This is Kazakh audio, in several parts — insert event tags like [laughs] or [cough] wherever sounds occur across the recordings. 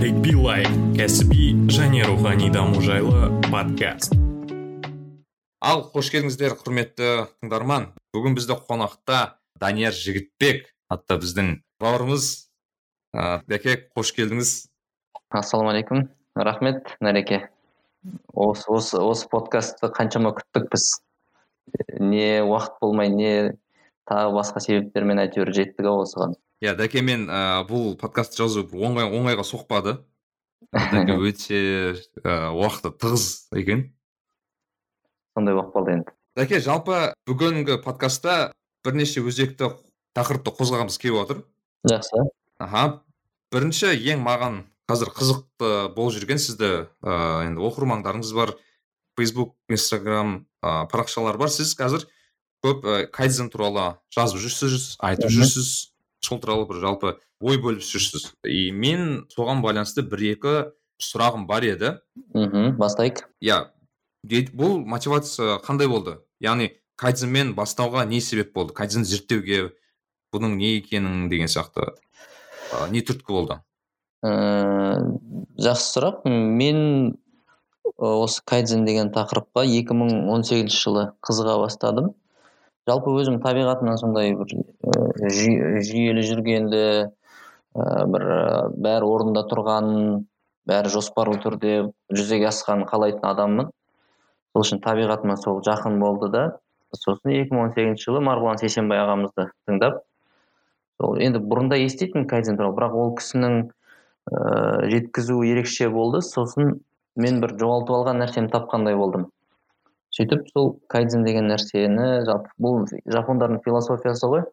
нарик билай кәсіби және рухани даму жайлы подкаст. Ал қош келдіңіздер құрметті тыңдарман. Бүгін бізде қонақта данияр жігітбек атты біздің бауырымыз. Ә, дәке қош келдіңіз. Ассалаумағалейкум рахмет нареке. Осы осы осы подкастты қаншама күттік біз. Не уақыт болмай не тағы басқа себептермен әйтеуір жеттік ау осыған. Иә дәке мен ә, бұл подкаст жазу оңай оңайға соқпады. Дәке [laughs] өте ә, уақыты тығыз екен. Сондай болып қалды енді. Дәке жалпы бүгінгі подкастта бірнеше өзекті тақырыпты қозғағымыз келіп отыр. Жақсы. Аха. Бірінші ең маған қазір қызықты болып жүрген сізді ә, енді оқырмандарыңыз бар. Фейсбук инстаграм ә, парақшалар бар. Сіз қазір көп ә, кайдзен туралы жазып жүрсіз айтып жүрсіз. Сол туралы бір жалпы ой бөліп жүрсіз и мен соған байланысты бір екі сұрағым бар еді. Мхм бастайық. Иә бұл мотивация қандай болды? Яғни кайдзенмен бастауға не себеп болды? Кайдзенді зерттеуге бұның не екенін деген сияқты ә, не түрткі болды? Ә, жақсы сұрақ. Мен осы кайдзен деген тақырыпқа 2018 жылы қызыға бастадым. Жалпы өзім табиғатымнан сондай бір жүйелі жүргенді бір бәрі орнында тұрғанын бәрі жоспарлы түрде жүзеге асқанын қалайтын адаммын. Сол үшін табиғатыма сол жақын болды да. Сосын 2018 жылы марғұлан сейсенбай ағамызды тыңдап сол енді бұрында еститінмін кайдзен туралы бірақ ол кісінің ә, жеткізуі ерекше болды. Сосын мен бір жоғалтып алған нәрсемді тапқандай болдым. Сөйтіп сол кайдзен деген нәрсені жалпы бұл жапондардың философиясы ғой.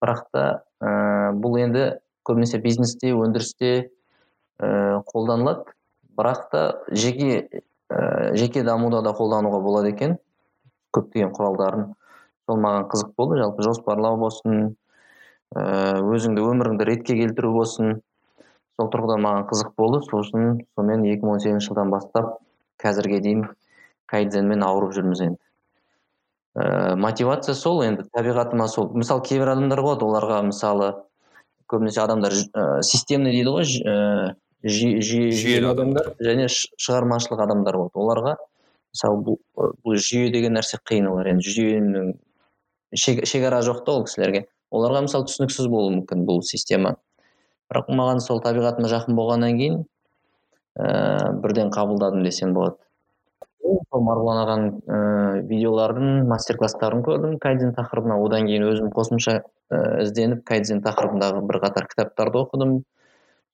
Бірақ та ә, бұл енді көбінесе бизнесте өндірісте ә, қолданылады. Бірақ та жеке ә, жеке дамуда да қолдануға болады екен. Көптеген құралдарын. Сол маған қызық болды. Жалпы жоспарлау болсын ә, өзіңді өміріңді ретке келтіру болсын. Сол тұрғыдан маған қызық болды. Сол үшін сонымен 2018 жылдан бастап қазірге дейін кайдзенмен ауырып жүрміз енді. Ә, мотивация сол енді табиғатыма сол. Мысалы кейбір адамдар болады оларға мысалы көбінесе адамдар ә, системный дейді ғой ә, жүйелі адамдар. және шығармашылық адамдар болады. Оларға мысалы бұл, бұл жүйе деген нәрсе қиын олар енді. Жүйенің шекара жоқ та ол кісілерге. Оларға мысалы түсініксіз болуы мүмкін бұл система. Бірақ маған сол табиғатыма жақын болғаннан кейін ә, бірден қабылдадым десем болады. Сол марғұлан ағаның ыыы видеоларын мастер класстарын көрдім кайдзен тақырыбына. Одан кейін өзім қосымша ә, ізденіп кайдзен тақырыбындағы бірқатар кітаптарды оқыдым.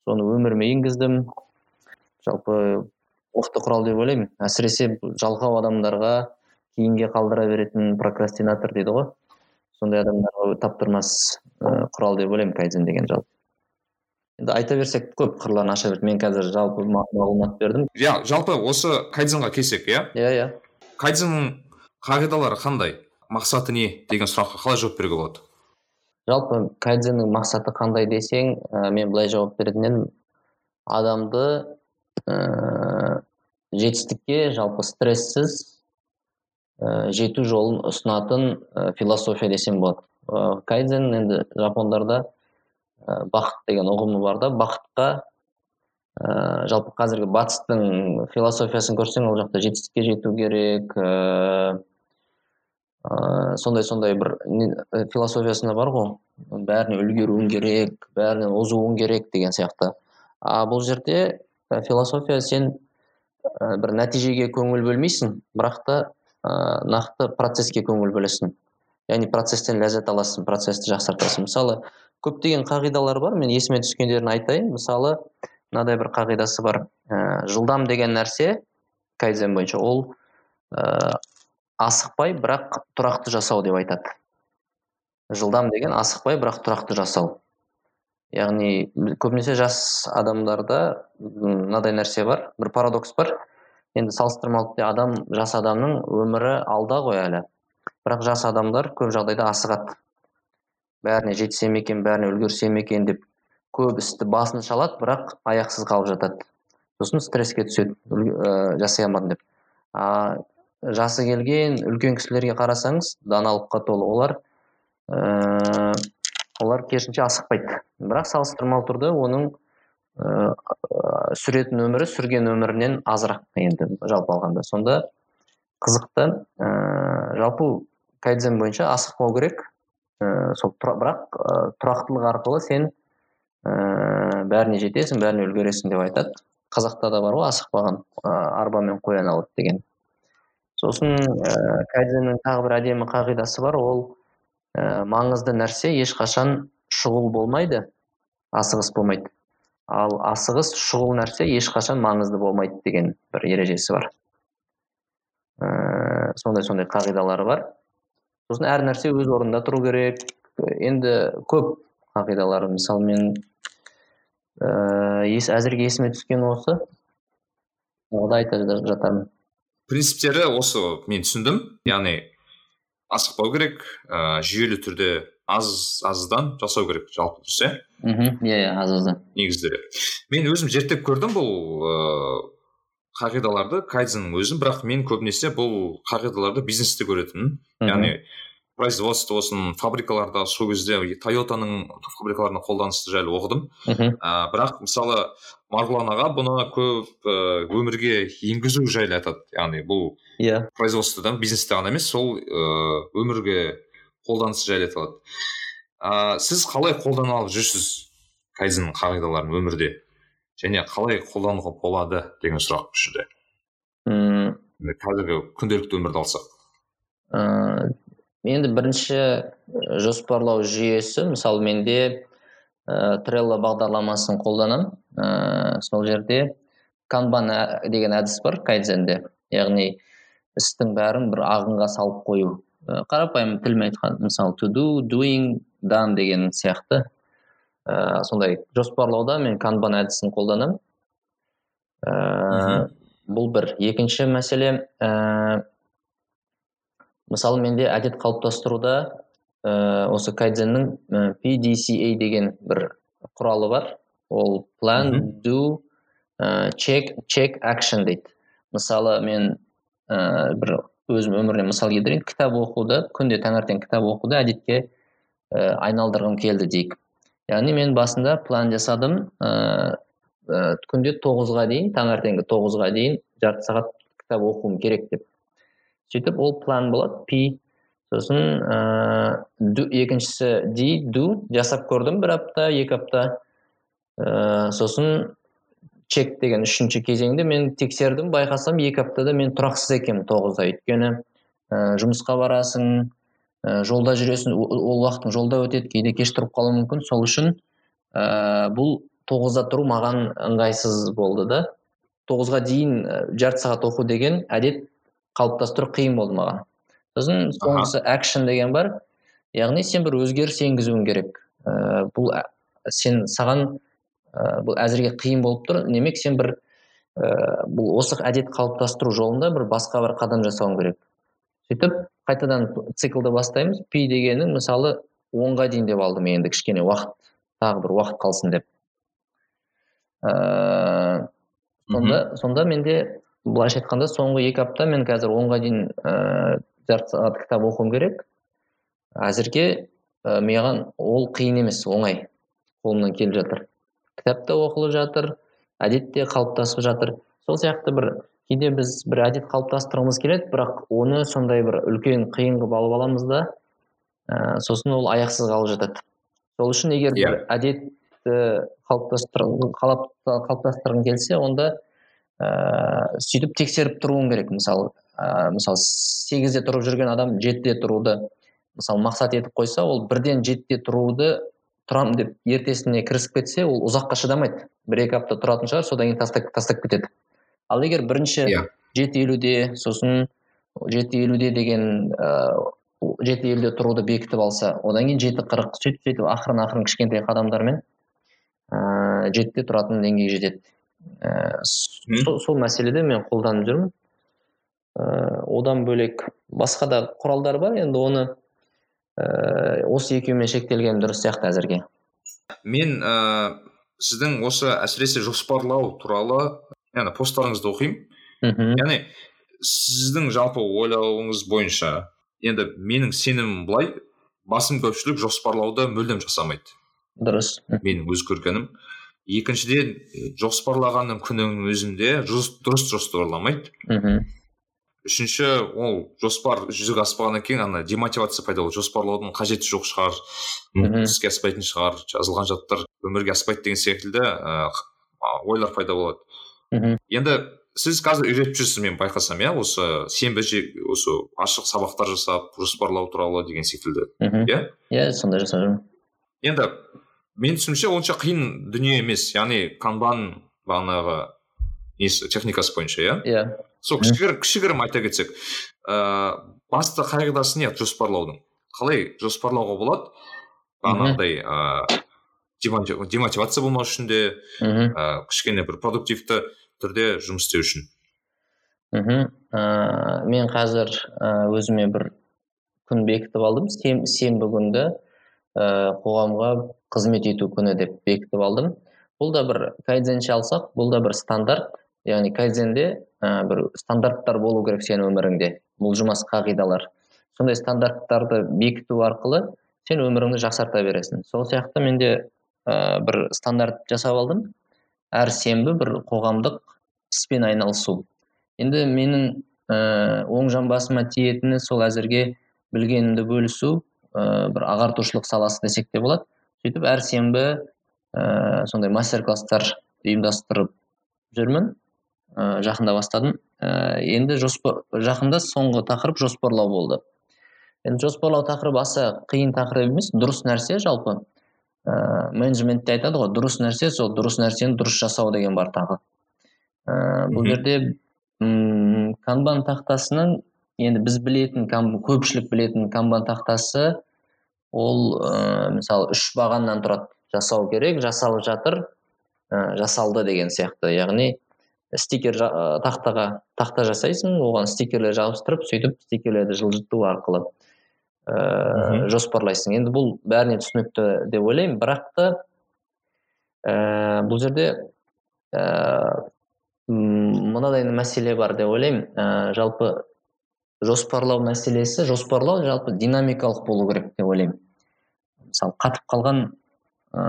Соны өміріме енгіздім. Жалпы мықты құрал деп ойлаймын. Әсіресе жалқау адамдарға кейінге қалдыра беретін прокрастинатор дейді ғой. Сондай адамдарға таптырмас ә, құрал деп ойлаймын кайдзен деген жалпы. Енді айта берсек көп қырларын аша берді мен қазір жалпы мағлұмат бердім. Иә жалпы осы кайдзенға келсек иә? Иә иә. Кайдзеннің қағидалары қандай? Мақсаты не деген сұраққа қалай жауап беруге болады? Жалпы кайдзеннің мақсаты қандай десең ә, мен былай жауап беретін едім. Адамды ә, жетістікке жалпы стрессіз ә, жету жолын ұсынатын ә, философия десем болады. Ә, кайдзен енді жапондарда ә, бақыт деген ұғымы бар да. Бақытқа ә, жалпы қазіргі батыстың философиясын көрсең ол жақта жетістікке жету керек ә, ә, сондай сондай бір философиясында бар ғой. Бәріне үлгеруің керек бәрінен озуың керек деген сияқты. А бұл жерде философия сен бір нәтижеге көңіл бөлмейсің бірақ та нақты процеске көңіл бөлесің. Яғни процесстен ләззат аласың процесті жақсартасың. Мысалы көптеген қағидалар бар мен есіме түскендерін айтайын. Мысалы мынадай бір қағидасы бар. Ә, жылдам деген нәрсе кайдзен бойынша ол ә, асықпай бірақ тұрақты жасау деп айтады. Жылдам деген асықпай бірақ тұрақты жасау. Яғни көбінесе жас адамдарда мынадай нәрсе бар бір парадокс бар. Енді салыстырмалы адам жас адамның өмірі алда ғой әлі. Бірақ жас адамдар көп жағдайда асығады. Бәріне жетсем екен бәріне үлгерсем екен деп көп істі басын шалады бірақ аяқсыз қалып жатады. Сосын стресске түседі ә, жасай алмадым деп. А жасы келген үлкен кісілерге қарасаңыз даналыққа толы. Олар ә, олар керісінше асықпайды. Бірақ салыстырмалы түрде оның ә, сүретін өмірі сүрген өмірінен азырақ. Енді жалпы алғанда сонда қызықты ә, жалпы кайдзен бойынша асықпау керек. Ә, сол бірақ ә, тұрақтылық арқылы сен ә, бәріне жетесің бәріне үлгересің деп айтады. Қазақта да бар ғой асықпаған ә, арбамен қоян алады деген. Сосын ә, кайдзеннің тағы бір әдемі қағидасы бар. Ол ә, маңызды нәрсе ешқашан шұғыл болмайды асығыс болмайды. Ал асығыс шұғыл нәрсе ешқашан маңызды болмайды деген бір ережесі бар. Ә, сондай сондай қағидалары бар. Сосын әр нәрсе өз орнында тұру керек. Енді көп қағидалар мысалы мен ыыы әзірге есіме түскен осы. Тағы да айта жатармын. Принциптері осы мен түсіндім. Яғни асықпау керек ә, жүйелі түрде аз аздан жасау керек жалпы дұрыс иә? Мхм. Иә иә аз аздан негіздері. Мен өзім зерттеп көрдім бұл ыыы қағидаларды кайдзеннің өзін бірақ мен көбінесе бұл қағидаларды бизнесте көретінмін. Яғни производство болсын фабрикаларда сол кезде тойотаның фабрикаларында қолданысы жайлы оқыдым. Ә, бірақ мысалы марғұлан аға бұны көп өмірге енгізу жайлы айтады. Яғни бұл иә. производствода бизнесте ғана емес сол өмірге қолданысы жайлы айтылады ә, сіз қалай қолдана алып жүрсіз кайдзеннің қағидаларын өмірде? Және қалай қолдануға болады деген сұрақ бұл жерде мм қазіргі күнделікті өмірді алсақ. Ыыы енді бірінші жоспарлау жүйесі мысалы менде ә, трелло бағдарламасын қолданамын ә, сол жерде канбан деген әдіс бар кайдзенде яғни істің бәрін бір ағынға салып қою. Ә, қарапайым тілмен айтқан мысалы to do doing done деген сияқты. Ә, сондай жоспарлауда мен канбан әдісін қолданамын ә, бұл бір. Екінші мәселе ә, мысалы менде әдет қалыптастыруда ә, осы кайдзеннің ә, PDCA деген бір құралы бар. Ол plan do ә, check check action дейді. Мысалы мен ә, бір өзім өмірімнен мысал келтірейін. Кітап оқуды күнде таңертең кітап оқуды әдетке ә, айналдырғым келді дейік. Яғни мен басында план жасадым. Ә, күнде тоғызға дейін таңертеңгі тоғызға дейін жарты сағат кітап оқуым керек деп. Сөйтіп ол план болады. Пи. Сосын ыыы екіншісі ди ду жасап көрдім бір апта екі апта. Ыыы сосын чек деген үшінші кезеңде мен тексердім байқасам екі аптада мен тұрақсыз екенмін тоғызда өйткені. Ә, жұмысқа барасың ә, жолда жүресің ол уақытың жолда өтеді кейде кеш тұрып қалуы мүмкін. Сол үшін ә, бұл тоғызда тұру маған ыңғайсыз болды да. тоғызға дейін жарты сағат оқу деген әдет қалыптастыру қиын болды маған. Сосын соңғысы action деген бар. Яғни сен бір өзгеріс енгізуің керек. Ә, бұл сен саған ә, бұл әзірге қиын болып тұр. Демек сен бір ә, бұл осы әдет қалыптастыру жолында бір басқа бір қадам жасауың керек. Сөйтіп қайтадан циклды бастаймыз. Пи дегенің мысалы онға дейін деп алдым енді кішкене уақыт тағы бір уақыт қалсын деп. Ә, сонда сонда менде былайша айтқанда соңғы екі апта мен қазір онға дейін ыыы жарты сағат кітап оқуым керек. Әзірге ә, маған ол қиын емес оңай. Қолымнан келіп жатыр. Кітап та оқылып жатыр әдет те қалыптасып жатыр. Сол сияқты бір кейде біз бір әдет қалыптастырғымыз келеді бірақ оны сондай бір үлкен қиын қылып алып аламыз да ә, сосын ол аяқсыз қалып жатады. Сол үшін егер бір әдетті қалыптастырғың келсе онда ә, сөйтіп тексеріп тұруың керек. Мысалы ә, мысалы сегізде тұрып жүрген адам жетіде тұруды мысалы мақсат етіп қойса ол бірден жетіде тұруды тұрам деп ертесіне кірісіп кетсе ол ұзаққа шыдамайды. Бір екі апта тұратын шығар содан кейін тастап, тастап кетеді. Ал егер бірінші yeah. Иә. жеті елуде сосын жеті елуде деген ыыы жеті елуде тұруды бекітіп алса одан кейін жеті қырық сөйтіп сөйтіп ақырын ақырын кішкентай қадамдармен ыыы жетіде тұратын деңгейге жетеді ііі сол, сол мәселеде мен қолданып жүрмін ыыы одан бөлек басқа да құралдар бар енді оны ыыы осы екеуімен шектелген дұрыс сияқты әзірге мен ыыы сіздің осы әсіресе жоспарлау туралы яғни посттарыңызды оқимын. Мхм. Яғни сіздің жалпы ойлауыңыз бойынша енді менің сенімім былай басым көпшілік жоспарлауды мүлдем жасамайды. Дұрыс. Менің өз көргенім екіншіден жоспарлағанның күннің өзінде дұрыс жоспарламайды. Мхм. Үшінші ол жоспар жүзеге аспағаннан кейін ана демотивация пайда болады. Жоспарлаудың қажеті жоқ шығар іске аспайтын шығар жазылған жаттар өмірге аспайды деген секілді ә, ойлар пайда болады. Мхм енді сіз қазір үйретіп жүрсіз мен байқасам иә осы сенбі осы ашық сабақтар жасап жоспарлау туралы деген секілді. Иә? Иә сондай жасап жүрмін енді менің түсінуімше онша қиын дүние емес. Яғни канбан бағанағы несі техникасы бойынша иә? Иә. Сол кішігірім кішігірім айта кетсек ыыы басты қағидасы не жоспарлаудың? Қалай жоспарлауға болады? Бағанағыдай ыыы демотивация болмау үшін де мхм. ыыы кішкене бір продуктивті түрде жұмыс істеу үшін. Мхм. Ыыы мен қазір өзіме бір күн бекітіп алдым. Сенбі күнді ыыы қоғамға қызмет ету күні деп бекітіп алдым. Бұл да бір кайдзенше алсақ бұл да бір стандарт. Яғни кайдзенде ә, бір стандарттар болу керек сенің өміріңде. Бұлжымас қағидалар. Сондай стандарттарды бекіту арқылы сен өміріңді жақсарта бересің. Сол сияқты мен де ә, бір стандарт жасап алдым. Әр сенбі бір қоғамдық іспен айналысу. Енді менің ә, оң жамбасыма тиетіні сол әзірге білгенімді бөлісу ә, бір ағартушылық саласы десек те болады. Сөйтіп әр сенбі ә, сондай мастер класстар ұйымдастырып жүрмін. Ә, жақында бастадым. Ә, енді жоспар жақында соңғы тақырып жоспарлау болды. Енді жоспарлау тақырыбы аса қиын тақырып емес дұрыс нәрсе жалпы. Ә, менеджментте айтады ғой дұрыс нәрсе сол дұрыс нәрсені дұрыс жасау деген бар тағы. Ә, бұл жерде м канбан тақтасының енді біз білетін көпшілік білетін канбан тақтасы ол ә, мысалы үш бағаннан тұрады. Жасау керек жасалып жатыр ә, жасалды деген сияқты. Яғни стикер тақтаға тақта жасайсың оған стикерлер жабыстырып сөйтіп стикерлерді жылжыту арқылы. Ә, жоспарлайсың. Енді бұл бәріне түсінікті деп ойлаймын. Бірақ та ә, бұл жерде ә, мынадай мәселе бар деп ойлаймын. Ә, жалпы жоспарлау мәселесі жоспарлау жалпы динамикалық болу керек деп ойлаймын. Мысалы қатып қалған ә,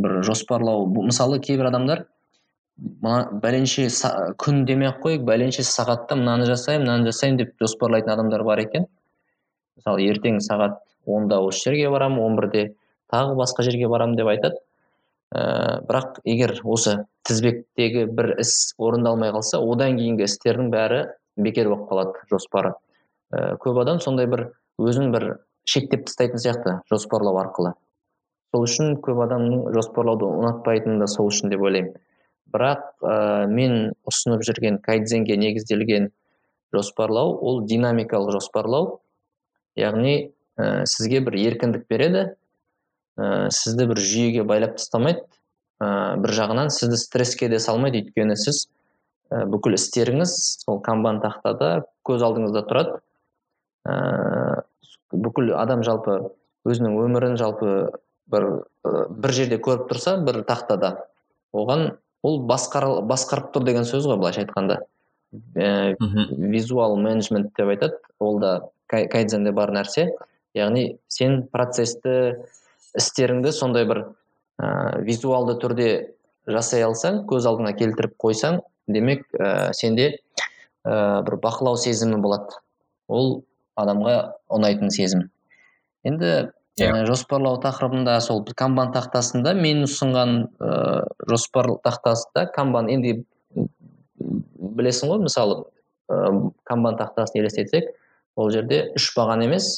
бір жоспарлау. Мысалы кейбір адамдар мына бәленше күн демей ақ қояйық. Бәленше сағатта мынаны жасаймын мынаны жасаймын деп жоспарлайтын адамдар бар екен. Мысалы ертең сағат онда осы жерге барамын он бірде тағы басқа жерге барамын деп айтады. Ә, бірақ егер осы тізбектегі бір іс орындалмай қалса одан кейінгі істердің бәрі бекер болып қалады жоспары. Ә, көп адам сондай бір өзін бір шектеп тастайтын сияқты жоспарлау арқылы. Сол үшін көп адамның жоспарлауды ұнатпайтыны да сол үшін деп ойлаймын. Бірақ ә, мен ұсынып жүрген кайдзенге негізделген жоспарлау ол динамикалық жоспарлау. Яғни ә, сізге бір еркіндік береді ә, сізді бір жүйеге байлап тастамайды ә, бір жағынан сізді стресске де салмайды. Өйткені сіз ә, бүкіл істеріңіз сол канбан тақтада көз алдыңызда тұрады. Ә, бүкіл адам жалпы өзінің өмірін жалпы бір бір жерде көріп тұрса бір тақтада. Оған ол басқар, басқарып тұр деген сөз ғой былайша айтқанда. Ә, визуал менеджмент деп айтады. Ол да кайдзенде бар нәрсе яғни сен процесті істеріңді сондай бір ә, визуалды түрде жасай алсаң көз алдыңа келтіріп қойсаң демек ә, сенде ә, бір бақылау сезімі болады ол адамға ұнайтын сезім енді yeah. Иә. жоспарлау тақырыбында сол канбан тақтасында мен ұсынған ә, жоспар тақтасында канбан енді білесің ғой мысалы ә, канбан тақтасын елестетсек ол жерде үш баған емес.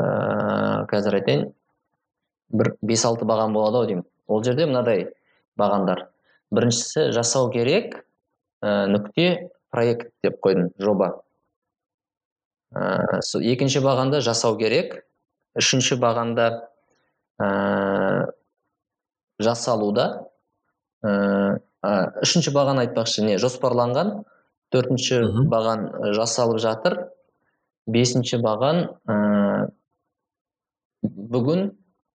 Ә, қазір айтайын. Бір бес алты баған болады ау деймін. Ол жерде мынадай бағандар. Біріншісі жасау керек ә, нүкте проект деп қойдым жоба. Ә, екінші бағанда жасау керек. Үшінші бағанда ә, жасалуда. Ә, үшінші баған айтпақшы не жоспарланған. Төртінші баған жасалып жатыр. Бесінші баған ә, бүгін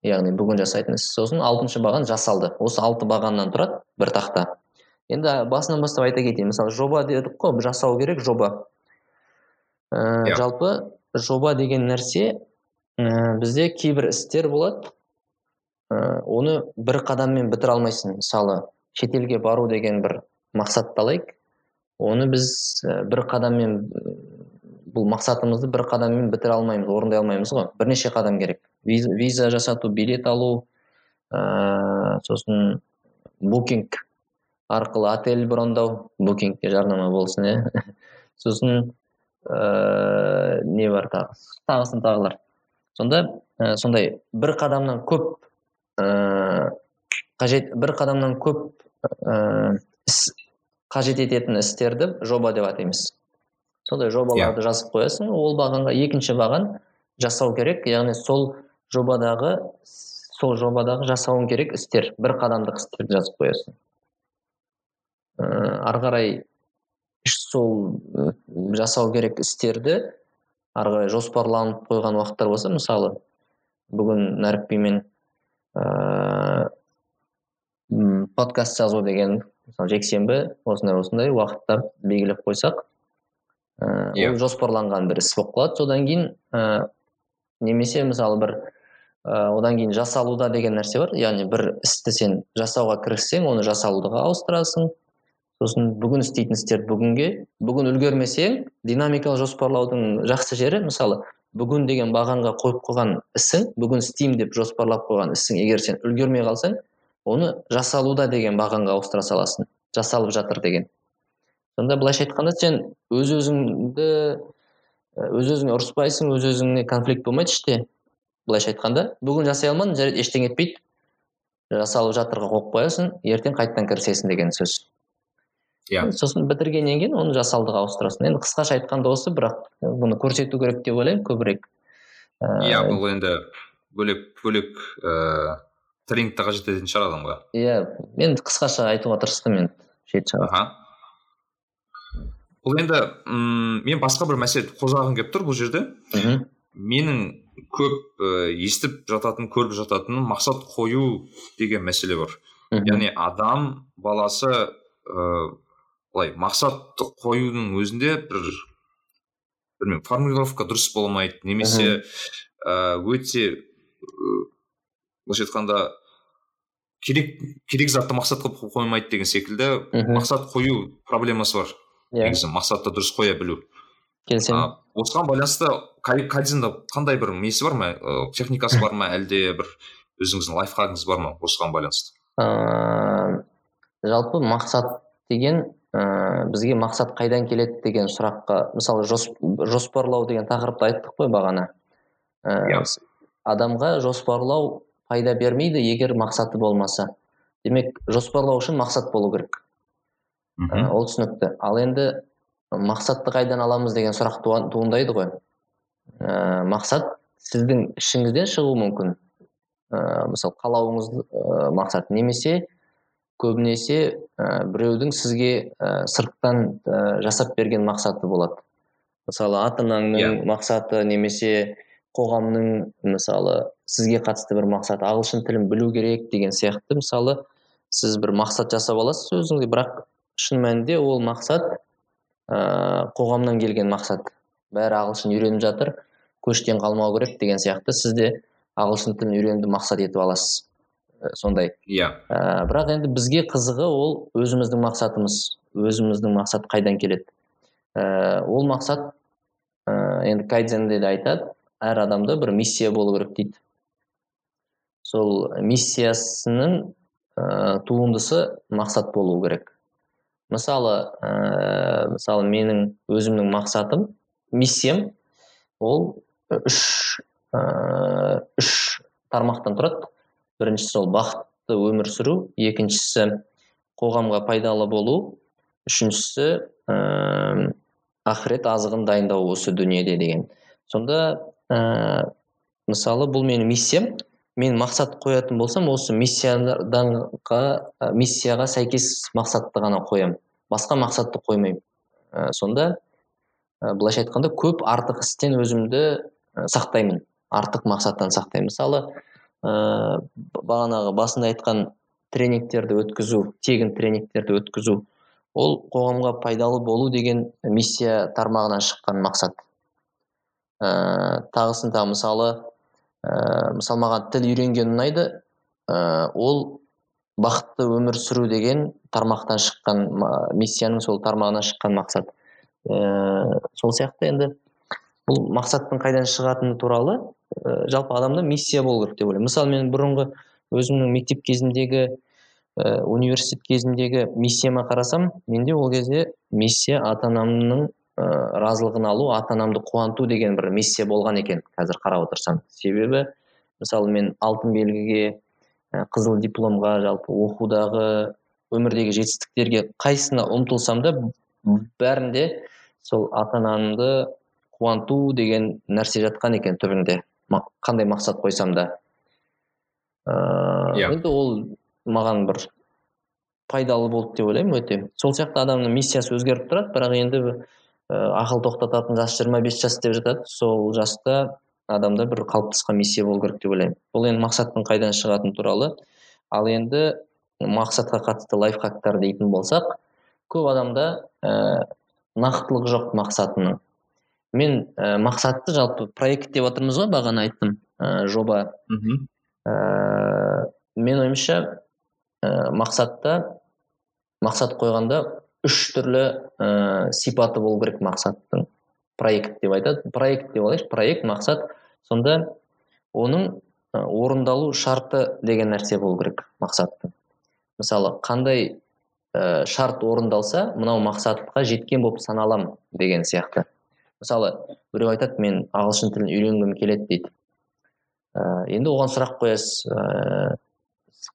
яғни бүгін жасайтын іс сосын алтыншы баған жасалды. Осы алты бағаннан тұрады бір тақта. Енді басынан бастап айта кетейін. Мысалы жоба дедік қой жасау керек жоба. Ә, yeah. жалпы жоба деген нәрсе ә, бізде кейбір істер болады. Оны бір қадаммен бітіре алмайсың. Мысалы шетелге бару деген бір мақсатты алайық. Оны біз бір қадаммен бұл мақсатымызды бір қадаммен бітіре алмаймыз орындай алмаймыз ғой. Бірнеше қадам керек. Виза, виза жасату билет алу ә, сосын букинг арқылы отель брондау букингке жарнама болсын иә. [laughs] Сосын ә, не бар тағы? Тағысын тағылар. Сонда ә, сондай бір қадамнан көп ә, қажет бір қадамнан көп ә, іс қажет ететін істерді жоба деп атаймыз. Сондай жобаларды yeah. жазып қоясың. Ол бағанға екінші баған жасау керек. Яғни сол жобадағы сол жобадағы жасауың керек істер. Бір қадамдық істерді жазып қоясың. Ә, ары қарай сол жасау керек істерді ары қарай жоспарланып қойған уақыттар болса мысалы бүгін нәрікбимен ыыы подкаст жазу деген мысалы жексенбі осындай осындай уақыттар белгілеп қойсақ ыыы yeah. ол жоспарланған бір іс болып қалады. Содан кейін ә, немесе мысалы бір ә, одан кейін жасалуда деген нәрсе бар. Яғни бір істі сен жасауға кіріссең оны жасалудаға ауыстырасың. Сосын бүгін істейтін істерді бүгінге. Бүгін үлгермесең динамикалық жоспарлаудың жақсы жері мысалы бүгін деген бағанға қойып қойған ісің бүгін істеймін деп жоспарлап қойған ісің егер сен үлгермей қалсаң оны жасалуда деген бағанға ауыстыра саласың. Жасалып жатыр деген. Сонда былайша айтқанда сен өз өзіңді өз өзіңе ұрыспайсың өз өзіңе конфликт болмайды іште. Былайша айтқанда бүгін жасай алмадың жарайды ештеңе етпейді. Жасалып жатырға қойып қоясың ертең қайтадан кірісесің деген сөз. Иә. Yeah. сосын бітіргеннен кейін оны жасалдыға ауыстырасың. Енді қысқаша айтқанда осы бірақ бұны көрсету керек деп ойлаймын көбірек. Иә yeah, бұл енді бөлек бөлек ыыы тренингті қажет ететін шығар адамға. Иә енді қысқаша айтуға тырыстым енді жеті аха. Бұл енді м мен басқа бір мәселе қозғағым келіп тұр бұл жерде. Мхм. Менің көп ә, естіп жататын көріп жататын мақсат қою деген мәселе бар. Яғни адам баласы ыыы былай мақсат қоюдың өзінде бір білмеймін формулировка дұрыс болмайды немесе ә, өте былайша айтқанда керек керек затты мақсат қылып қоймайды деген секілді мақсат қою проблемасы бар. Иә. негізі мақсатты дұрыс қоя білу. Келісемін. Осыған байланысты кайдзенда қандай бір несі бар ма? Ә, техникасы бар ма? Әлде бір өзіңіздің лайфхагыңыз бар ма осыған байланысты? Ыыы жалпы мақсат деген ә, бізге мақсат қайдан келеді деген сұраққа мысалы жоспарлау деген тақырыпты айттық қой бағана. Ә, адамға жоспарлау пайда бермейді егер мақсаты болмаса. Демек жоспарлау үшін мақсат болу керек. Ә, ол түсінікті. Ал енді мақсатты қайдан аламыз деген сұрақ туындайды ғой. Ә, мақсат сіздің ішіңізден шығуы мүмкін. Ә, мысалы қалауыңыз ә, мақсат немесе көбінесе ә, біреудің сізге ә, сырттан ә, жасап берген мақсаты болады. Мысалы ата анаңның yeah. Иә. мақсаты немесе қоғамның мысалы сізге қатысты бір мақсат ағылшын тілін білу керек деген сияқты. Мысалы сіз бір мақсат жасап аласыз өзіңізге бірақ шын мәнінде ол мақсат ә, қоғамнан келген мақсат. Бәрі ағылшын үйреніп жатыр көштен қалмау керек деген сияқты. Сіз де ағылшын тілін үйренуді мақсат етіп аласыз ә, сондай. Иә. Yeah. ә, бірақ енді бізге қызығы ол өзіміздің мақсатымыз өзіміздің мақсат қайдан келеді? Ә, ол мақсат ә, енді кайдзенде де айтады әр адамда бір миссия болу керек дейді. Сол миссиясының ә, туындысы мақсат болу керек. Мысалы ә, мысалы менің өзімнің мақсатым миссиям ол үш ә, үш тармақтан тұрады. Біріншісі ол бақытты өмір сүру екіншісі қоғамға пайдалы болу үшіншісі ә, ақырет азығын дайындау осы дүниеде деген. Сонда ә, мысалы бұл менің миссиям мен мақсат қоятын болсам осы миссияға миссияға сәйкес мақсатты ғана қоямын. Басқа мақсатты қоймаймын ә, сонда ә, былайша айтқанда көп артық істен өзімді ә, сақтаймын. Артық мақсаттан сақтаймын. Мысалы ә, бағанағы басында айтқан тренингтерді өткізу тегін тренингтерді өткізу ол қоғамға пайдалы болу деген миссия тармағынан шыққан мақсат. Ә, тағысын тағы мысалы ә, мысалы маған тіл үйренген ұнайды ә, ол бақытты өмір сүру деген тармақтан шыққан миссияның сол тармағынан шыққан мақсат. Ә, сол сияқты енді бұл мақсаттың қайдан шығатыны туралы ә, жалпы адамда миссия болу керек деп ойлаймын. Мысалы мен бұрынғы өзімнің мектеп кезіндегі ә, университет кезіндегі миссияма қарасам менде ол кезде миссия ата анамның ә, разылығын алу ата анамды қуанту деген бір миссия болған екен қазір қарап отырсам. Себебі мысалы мен алтын белгіге қызыл дипломға жалпы оқудағы өмірдегі жетістіктерге қайсысына ұмтылсам да бәрінде сол ата анамды қуанту деген нәрсе жатқан екен түбінде. Қандай мақсат қойсам да. Ыыы енді ол маған бір пайдалы болды деп ойлаймын өте. Сол сияқты адамның миссиясы өзгеріп тұрады бірақ енді ә, ақыл тоқтататын жас жиырма бес жас деп жатады. Сол жаста адамда бір қалыптасқан миссия болу керек деп ойлаймын. Бұл енді мақсаттың қайдан шығатыны туралы. Ал енді мақсатқа қатысты лайфхактар дейтін болсақ көп адамда ә, нақтылық жоқ мақсатының. Мен ә, мақсатты жалпы проект деп жатырмыз ғой бағана айттым ә, жоба. Мхм ә, мен ойымша ә, мақсатта мақсат қойғанда үш түрлі ә, сипаты болу керек мақсаттың. Проект деп айтады. Проект деп алайықшы проект мақсат сонда оның орындалу шарты деген нәрсе болу керек мақсаттың. Мысалы қандай шарт орындалса мынау мақсатқа жеткен болып саналам деген сияқты. Мысалы біреу айтады мен ағылшын тілін үйренгім келеді дейді. Енді оған сұрақ қоясыз ә,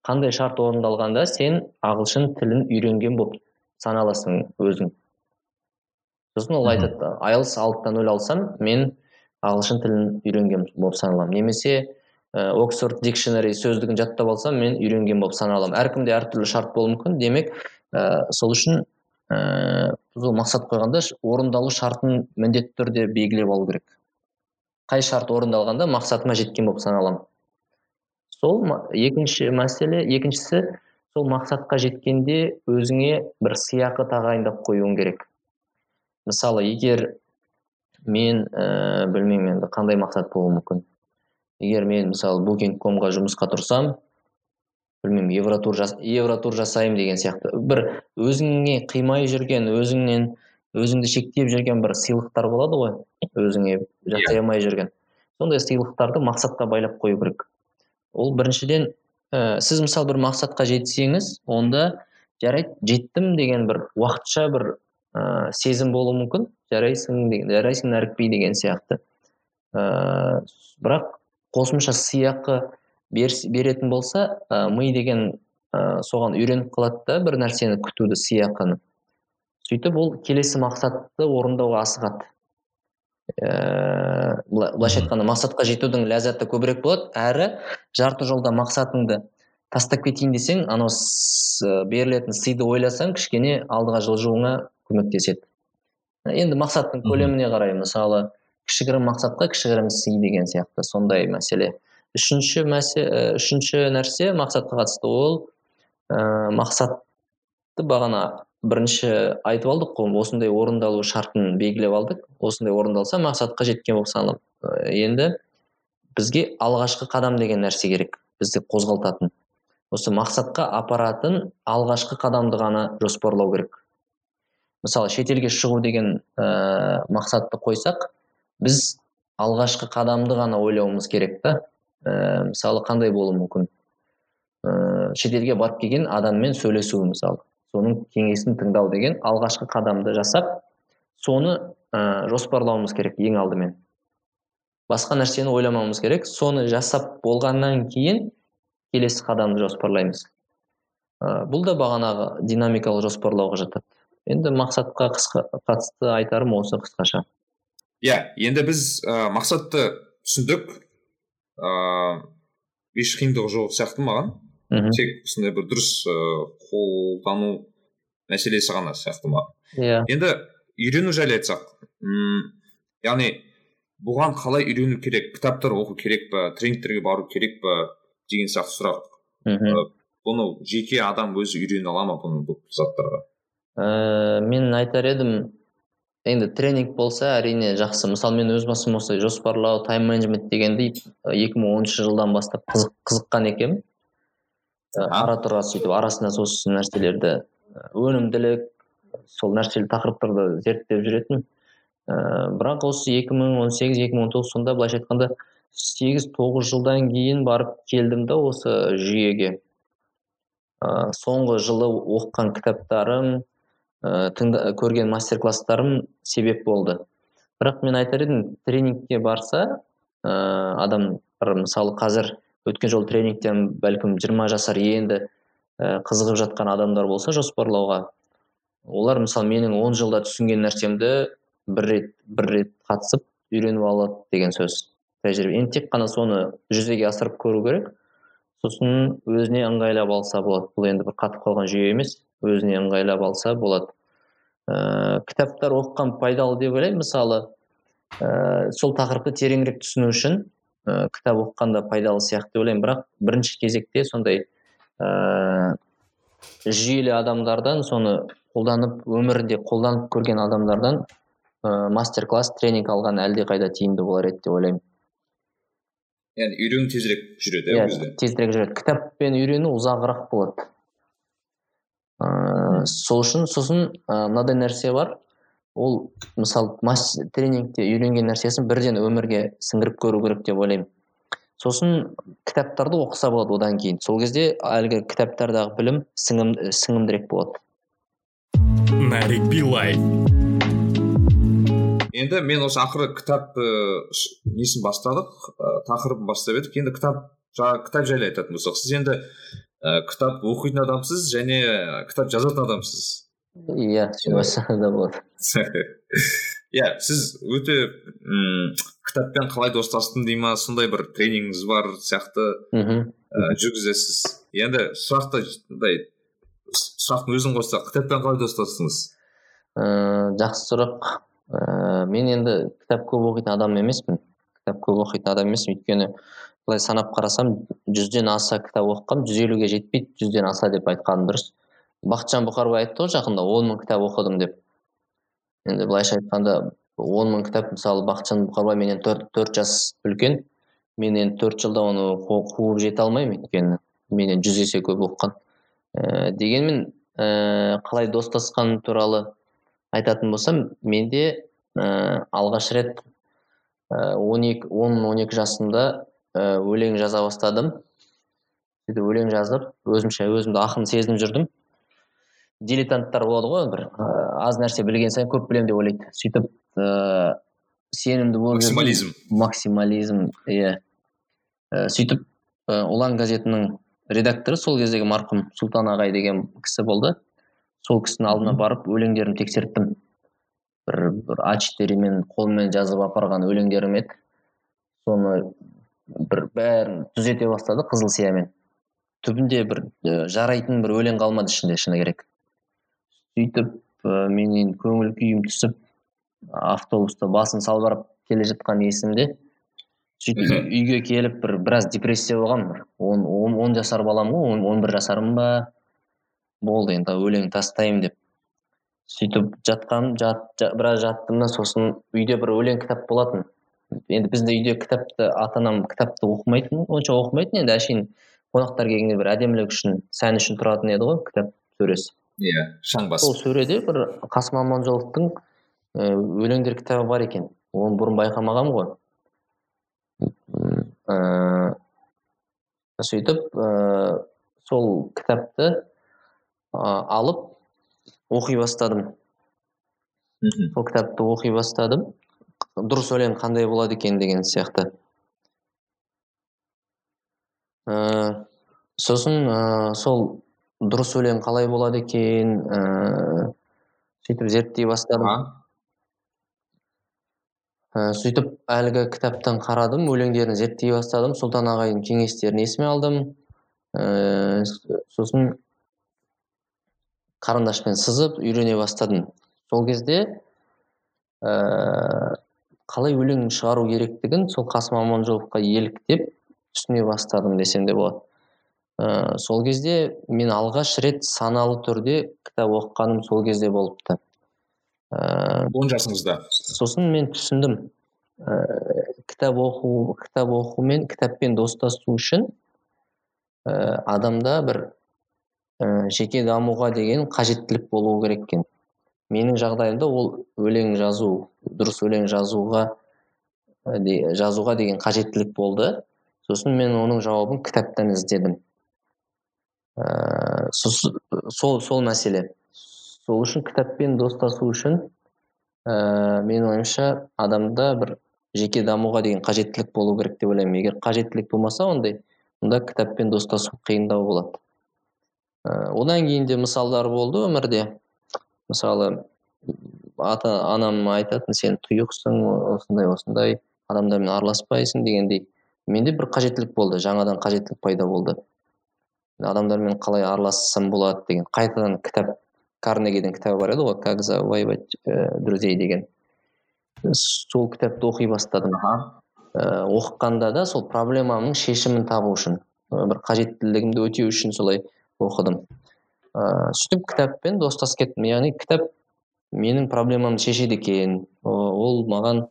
қандай шарт орындалғанда сен ағылшын тілін үйренген болып саналасың өзің? Сосын ол айтады айлс алтыдан нөл алсам мен ағылшын тілін үйренген болып саналамын. Немесе ә, оксфорд дикшнери сөздігін жаттап алсам мен үйренген болып саналамын. Әркімде әртүрлі шарт болуы мүмкін. Демек ә, сол үшін ә, ол мақсат қойғанда орындалу шартын міндетті түрде белгілеп алу керек. Қай шарт орындалғанда мақсатыма жеткен болып саналамын. Сол екінші мәселе екіншісі сол мақсатқа жеткенде өзіңе бір сыйақы тағайындап қоюың керек. Мысалы егер мен ә, білмеймін енді қандай мақсат болуы мүмкін? егер мен мысалы букинг комға жұмысқа тұрсам білмеймін евротур, жас, евротур жасаймын деген сияқты. Бір өзіңе қимай жүрген өзіңнен өзіңді шектеп жүрген бір сыйлықтар болады ғой өзіңе жасай алмай жүрген. Сондай сыйлықтарды мақсатқа байлап қою керек. Ол біріншіден ә, сіз мысалы бір мақсатқа жетсеңіз онда жарайды жеттім деген бір уақытша бір ә, сезім болуы мүмкін. Жарайсың деген жарайсың нәрікби деген сияқты. Ә, бірақ қосымша сыйақы бер, беретін болса ә, ми деген ә, соған үйреніп қалады да бір нәрсені күтуді сыйақыны. Сөйтіп ол келесі мақсатты орындауға асығады. Ә, былайша айтқанда мақсатқа жетудің ләззаты көбірек болады. Әрі жарты жолда мақсатыңды тастап кетейін десең анау берілетін сыйды ойласаң кішкене алдыға жылжуыңа көмектеседі. Енді мақсаттың көлеміне қарай мысалы кішігірім мақсатқа кішігірім сый деген сияқты сондай мәселе. Үшінші мәсе, үшінші нәрсе мақсатқа қатысты ол ә, мақсатты бағана бірінші айтып алдық қой осындай орындалу шартын белгілеп алдық. Осындай орындалса мақсатқа жеткен болып саналады енді бізге алғашқы қадам деген нәрсе керек бізді қозғалтатын. Осы мақсатқа апаратын алғашқы қадамды ғана жоспарлау керек. Мысалы шетелге шығу деген ә, мақсатты қойсақ біз алғашқы қадамды ғана ойлауымыз керек та. Ә, мысалы қандай болуы мүмкін? Ә, шетелге барып келген адаммен сөйлесу мысалы. Соның кеңесін тыңдау деген алғашқы қадамды жасап соны ә, жоспарлауымыз керек ең алдымен. Басқа нәрсені ойламауымыз керек. Соны жасап болғаннан кейін келесі қадамды жоспарлаймыз. Ә, бұл да бағанағы динамикалық жоспарлауға жатады. Енді мақсатқа қысқа қатысты айтарым осы қысқаша. Иә енді біз ә, мақсатты түсіндік. Ыыы еш қиындығы жоқ сияқты маған. Мхм. Тек осындай бір дұрыс ыыы қолдану мәселесі ғана сияқты маған. Иә. Енді үйрену жайлы айтсақ м яғни бұған қалай үйрену керек кітаптар оқу керек па тренингтерге бару керек па деген сияқты сұрақ. Мхм. Бұны жеке адам өзі үйрене ала ма бұны бұл заттарға? Ә, мен айтар едім енді тренинг болса әрине жақсы. Мысалы мен өз басым осылай жоспарлау тайм менеджмент дегенді екі мың оныншы жылдан бастап қызық, қызыққан екенмін. Ара тұра сөйтіп арасында осы нәрселерді өнімділік сол нәрселі тақырыптарды зерттеп жүретін ә, бірақ осы 2018-2019 сонда былайша айтқанда сегіз тоғыз жылдан кейін барып келдім да осы жүйеге. Ә, соңғы жылы оқыған кітаптарым ә, тыңда, көрген мастер класстарым себеп болды. Бірақ мен айтар едім тренингке барса ә, адамдар мысалы қазір өткен жолы тренингтен бәлкім жиырма жасар енді ә, қызығып жатқан адамдар болса жоспарлауға олар мысалы менің он жылда түсінген нәрсемді бір рет бір рет қатысып үйреніп алады деген сөз тәжірибе. Енді тек қана соны жүзеге асырып көру керек. Сосын өзіне ыңғайлап алса болады. Бұл енді бір қатып қалған жүйе емес. Өзіне ыңғайлап алса болады. Ә, кітаптар оқыған пайдалы деп ойлаймын. Мысалы ә, сол тақырыпты тереңірек түсіну үшін ә, кітап оқығанда пайдалы сияқты деп ойлаймын. Бірақ бірінші кезекте сондай ә, жүйелі адамдардан соны қолданып өмірінде қолданып көрген адамдардан ә, мастер класс тренинг алған әлдеқайда тиімді болар еді деп ойлаймын. Яғни үйрену тезірек жүреді иә yeah, тезірек жүреді. Кітаппен үйрену ұзағырақ болады. Ыыы сол үшін сосын мынадай нәрсе бар. Ол мысалы тренингте үйренген нәрсесін бірден өмірге сіңіріп көру керек деп ойлаймын. Сосын кітаптарды оқыса болады одан кейін. Сол кезде әлгі кітаптардағы білім сіңім, сіңімдірек болады. Нарик билай. Енді мен осы ақыры кітап несін бастадық? Ә, тақырыбын бастап едік. Енді кітап жаңағы кітап жайлы айтатын болсақ сіз енді ә, кітап оқитын адамсыз және кітап жазатын адамсыз. Иә да болады. [laughs] Иә сіз өте м кітаппен қалай достастым дей ма сондай бір тренингіңіз бар сияқты мхм. ә, жүргізесіз. Енді сұрақты мындай сұрақтың өзін қоссақ кітаппен қалай достастыңыз? Ә, жақсы сұрақ. Ә, мен енді кітап көп оқитын адам емеспін. Кітап көп оқитын адам емеспін. Өйткені былай санап қарасам жүзден аса кітап оқығанмын. жүз елуге жетпейді жүзден аса деп айтқаным дұрыс. Бақытжан бұқарбай айтты ғой жақында он мың кітап оқыдым деп. Енді былайша айтқанда он мың кітап мысалы бақытжан бұқарбай менен төрт жас үлкен мен енді төрт жылда оны қуып жете алмаймын өйткені менен жүз есе көп оқыған ә, дегенмен ә, қалай достасқан туралы айтатын болсам менде ә, алғаш рет он екі он он екі жасымда өлең жаза бастадым. Сөйтіп өлең жазып өзімше өзімді ақын сезініп жүрдім. Дилетанттар болады ғой бір ә, аз нәрсе білген сайын көп білемін деп ойлайды. Сөйтіп ә, сенімді болып максимализм. Максимализм иә. Ә, сөйтіп ә, ұлан газетінің редакторы сол кездегі марқұм сұлтан ағай деген кісі болды. Сол кісінің алдына барып өлеңдерімді тексерттім. Бір бір а четыремен қолыммен жазып апарған өлеңдерім еді. Соны бір бәрін түзете бастады қызыл сиямен. Түбінде бір ә, жарайтын бір өлең қалмады ішінде шыны керек. Сөйтіп ә, мен енді көңіл күйім түсіп автобуста басын салбырап келе жатқан есімде сөйтіп үйге келіп бір біраз депрессия болған бір он, он, он жасар балам ғой он, он бір жасармын ба? Болды енді өлең тастаймын деп. Сөйтіп жатқан жат, жат, біраз жаттым да сосын үйде бір өлең кітап болатын. Енді бізде үйде кітапты ата анам кітапты оқымайтын онша оқымайтын енді әшейін қонақтар келгенде бір әдемілік үшін сән үшін тұратын еді ғой кітап сөресі. Иә шаң басып. Сол сөреде бір қасым аманжоловтың ә, өлеңдер кітабы бар екен. Оны бұрын байқамағанмын ғой. Ә, сөйтіп ә, сол кітапты ә, алып оқи бастадым. Сол кітапты оқи бастадым. Дұрыс өлең қандай болады екен деген сияқты. Ә, сосын ә, сол дұрыс өлең қалай болады екен ә, сөйтіп зерттей бастадым. Ә, сөйтіп әлгі кітаптан қарадым өлеңдерін зерттей бастадым сұлтан ағайдың кеңестерін есіме алдым. Ә, сосын қарындашпен сызып үйрене бастадым. Сол кезде ә, қалай өлең шығару керектігін сол қасым аманжоловқа еліктеп түсіне бастадым десем де болады. Ә, сол кезде мен алғаш рет саналы түрде кітап оқығаным сол кезде болыпты. Ә, он жасыңызда? сосын мен түсіндім. Ә, кітап оқу кітап оқу мен кітаппен достасу үшін адамда бір ә, жеке дамуға деген қажеттілік болуы керек екен. Менің жағдайымда ол өлең жазу дұрыс өлең жазуға жазуға деген қажеттілік болды. Сосын мен оның жауабын кітаптан іздедім. Ә, сол сол мәселе. Сол үшін кітаппен достасу үшін ә, менің ойымша адамда бір жеке дамуға деген қажеттілік болу керек деп ойлаймын. Егер қажеттілік болмаса ондай онда кітаппен достасу қиындау болады. Ә, одан кейін де мысалдар болды өмірде. Мысалы ата анам айтатын сен тұйықсың осындай осындай адамдармен араласпайсың дегендей. Менде бір қажеттілік болды жаңадан қажеттілік пайда болды. Адамдармен қалай аралассам болады деген. Қайтадан кітап карнегидің кітабы бар еді ғой как завоевать э, друзей деген. Сол кітапты оқи бастадым. Ә, оқығанда да сол проблемамның шешімін табу үшін бір қажеттілігімді өтеу үшін солай оқыдым. Ыыы сөйтіп кітаппен достасып кеттім. Яғни кітап менің проблемамды шешеді екен. Ол маған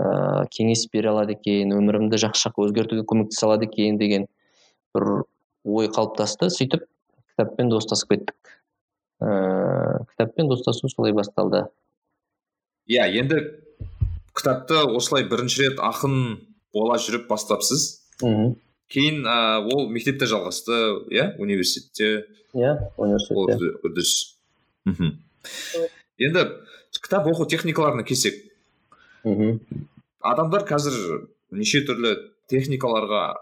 ыыы кеңес бере алады екен өмірімді жақсы жаққа өзгертуге көмектесе алады екен деген бір ой қалыптасты. Сөйтіп кітаппен достасып кеттік. Ыыы кітаппен достасу солай басталды. Иә енді кітапты осылай бірінші рет ақын бола жүріп бастапсыз. Мхм. Кейін ә, ол мектепте жалғасты иә университетте. Иә университетте. Үрдіс. Мхм. Енді кітап оқу техникаларына келсек. Мхм. Адамдар қазір неше түрлі техникаларға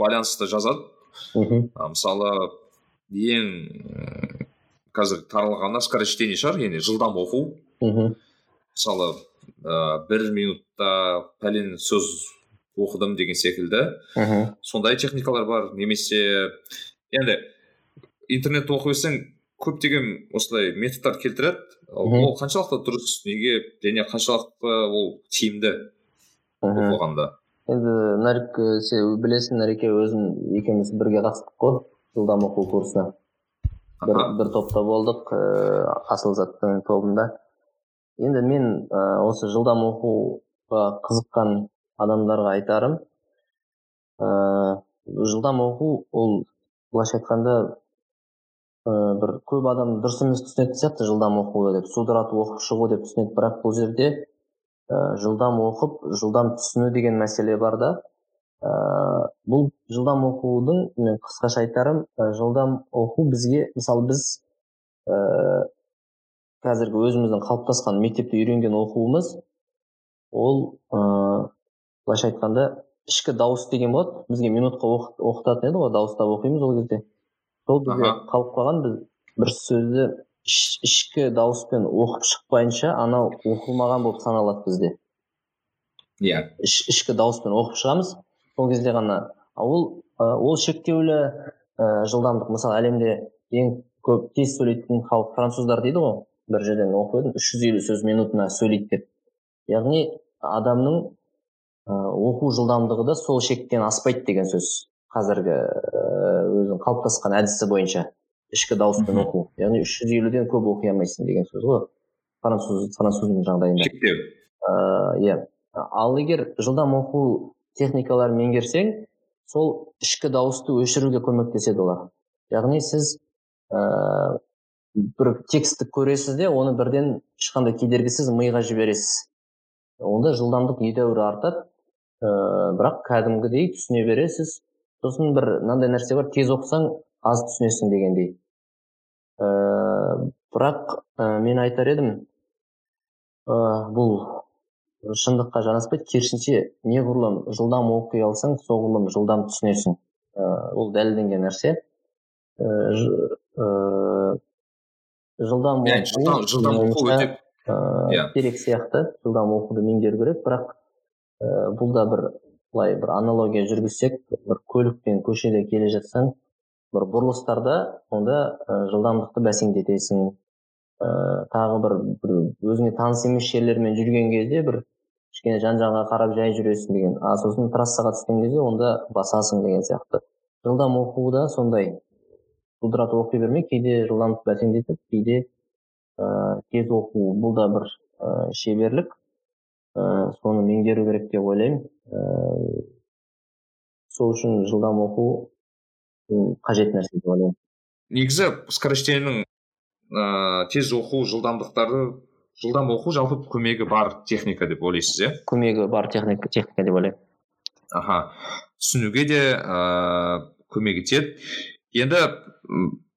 байланысты жазады. Мхм. Мысалы ең қазір таралғаны скорочтение шығар яғни жылдам оқу. Мхм. Мысалы ә, бір минутта пәлен сөз оқыдым деген секілді. Мхм. Сондай техникалар бар немесе енді интернетті оқи берсең көптеген осылай методтар келтіреді. Ол қаншалықты дұрыс неге және қаншалықты ол тиімді оқығанда? Енді нарик сен білесің нарике өзім екеуміз бірге қатыстық қой жылдам оқу курсына. Бір, бір топта болдық ыыы асылзаттың тобында. Енді мен ә, осы жылдам оқуға қызыққан адамдарға айтарым. Ыыы жылдам оқу ол былайша айтқанда ә, бір көп адам дұрыс емес түсінетін сияқты жылдам оқуды деп судыратып оқып шығу деп түсінеді. Бірақ бұл жерде ә, жылдам оқып жылдам түсіну деген мәселе бар да. Ә, бұл жылдам оқудың мен қысқаша айтарым ә, жылдам оқу бізге мысалы біз ә, қазіргі өзіміздің қалыптасқан мектепте үйренген оқуымыз ол былайша айтқанда ішкі дауыс деген болады. бізге минутқа оқытатын еді ғой дауыстап оқимыз ол кезде. Сол бізге қалып қалған біз бір сөзді ішкі дауыспен оқып шықпайынша анау оқылмаған болып саналады бізде. Иә. Yeah. ішкі дауыспен оқып шығамыз. сол кезде ғана ол ол шектеулі ә, жылдамдық. мысалы әлемде ең көп тез сөйлейтін халық француздар дейді ғой. бір жерден оқып едім үш жүз елу сөз минутына сөйлейді деп. яғни адамның оқу жылдамдығы да сол шектен аспайды деген сөз. Қазіргі өзінің қалыптасқан әдісі бойынша ішкі дауыспен оқу. Яғни үш жүз елуден көп оқи алмайсың деген сөз ғой. Француз француздың жағдайында. Шектеу. Иә. Ал егер жылдам оқу техникаларын меңгерсең сол ішкі дауысты өшіруге көмектеседі олар. Яғни сіз ә, бір текстті көресіз де оны бірден ешқандай кедергісіз миға жібересіз. Онда жылдамдық едәуір артады. Ә, бірақ кәдімгідей түсіне бересіз сосын бір мынандай нәрсе бар тез оқысаң аз түсінесің дегендей. Ә, бірақ ә, мен айтар едім ә, бұл шындыққа жанаспайды. Керісінше неғұрлым жылдам оқи алсаң соғұрлым жылдам түсінесің. Ә, ол дәлелденген нәрсе. Ә, ә, жылдам оқу иә. керек сияқты. Жылдам оқуды меңгеру керек. Бірақ ә, бұл да бір былай бір аналогия жүргізсек бір көлікпен көшеде келе жатсаң бір бұрылыстарда онда ә, жылдамдықты бәсеңдетесің. Ә, тағы бір, бір өзіңе таныс емес жерлермен жүрген кезде бір кішкене жан жағыңа қарап жай жүресің деген. А сосын трассаға түскен кезде онда басасың деген сияқты. Жылдам оқуда сондай. Құлдыратып оқи бермей кейде жылдамдықты бәсеңдетіп кейде ә, тез оқу. Бұл да бір ә, шеберлік. Ә, соны меңгеру керек деп ойлаймын. Ә, сол үшін жылдам оқу қажет нәрсе деп ойлаймын. Негізі скорочтениенің ыыы тез оқу жылдамдықтары жылдам оқу жалпы көмегі бар техника деп ойлайсыз иә? Көмегі бар техника техника деп ойлаймын. Аха. Түсінуге де ыыы көмек етеді енді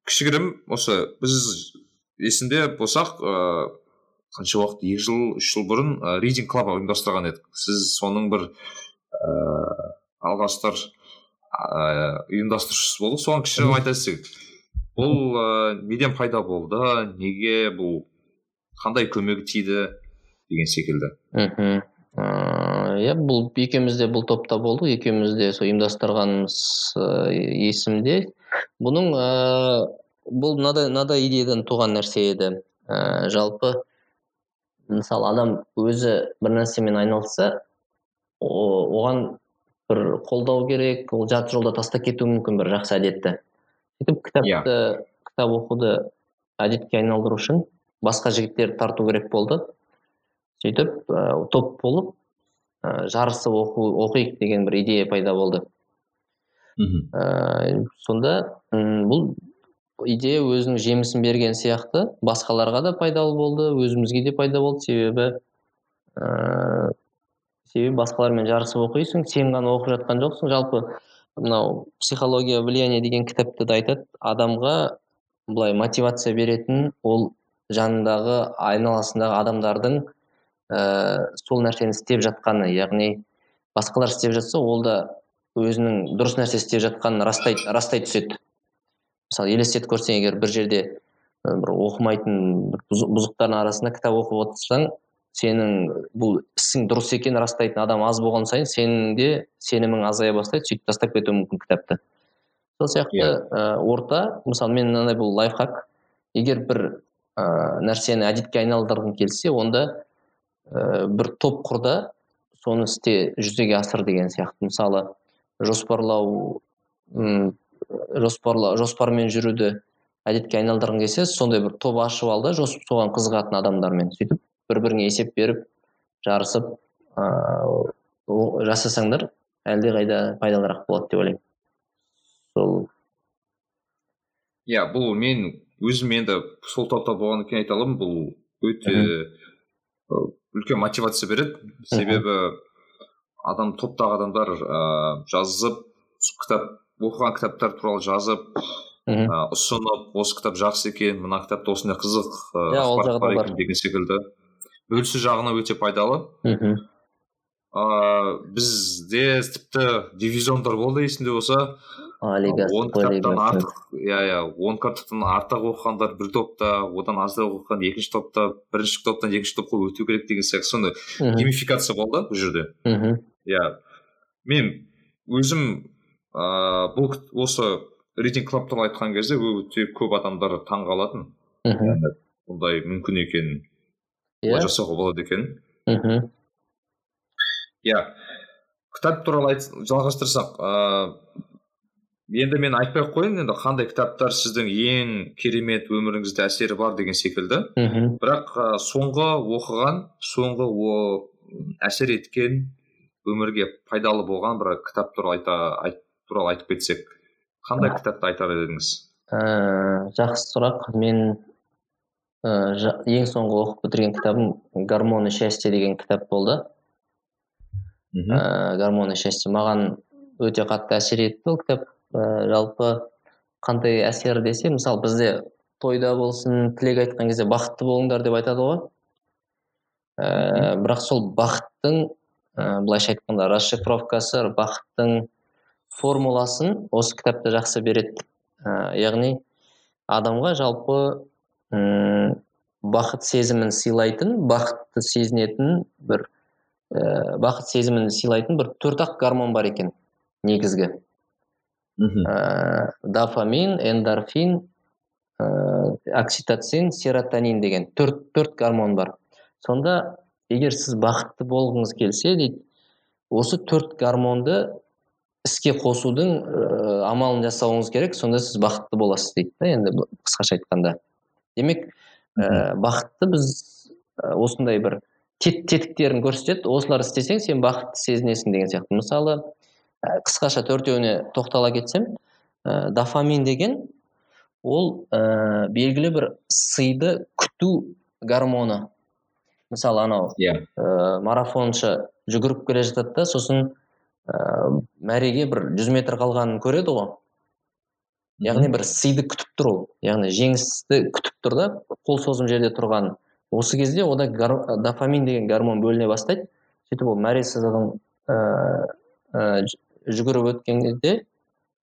кішігірім осы біз есімде болсақ ыыы қанша уақыт? Екі жыл үш жыл бұрын ә, reading club ұйымдастырған едік. Сіз соның бір ыыы алғаштар ыыы ұйымдастырушысы болдық соған кішігірім айтасыз бұл ыыы неден пайда болды неге бұл қандай көмегі тиді деген секілді. Мхм. Иә бұл екеуміз де бұл топта болдық. Екеуміз де сол ұйымдастырғанымыз есімде. Бұның ыыы бұл мынадай мынадай идеядан туған нәрсе еді. Ә, жалпы мысалы адам өзі бір нәрсемен айналысса оған бір қолдау керек ол жарты жолда тастап кетуі мүмкін бір жақсы әдетті сөйтіп кітапты yeah. Иә. кітап оқуды әдетке айналдыру үшін басқа жігіттерді тарту керек болды сөйтіп ә, топ болып ә, жарысып оқу оқиық деген бір идея пайда болды мхм ә, сонда бұл идея өзінің жемісін берген сияқты. Басқаларға да пайдалы болды өзімізге де пайда болды. Себебі ә, себебі басқалармен жарысып оқисың сен ғана оқып жатқан жоқсың. Жалпы мынау психология влияния деген кітапта да айтады. Адамға былай мотивация беретін ол жанындағы айналасындағы адамдардың ә, сол нәрсені істеп жатқаны яғни басқалар істеп жатса ол да өзінің дұрыс нәрсе істеп жатқанын растай, растай түседі. Мысалы елестетіп көрсең егер бір жерде бір оқымайтын бұзықтардың арасында кітап оқып отырсаң сенің бұл ісің дұрыс екенін растайтын адам аз болған сайын сенің де сенімің азая бастайды сөйтіп тастап кетуі мүмкін кітапты сол сияқты yeah. Иә. ә, орта мысалы мен мынандай бұл лайфхак егер бір ә, нәрсені әдетке айналдырғың келсе онда ә, бір топ құр да соны істе жүзеге асыр деген сияқты мысалы жоспарлау жоспарлы жоспармен жүруді әдетке айналдырғың келсе сондай бір топ ашып ал да соған қызығатын адамдармен сөйтіп бір біріңе есеп беріп жарысып ыыы жасасаңдар әлдеқайда пайдалырақ болады деп ойлаймын. Сол. Иә бұл мен өзім енді сол топта болғаннан кейін айта аламын бұл өте үлкен мотивация береді. Себебі адам топтағы адамдар ыыы жазып кітап оқыған кітаптар туралы жазып мхм ұсынып осы кітап жақсы екен мына кітапта осындай қызық ақпарат бар екен деген секілді бөлісу жағына өте пайдалы мхм ыыы бізде тіпті дивизиондар болды есімде болса он кітаптан артық иә иә он кітаптан артық оқығандар бір топта одан аздау оқыған екінші топта бірінші топтан екінші топқа өту керек деген сияқты сондай геймификация болды бұл жерде мхм иә мен өзім ыыы бұл осы рейтинг клаб туралы айтқан кезде өте көп адамдар таң қалатын мхм бұндай мүмкін екенін иә. жасауға болады екенін мхм. Иә. Кітап туралы айт жалғастырсақ ыыы енді мен айтпай ақ қояйын енді қандай кітаптар сіздің ең керемет өміріңізде әсері бар деген секілді. Мхм. Бірақ соңғы оқыған соңғы о, әсер еткен өмірге пайдалы болған бір кітап туралы айта айт, туралы айтып кетсек қандай кітапты айтар едіңіз? Ә, жақсы сұрақ. Мен ә, ең соңғы оқып бітірген кітабым гормоны счастья деген кітап болды. Ә, гормоны счастья маған өте қатты әсер етті ол кітап. Ә, жалпы қандай әсер десе мысалы бізде тойда болсын тілек айтқан кезде бақытты болыңдар деп айтады ғой. Ә, бірақ сол бақыттың ә, былайша айтқанда расшифровкасы бақыттың формуласын осы кітапта жақсы береді. Ә, яғни адамға жалпы ұм, бақыт сезімін сыйлайтын бақытты сезінетін бір ә, бақыт сезімін сыйлайтын бір төрт ақ гормон бар екен негізгі. Ә, дофамин эндорфин ә, окситоцин серотонин деген төрт төрт гормон бар. Сонда егер сіз бақытты болғыңыз келсе дейді осы төрт гормонды іске қосудың ә, амалын жасауыңыз керек сонда сіз бақытты боласыз дейді да енді қысқаша айтқанда. Демек ә, бақытты біз ә, осындай бір тет, тетіктерін көрсетеді осылар істесең сен бақытты сезінесің деген сияқты. Мысалы ә, қысқаша төртеуіне тоқтала кетсем ә, дофамин деген ол ә, белгілі бір сыйды күту гормоны. Мысалы анау иә. ә, марафоншы жүгіріп келе жатады да сосын ә, мәреге бір жүз метр қалғанын көреді ғой. Яғни бір сыйды күтіп тұр ол. Яғни жеңісті күтіп тұр да қол созым жерде тұрған. Осы кезде ода гор- дофамин деген гормон бөліне бастайды. Сөйтіп ол мәре сызығын ә, ә, жүгіріп өткен кезде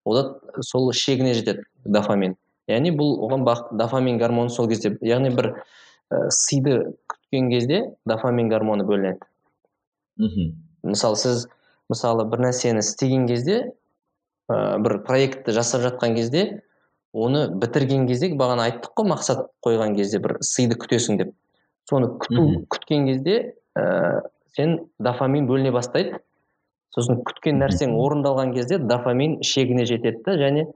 ода сол шегіне жетеді дофамин. Яғни бұл оған бақ, дофамин гормоны сол кезде яғни бір ә, сыйды күткен кезде дофамин гормоны бөлінеді. Мхм мысалы сіз мысалы бір нәрсені істеген кезде ә, бір проектті жасап жатқан кезде оны бітірген кезде бағана айттық қой мақсат қойған кезде бір сыйды күтесің деп. Соны күту күткен кезде ә, сен дофамин бөліне бастайды. Сосын күткен нәрсең орындалған кезде дофамин шегіне жетеді да және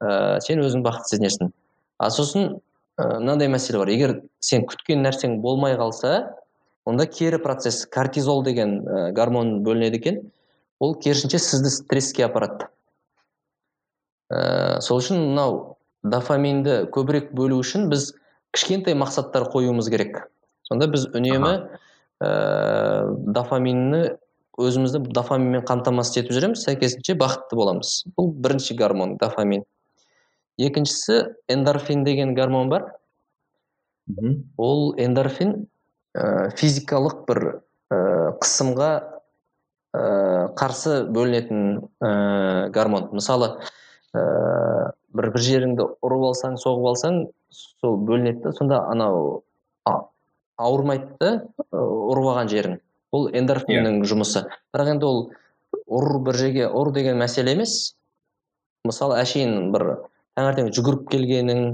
ә, сен өзің бақытты сезінесің. А сосын ә, мынандай мәселе бар. Егер сен күткен нәрсең болмай қалса онда кері процесс кортизол деген ә, гормон бөлінеді екен. Ол керісінше сізді стресске апарады. Ә, сол үшін мынау дофаминді көбірек бөлу үшін біз кішкентай мақсаттар қоюымыз керек. Сонда біз үнемі ә, дофаминні өзімізді дофаминмен қамтамасыз етіп жүреміз сәйкесінше бақытты боламыз. Бұл бірінші гормон дофамин. Екіншісі эндорфин деген гормон бар. Ол эндорфин ә, физикалық бір ә, қысымға қарсы бөлінетін ә, гормон. Мысалы ә, бір бір жеріңді ұрып алсаң соғып алсаң сол бөлінеді да сонда анау а- ауырмайды да ұрып алған жерің. Ол эндорфиннің жұмысы. Бірақ енді ол ұр бір жерге ұр деген мәселе емес. Мысалы әшейін бір таңертең жүгіріп келгенің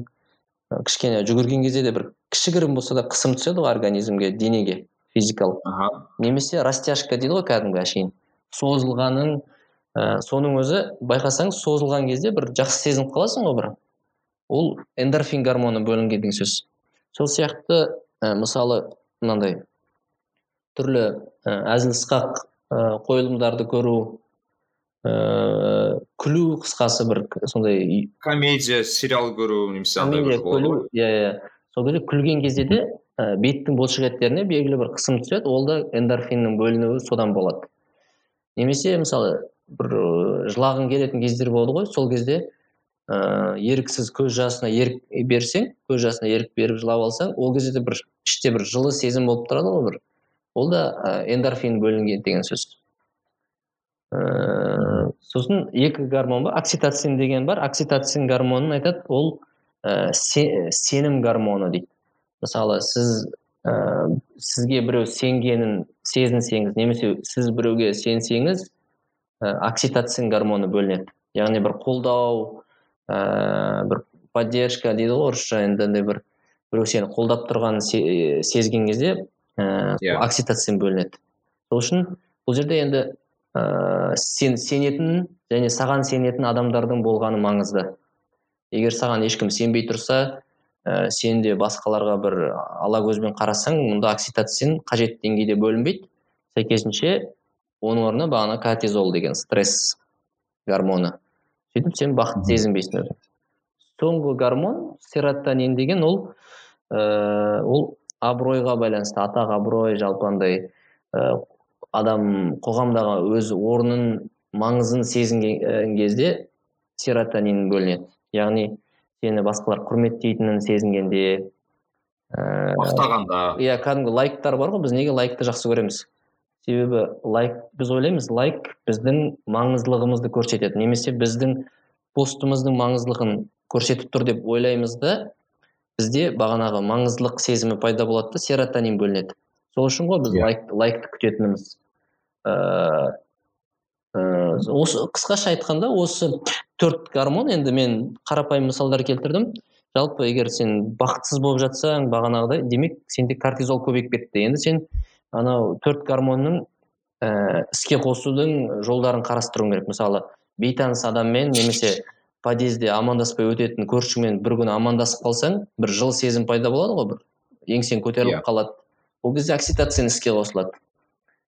кішкене жүгірген кезде де бір кішігірім болса да қысым түседі ғой организмге денеге. Физикалық. Аха. Немесе растяжка дейді ғой кәдімгі әшейін. Созылғаның ә, соның өзі байқасаң созылған кезде бір жақсы сезініп қаласың ғой бір. Ол эндорфин гормоны бөлінген деген сөз. Сол сияқты ә, мысалы мынандай түрлі ә, әзіл сықақ ә, қойылымдарды көру ә, күлу қысқасы бір сондай комедия сериал көру немесе андай иә иә. Сол кезде күлген кезде де ә, беттің бұлшықеттеріне белгілі бір қысым түседі ол да эндорфиннің бөлінуі содан болады. Немесе мысалы бір жылағың келетін кездер болды ғой сол кезде ә, еріксіз көз жасына ерік берсең көз жасына ерік беріп жылап алсаң ол кезде де бір іште бір жылы сезім болып тұрады ғой бір. Ол да эндорфин бөлінген деген сөз. Ә, сосын екі гормон бар окситоцин деген бар. Окситоцин гормонын айтады ол ә, се- сенім гормоны дейді. Мысалы сіз ә, сізге біреу сенгенін сезінсеңіз немесе сіз біреуге сенсеңіз ә, окситоцин гормоны бөлінеді. Яғни бір қолдау ә, бір поддержка дейді ғой орысша енді андай бір біреу сені қолдап тұрғанын се- сезген кезде ә, Иә. окситоцин бөлінеді. Сол үшін бұл жерде енді ә, сен сенетін және саған сенетін адамдардың болғаны маңызды. Егер саған ешкім сенбей тұрса ә, сен де басқаларға бір ала көзбен қарасаң мұнда окситоцин қажетті деңгейде бөлінбейді. Сәйкесінше оның орнына бағана кортизол деген стресс гормоны. Сөйтіп сен бақытты сезінбейсің өзің соңғы гормон серотонин деген ол ә, ол абыройға байланысты атақ абырой жалпы андай ә, адам қоғамдағы өз орнын маңызын сезінген кезде серотонин бөлінеді. Яғни сені басқалар құрметтейтінін сезінгенде ә, мақтағанда. иә кәдімгі лайктар бар ғой біз неге лайкты жақсы көреміз? Себебі лайк біз ойлаймыз лайк біздің маңыздылығымызды көрсетеді немесе біздің постымыздың маңыздылығын көрсетіп тұр деп ойлаймыз да бізде бағанағы маңыздылық сезімі пайда болады да серотонин бөлінеді. Сол үшін ғой біз Иә. лайк, лайкты күтетініміз. Ыыы ыыы осы қысқаша айтқанда осы төрт гормон енді мен қарапайым мысалдар келтірдім. Жалпы егер сен бақытсыз болып жатсаң бағанағыдай демек сенде кортизол көбейіп кетті. Енді сен анау төрт гормонның ііі іске қосудың жолдарын қарастыруың керек. Мысалы бейтаныс адаммен немесе подъезде амандаспай өтетін көршіңмен бір күні амандасып қалсаң бір жылы сезім пайда болады ғой бір еңсең көтеріліп Иә. қалады. Ол кезде окситоцин іске қосылады.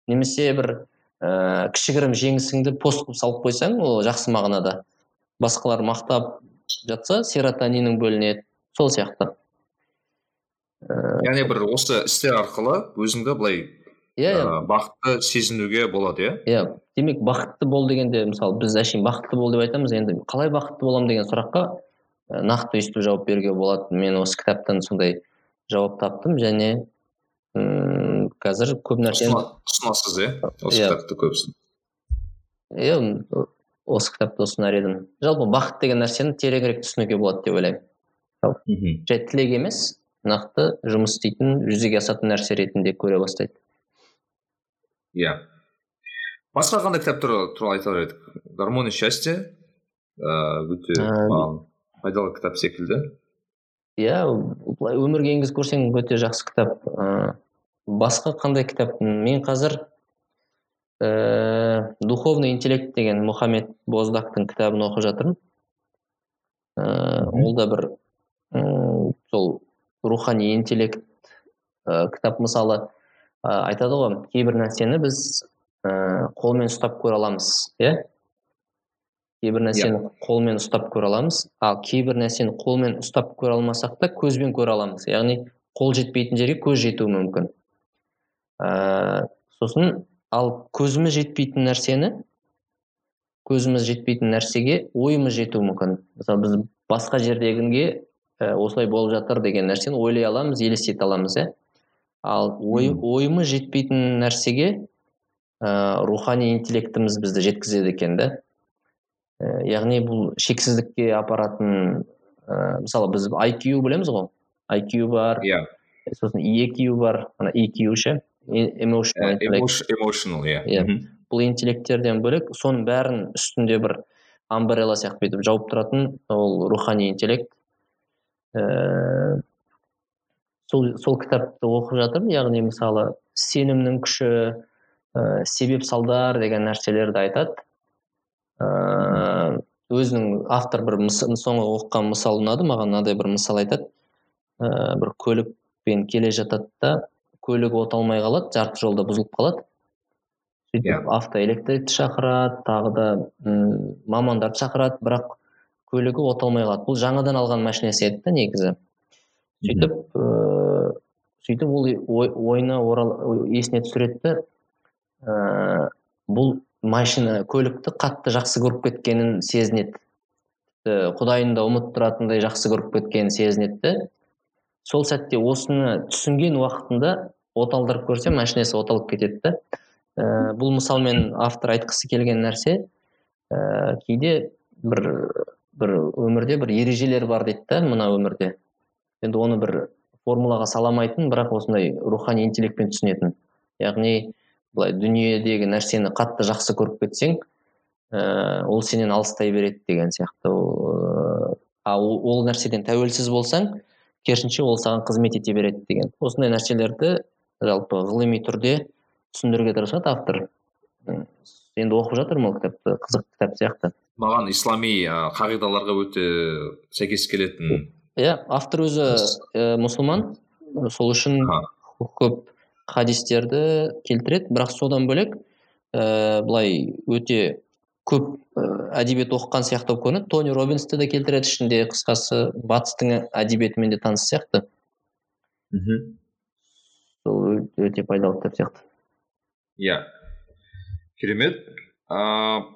Немесе бір ііі кішігірім жеңісіңді пост қылып салып қойсаң ол жақсы мағынада. Басқалар мақтап жатса серотонинің бөлінеді сол сияқты. Яғни бір осы істер арқылы өзіңді былай иә иә. ә, бақытты сезінуге болады иә? Иә. Демек бақытты бол дегенде мысалы біз әшейін бақытты бол деп айтамыз енді қалай бақытты боламын деген сұраққа ә, нақты өйстіп жауап беруге болады мен осы кітаптан сондай жауап таптым және м қазір көп нәрсені ұсынасыз иә? Осы Иә. кітапты көбісін иә осы кітапты ұсынар едім. Жалпы бақыт деген нәрсені тереңірек түсінуге болады деп ойлаймын. Жай тілек емес нақты жұмыс істейтін жүзеге асатын нәрсе ретінде көре бастайды. Иә. Басқа қандай кітап туралы айтар едік? Гармония счастья ыыы өте пайдалы кітап секілді. Иә былай өмірге енгізіп көрсең өте жақсы кітап. Ыыы басқа қандай кітап? Мен қазір ііі духовный интеллект деген мұхаммед боздактың кітабын оқып жатырмын. Мгм. ол да бір м сол рухани интеллект ыыы кітап мысалы. Ы айтады ғой кейбір нәрсені біз ыыы қолмен ұстап көре аламыз иә? Кейбір нәрсені қолмен ұстап көре аламыз ал кейбір нәрсені қолмен ұстап көре алмасақ та көзбен көре аламыз. Яғни қол жетпейтін жерге көз жетуі мүмкін. Ыыы сосын ал көзіміз жетпейтін нәрсені көзіміз жетпейтін нәрсеге ойымыз жетуі мүмкін. Мысалы біз басқа жердегіге ә, осылай болып жатыр деген нәрсені ойлай аламыз елестете аламыз иә. Ал ой, ойымыз жетпейтін нәрсеге ә, рухани интеллектіміз бізді жеткізеді екен да. Ә, яғни бұл шексіздікке апаратын ә, мысалы біз IQ білеміз ғой. IQ бар иә. сосын EQ бар ана EQ ше. E- emotional эмоtional иә Иә. Бұл интеллекттерден бөлек соның бәрін үстінде бір амбрелла сияқты бүйтіп жауып тұратын ол рухани интеллект. Ііі сол сол кітапты оқып жатырмын. Яғни мысалы сенімнің күші ііі себеп салдар деген нәрселерді айтады. Ііі өзінің автор бір соңғы оқыған мысал ұнады маған мынадай бір мысал айтады. Ііі бір көлікпен келе жатады да көлігі от алмай қалады жарты жолда бұзылып қалады. Сөйтіп Иә. автоэлектрикті шақырады тағы да м мамандарды шақырады бірақ көлігі от алмай қалады. Бұл жаңадан алған машинасы еді да негізі. Сөйтіп ыыы сөйтіп ол ой, ойына орал есіне түсіреді да ыыы бұл машина көлікті қатты жақсы көріп кеткенін сезінеді. Құдайын да ұмытып тұратындай жақсы көріп кеткенін сезінеді сол сәтте осыны түсінген уақытында от алдырып көрсе машинасы от алып кетеді да. Ііі бұл мысалмен автор айтқысы келген нәрсе. Ііі кейде бір бір өмірде бір ережелер бар дейді да мына өмірде. Енді оны бір формулаға сала алмайтын бірақ осындай рухани интеллектпен түсінетін. Яғни былай дүниедегі нәрсені қатты жақсы көріп кетсең ііі ол сенен алыстай береді деген сияқты. Ол, ол нәрседен тәуелсіз болсаң керісінше ол саған қызмет ете береді деген. Осындай нәрселерді жалпы ғылыми түрде түсіндіруге тырысады автор енді оқып жатырмын ол кітапты қызық кітап сияқты. Маған ислами қағидаларға өте сәйкес келетін. Иә автор өзі ә, мұсылман. Сол үшін көп хадистерді келтіреді. Бірақ содан бөлек ә, былай өте көп ә, әдебиет оқыған сияқты болып көрінеді. Тони роббинсті де келтіреді ішінде қысқасы батыстың әдебиетімен де таныс сияқты. Мхм сол өте- пайдалы кітап сияқты. Иә. Керемет. Ыыы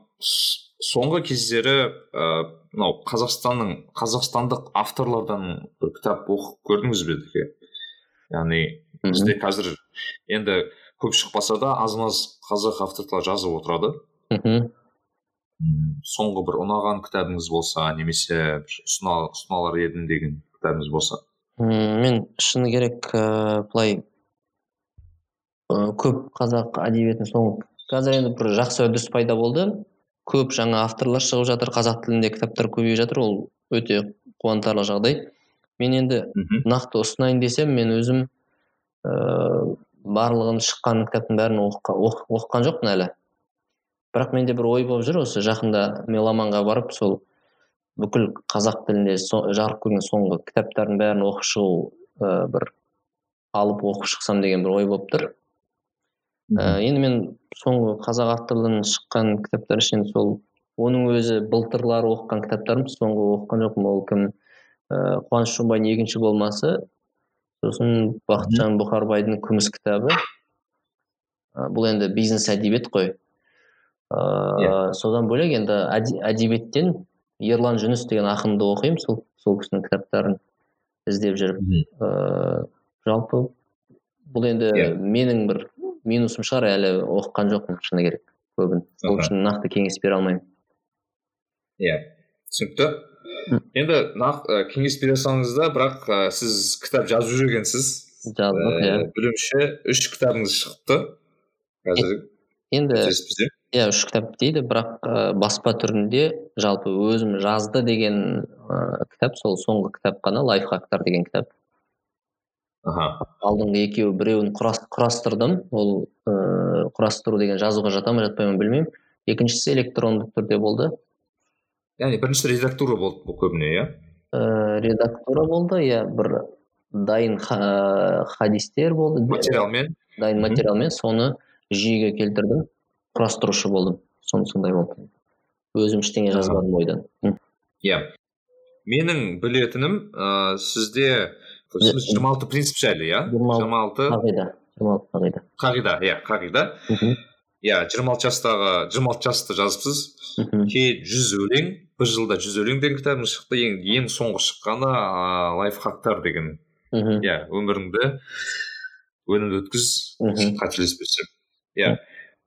соңғы кездері ыыы мынау қазақстанның қазақстандық авторлардан бір кітап оқып көрдіңіз бе Діке? яғни бізде қазір енді көп шықпаса да аз маз қазақ авторлар жазып отырады. Мхм соңғы бір ұнаған кітабыңыз болса немесе ұсына ұсыналар едім деген кітабыңыз болса? Мен шыны керек ыыы былай ы көп қазақ әдебиетін соңғы қазір енді бір жақсы үрдіс пайда болды. Көп жаңа авторлар шығып жатыр қазақ тілінде кітаптар көбейіп жатыр ол өте қуантарлық жағдай. Мен енді мхм. нақты ұсынайын десем мен өзім ыыы барлығын шыққан кітаптың бәрін оқыға- оқы- оқыған жоқпын әлі. Бірақ менде бір ой болып жүр осы жақында меломанға барып сол бүкіл қазақ тілінде со- жарық көрген соңғы кітаптардың бәрін оқып шығу ыыы бір алып оқып шықсам деген бір ой болып тұр. Ә, енді мен соңғы қазақ авторларынан шыққан кітаптар ішінен сол оның өзі былтырлары оқыған кітаптарым соңғы оқыған жоқпын. Ол кім? Ыыы қуаныш шонбайдың екінші болмасы сосын бақытжан бұқарбайдың күміс кітабы бұл енді бизнес әдебиет қой. Ыыы содан бөлек енді әдебиеттен ерлан жүніс деген ақынды оқимын сол сол кісінің кітаптарын іздеп жүріп. Ыыы жалпы бұл енді Иә. менің бір минусым шығар әлі оқыған жоқпын шыны керек көбін. Сол үшін нақты кеңес бере алмаймын. Иә түсінікті. Енді нақ ә, кеңес бере салыңыз да бірақ ә, сіз кітап жазып жүр екенсіз. Жаздық иә. білуімше үш кітабыңыз шықты. Қазір енді иә үш кітап дейді бірақ ә, баспа түрінде жалпы өзім жазды деген ә, кітап сол соңғы кітап қана лайфхактар деген кітап. Аха. Алдыңғы екеуі біреуін құрас, құрастырдым. Ол ыыы құрастыру деген жазуға жата ма жатпай ма білмеймін. Екіншісі электронды түрде болды. Яғни бірінші редактура болды бұл көбіне иә? Ыыы редактура болды иә бір дайын ха- хадистер болды. Материалмен. Дайын материалмен соны жүйеге келтірдім. Құрастырушы болдым. Сон сондай болды. Өзім ештеңе жазбадым ойдан. Иә. Менің білетінім ә, сізде сіз жиырма алты принцип жайлы иә? жиырма алты қағида. Жиырма алты қағида. Қағида иә қағида. Иә жиырма алты жастағы жиырма алты жасты жазыпсыз. Кейін жүз өлең бір жылда жүз өлең деген кітабыңыз шықты ең ең соңғы шыққаны ыыы лайфхактар деген. Мхм. Иә өміріңді өнімді өткіз қателеспесем. Иә.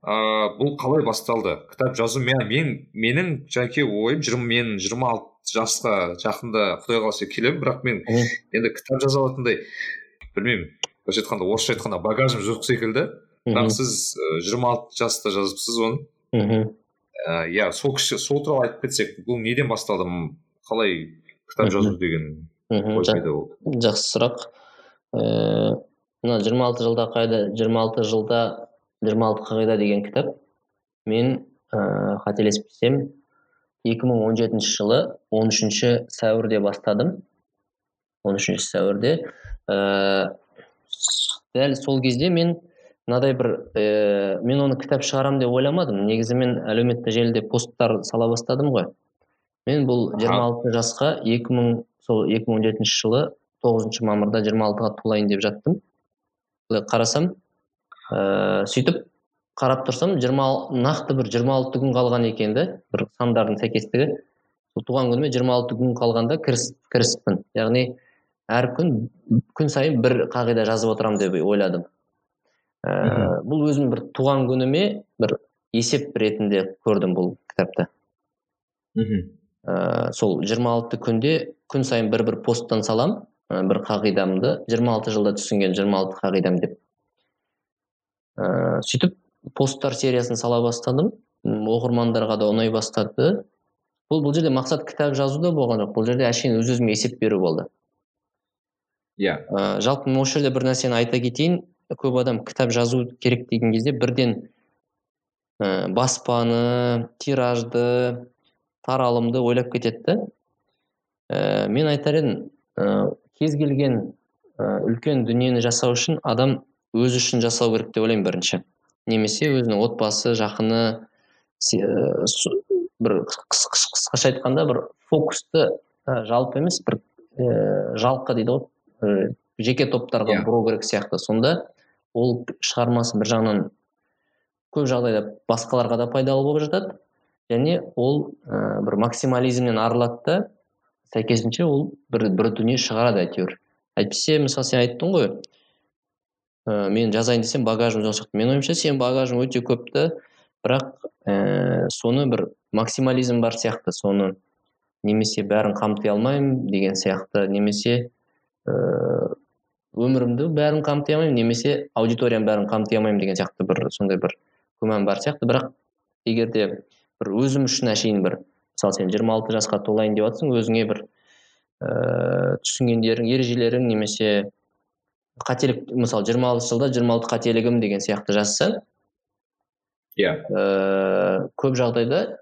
Ыыы бұл қалай басталды? Кітап жазу мен, мен менің жеке ойым жиырма мен жиырма алты жасқа жақында құдай қаласа келемін бірақ мен енді кітап жаза алатындай білмеймін. Былайша айтқанда орысша айтқанда багажым жоқ секілді. Бірақ сіз жиырма алты жаста жазыпсыз оны. Мхм. Ә, иә сол кіші сол туралы айтып кетсек бұл неден басталды? Қалай кітап жазу деген пайда болды жақсы сұрақ. Ііі мына жиырма алты жылда қайда жиырма алты жылда жиырма алты қағида деген кітап. Мен ыыы қателеспесем екі мың он жетінші жылы он үшінші сәуірде бастадым. он үшінші сәуірде ііі дәл сол кезде мен мынадай бір ііі мен оны кітап шығарамын деп ойламадым. Негізі мен әлеуметтік желіде посттар сала бастадым ғой. Мен бұл Аха. жиырма алты жасқа екі мың сол екі мың он жетінші жылы тоғызыншы мамырда жиырма алтыға толайын деп жаттым. Былай қарасам ыыы сөйтіп қарап тұрсам жиырма нақты бір жиырма алты күн қалған екен да бір сандардың сәйкестігі. Сол туған күніме жиырма алты күн қалғанда кіріс кіріспін. Яғни әр күн күн сайын бір қағида жазып отырамын деп ойладым. Ыыы бұл өзім бір туған күніме бір есеп ретінде көрдім бұл кітапты. Мхм. Ыыы сол 26 күнде күн сайын бір бір посттан салам бір қағидамды 26 жылда түсінген 26 қағидам деп. Ыыы сөйтіп посттар сериясын сала бастадым. Оқырмандарға да ұнай бастады. Бұл бұл жерде мақсат кітап жазу да болған жоқ. Бұл жерде әшейін өз өзіме есеп беру болды. Иә. Ә, жалпы мен осы жерде бір нәрсені айта кетейін. Көп адам кітап жазу керек деген кезде бірден ә, баспаны тиражды таралымды ойлап кетеді да. Ә, мен айтар едім ә, кез келген ә, үлкен дүниені жасау үшін адам өзі үшін жасау керек деп ойлаймын бірінші. Немесе өзінің отбасы жақыны су- бір қыс- қыс- қысқаша айтқанда бір фокусты ә, жалпы емес бір ә, жалқы дейді ғой жеке топтарға Иә. бұру керек сияқты. Сонда ол шығармасы бір жағынан көп жағдайда басқаларға да пайдалы болып жатады. Және ол ә, бір максимализмнен арылады да сәйкесінше ол бір бір дүние шығарады әйтеуір. Әйтпесе мысалы сен айттың ғой ә, мен жазайын десем багажым жоқ сияқты менің ойымша сенің багажың өте көп та. Бірақ ә, соны бір максимализм бар сияқты. Соны немесе бәрін қамти алмаймын деген сияқты. Немесе ыыы өмірімді бәрін қамти алмаймын немесе аудиторияның бәрін қамти алмаймын деген сияқты бір сондай бір күмән бар сияқты. Бірақ егер де бір өзім үшін әшейін бір мысалы сен 26 жасқа толайын деп жатрсың өзіңе бір ыыы түсінгендерің ережелерің немесе қателік мысалы 26 жылда 26 қателігім деген сияқты жазсаң иә. ыыы көп жағдайда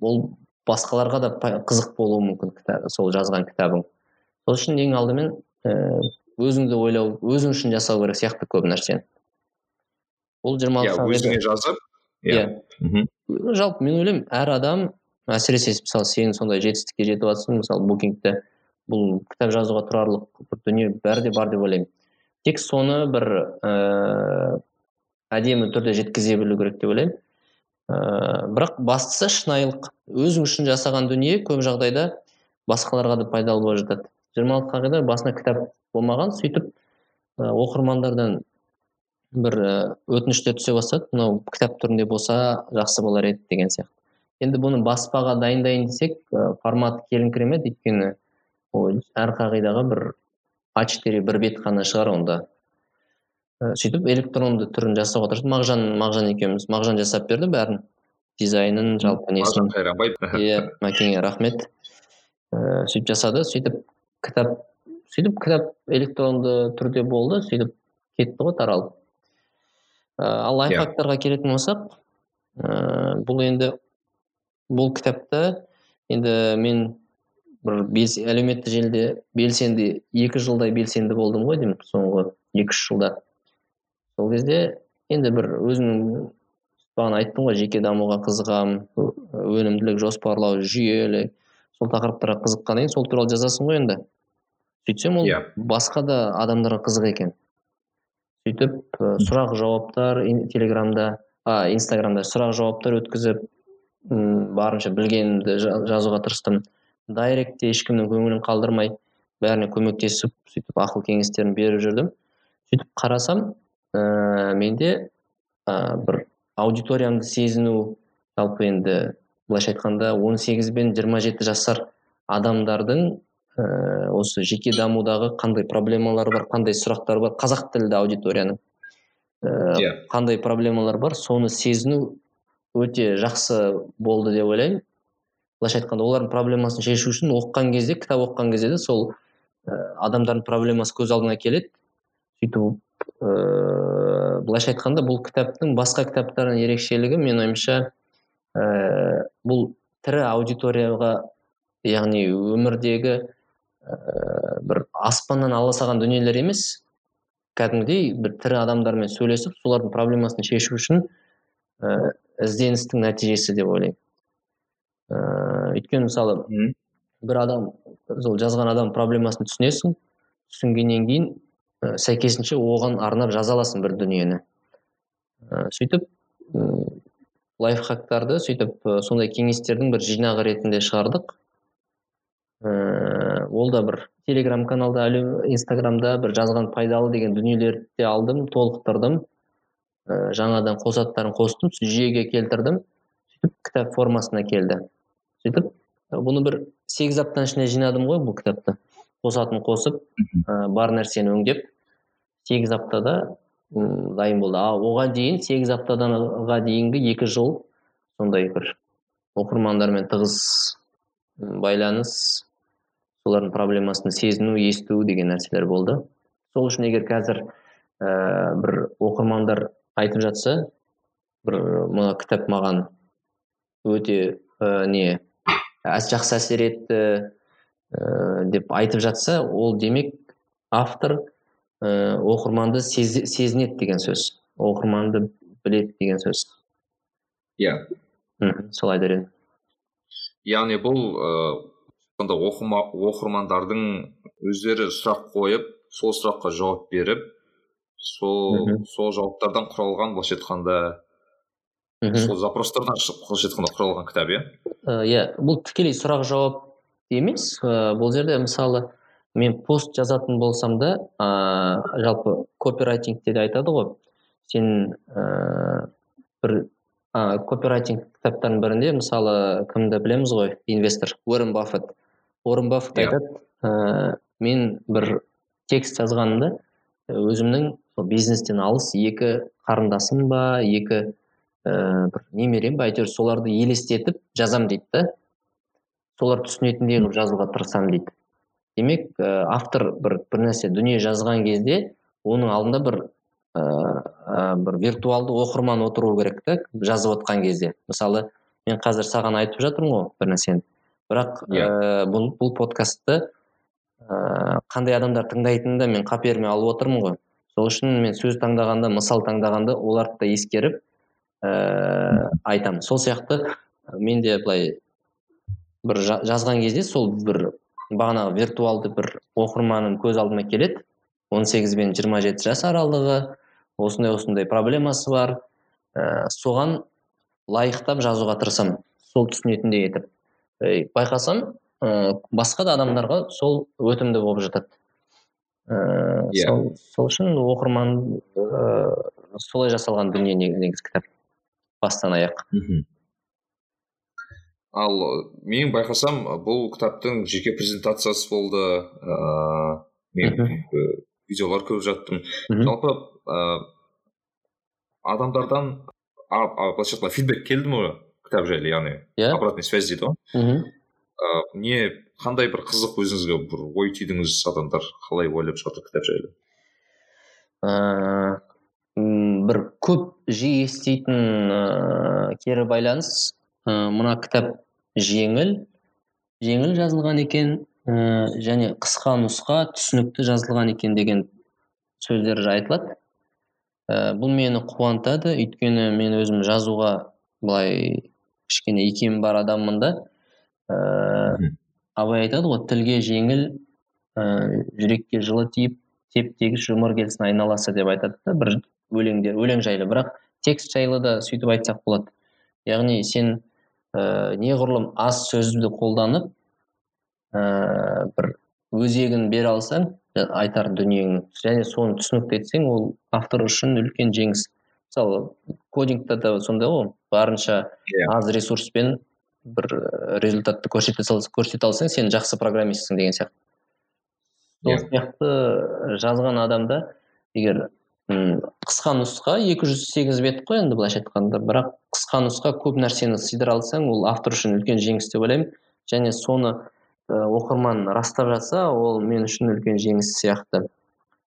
ол басқаларға да қызық болуы мүмкін кітап, сол жазған кітабың сол үшін ең алдымен ііі өзіңді ойлау өзің үшін жасау керек сияқты көп нәрсені. Ол жиырма иә өзіңе жазып иә. Мхм. Жалпы мен ойлаймын әр адам әсіресе мысалы сен сондай жетістікке жетіп жатрсың мысалы букингте. Бұл кітап жазуға тұрарлық бір дүние бәрі де бар деп ойлаймын. Тек соны бір ә, әдемі түрде жеткізе білу керек деп ойлаймын. Ә, бірақ бастысы шынайылық. Өзің үшін жасаған дүние көп жағдайда басқаларға да пайдалы болып жатады. жиырма алты қағида басында кітап болмаған сөйтіп ә, оқырмандардан бір өтініштер түсе бастады. Мынау кітап түрінде болса жақсы болар еді деген сияқты. Енді бұны баспаға дайындайын десек ә, форматы келіңкіремеді өйткені ол әр қағидаға бір а 4 бір бет қана шығар онда. Ә, сөйтіп электронды түрін жасауға тырыстық мағжан мағжан екеуміз мағжан жасап берді бәрін. Дизайнын жалпы несін. Иә мәкеңе рахмет. Ә, сөйтіп жасады. Сөйтіп кітап сөйтіп кітап электронды түрде болды. Сөйтіп кетті ғой таралып ә, ал иә. лайфхактарға келетін болсақ бұл енді бұл кітапта енді мен бір әлеуметтік желіде белсенді екі жылдай белсенді болдым ғой деймін соңғы екі үш жылда. Сол кезде енді бір өзімнің бағана айттым ғой жеке дамуға қызығамын өнімділік жоспарлау жүйелі сол тақырыптарға қызыққаннан кейін сол туралы жазасың ғой енді. Сөйтсем ол иә. басқа да адамдарға қызық екен. Сөйтіп сұрақ жауаптар телеграмда а инстаграмда сұрақ жауаптар өткізіп м барынша білгенімді жазуға тырыстым. Дайректте ешкімнің көңілін қалдырмай бәріне көмектесіп сөйтіп ақыл кеңестерін беріп жүрдім сөйтіп қарасам ә, менде ә, бір аудиториямды сезіну жалпы енді былайша айтқанда 18 бен 27 жасар адамдардың ә, осы жеке дамудағы қандай проблемалары бар қандай сұрақтары бар қазақ тілді аудиторияның ә, yeah. қандай проблемалар бар соны сезіну өте жақсы болды деп ойлаймын былайша айтқанда олардың проблемасын шешу үшін оқыған кезде кітап оқыған кезде де сол ә, адамдардың проблемасы көз алдыңа келеді. Сөйтіп ә, былайша айтқанда бұл кітаптың басқа кітаптардан ерекшелігі менің ойымша ә, бұл тірі аудиторияға яғни өмірдегі ә, бір аспаннан аласаған дүниелер емес кәдімгідей бір тірі адамдармен сөйлесіп солардың проблемасын шешу үшін ә, ізденістің нәтижесі деп ойлаймын. Ыыы өйткені мысалы бір адам сол жазған адам проблемасын түсінесің түсінгеннен кейін ә, сәйкесінше оған арнап жаза аласың бір дүниені. Ә, сөйтіп лайфхактарды сөйтіп ә, сондай кеңестердің бір жинағы ретінде шығардық. Ә, ол да бір телеграм каналда инстаграмда бір жазған пайдалы деген дүниелерді де алдым толықтырдым. Ә, жаңадан қосаттарын қостым жүйеге келтірдім. Сөйтіп кітап формасына келді. Сөйтіп бұны бір сегіз аптаның ішінде жинадым ғой бұл кітапты. Қосатын қосып ә, бар нәрсені өңдеп сегіз аптада ұм, дайын болды. Ал оған дейін сегіз аптаданға дейінгі екі жыл сондай бір оқырмандармен тығыз байланыс солардың проблемасын сезіну есту деген нәрселер болды. Сол үшін егер қазір ә, бір оқырмандар айтып жатса бір мына кітап маған өте ә, не жақсы әсер етті ә, деп айтып жатса ол демек автор ә, оқырманды сез, сезінеді деген сөз оқырманды біледі деген сөз. Иә. Yeah. солай дер едім яғни бұл сонда оқырмандардың өздері сұрақ қойып сол сұраққа жауап беріп сол сол жауаптардан құралған былайша айтқанда сол запростардан айтқанда құралған кітап иә иә бұл тікелей сұрақ жауап емес. Ә, бұл жерде мысалы мен пост жазатын болсам да ә, жалпы копирайтингте де айтады ғой. Сен ә, бір ә, копирайтинг кітаптарының бірінде мысалы кімді білеміз ғой? Инвестор уоррен баффет. Уоррен баффет yeah. Иә. айтады ә, мен бір текст жазғанымда өзімнің бизнестен алыс екі қарындасым ба екі ә, бір немерем ба әйтеуір соларды елестетіп жазам дейді да. Солар түсінетіндей қылып жазуға тырысамын дейді. Демек ә, автор бір бір нәрсе дүние жазған кезде оның алдында бір ә, бір виртуалды оқырман отыру керек та жазып отқан кезде. Мысалы мен қазір саған айтып жатырмын ғой бір нәрсені. Бірақ ә, бұл, бұл подкастты ә, қандай адамдар тыңдайтынын да мен қаперіме алып отырмын ғой. Сол үшін мен сөз таңдағанда мысал таңдағанда оларды да ескеріп ә, айтамын. Сол сияқты мен де былай бір жазған кезде сол бір бағанағы виртуалды бір оқырманым көз алдыма келеді. 18 бен 27 жас аралығы осындай осындай проблемасы бар. Ә, соған лайықтап жазуға тырысамын сол түсінетіндей етіп. Ә, байқасам ә, басқа да адамдарға сол өтімді болып жатады. Ә, Иә. сол, сол үшін оқырман ә, солай жасалған дүние негізі кітап. Бастан аяқ. Мхм. Ал мен байқасам бұл кітаптың жеке презентациясы болды. Ыыы мен э, видеолар көріп жаттым. Мхм. жалпы ыыы адамдардан былайша айтқанда фидбек келді ме кітап жайлы яғни иә. обратный связь дейді ғой? Мхм. Ә, не қандай бір қызық өзіңізге бір ой түйдіңіз адамдар қалай ойлап жатыр кітап жайлы? М, бір көп жиі еститін ә, кері байланыс ә, мына кітап жеңіл жеңіл жазылған екен ә, және қысқа нұсқа түсінікті жазылған екен деген сөздер айтылады. Ә, бұл мені қуантады. Өйткені мен өзім жазуға былай кішкене икемі бар адаммын да. Ә, абай айтады ғой тілге жеңіл ә, жүрекке жылы тиіп теп тегіс жұмыр келсін айналасы деп айтады да бір өлеңдер өлең жайлы. Бірақ текст жайлы да сөйтіп айтсақ болады. Яғни сен ә, неғұрлым аз сөзді қолданып ә, бір өзегін бере алсаң жа- айтар дүниеңнің. Және соны түсінікті етсең ол автор үшін үлкен жеңіс. Мысалы кодингта да сондай ғой. Барынша Иә. аз ресурспен бір результатты көрсете көрсете алсаң сен жақсы программистсің деген сияқты. Сол Иә. сияқты жазған адамда егер қысқа нұсқа 208 бет қой енді былайша айтқанда. Бірақ қысқа нұсқа көп нәрсені сыйдыра алсаң ол автор үшін үлкен жеңіс деп ойлаймын. Және соны ә, оқырман растап жатса ол мен үшін үлкен жеңіс сияқты.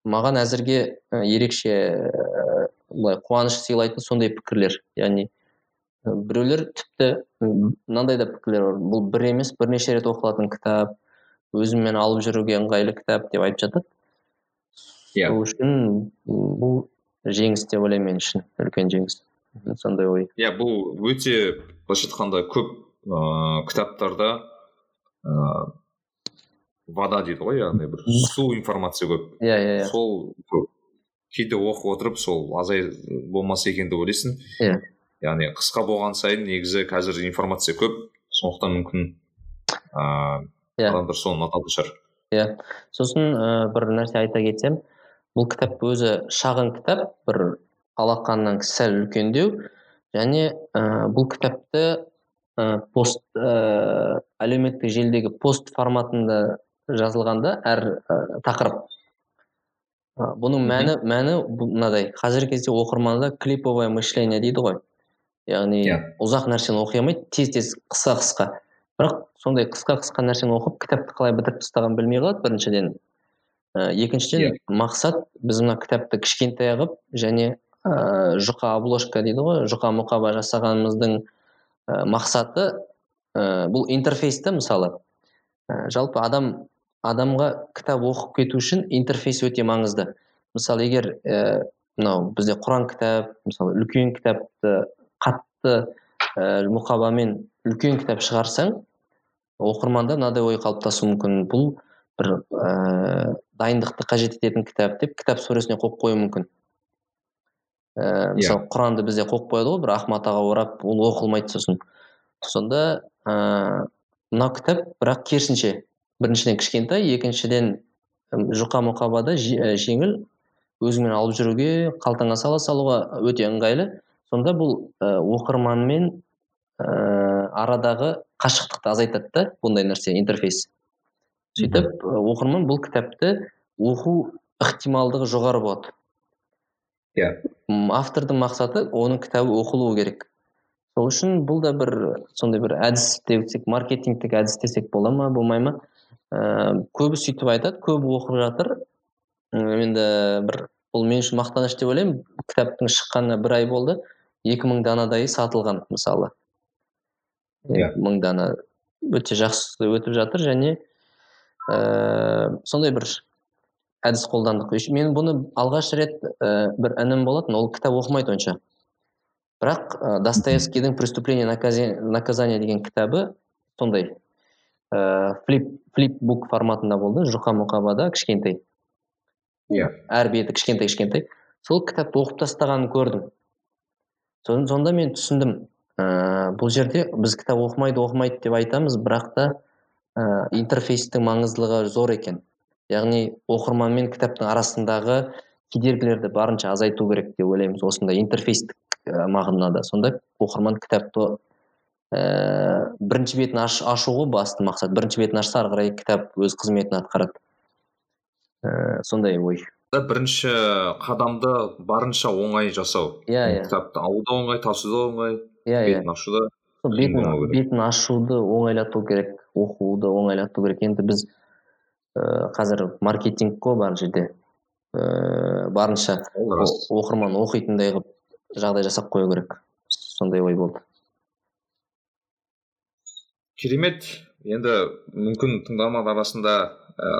Маған әзірге ә, ерекше ә, былай қуаныш сыйлайтын сондай пікірлер. Яғни біреулер тіпті мынандай да пікірлер бар. Бұл бір емес бірнеше рет оқылатын кітап өзіммен алып жүруге ыңғайлы кітап деп айтып жатады. Иә. сол үшін бұл жеңіс деп ойлаймын мен үшін үлкен жеңіс. Сондай ой. Иә бұл өте былайша айтқанда көп ыыы кітаптарда ыыы вода дейді ғой яғни бір су информация көп. Иә иә иә сол көп. кейде оқып отырып сол азай болмаса екен деп ойлайсың. Иә. яғни қысқа болған сайын негізі қазір информация көп сондықтан мүмкін ыыы Иә. адамдар соны ұнататын шығар. Иә сосын ә, бір нәрсе айта кетсем. Бұл кітап өзі шағын кітап бір алақаннан сәл үлкендеу. Және ә, бұл кітапты ә, пост ә, әлеуметтік желідегі пост форматында жазылғанда әр ә, тақырып. Ә, бұның мәні мәні мынадай. Қазіргі кезде оқырманда клиповое мышление дейді ғой. Яғни Иә. ұзақ нәрсені оқи алмайды тез тез қысқа қысқа. Бірақ сондай қысқа қысқа нәрсені оқып кітапты қалай бітіріп тастағанын білмей қалады. Біріншіден ә, екіншіден Иә. мақсат біз мына кітапты кішкентай қылып және ә, жұқа обложка дейді ғой жұқа мұқаба жасағанымыздың ә, мақсаты ә, бұл интерфейс та мысалы. Ә, жалпы адам адамға кітап оқып кету үшін интерфейс өте маңызды. Мысалы егер ә, мынау бізде құран кітап мысалы үлкен кітапты қатты ә, мұқабамен үлкен кітап шығарсаң оқырманда мынадай ой қалыптасуы мүмкін. Бұл бір ә, дайындықты қажет ететін кітап деп кітап сөресіне қойып қоюы мүмкін. Ә, мысалы құранды бізде қойып қояды ғой бір ақ матаға орап ол оқылмайды сосын. Сонда ә, мынау кітап бірақ керісінше біріншіден кішкентай екіншіден жұқа мұқабада же- жеңіл өзіңмен алып жүруге қалтаңа сала салуға өте ыңғайлы. Сонда бұл ә, оқырманмен ә, арадағы қашықтықты азайтады да бұндай нәрсе интерфейс. Сөйтіп оқырман бұл кітапты оқу ықтималдығы жоғары болады. Иә. М, автордың мақсаты оның кітабы оқылуы керек. Сол үшін бұл да бір сондай бір әдіс десек маркетингтік әдіс десек бола ма болмай ма? Ә, көбі сөйтіп айтады көбі оқып жатыр. Енді бір бұл мен үшін мақтаныш деп ойлаймын. Кітаптың шыққанына бір ай болды екі мың данадай сатылған мысалы. Иә. екі мың дана өте жақсы өтіп жатыр және ә, сондай бір әдіс қолдандық. Мен бұны алғаш рет ә, бір інім болатын ол кітап оқымайды онша. Бірақ ә, достоевскийдің преступление наказание деген кітабы сондай. Ә, флип флипбук форматында болды жұқа мұқабада кішкентай иә. Әр беті кішкентай кішкентай сол кітапты оқып тастағанын көрдім. Сон- сонда мен түсіндім ә, бұл жерде біз кітап оқымайды оқымайды деп айтамыз бірақ та ә, интерфейстің маңыздылығы зор екен. Яғни оқырман мен кітаптың арасындағы кедергілерді барынша азайту керек деп ойлаймыз осындай интерфейстік ә, мағынада. Сонда оқырман кітапты ә, бірінші бетін аш, ашу ғой басты мақсат бірінші бетін ашса ары қарай кітап өз қызметін атқарады. Ә, сондай ой. Бірінші қадамды барынша оңай жасау. Иә иә. кітапты алу да оңай тасу да оңай иә иә. бетін ашу да бетін ашуды оңайлату керек. Оқуды оңайлату керек. Енді біз ә, қазір маркетинг қой бар жерде. Ә, барынша оқырман оқитындай қылып жағдай жасап қою керек. Сондай ой болды. Керемет. Енді мүмкін тыңдарман арасында ә,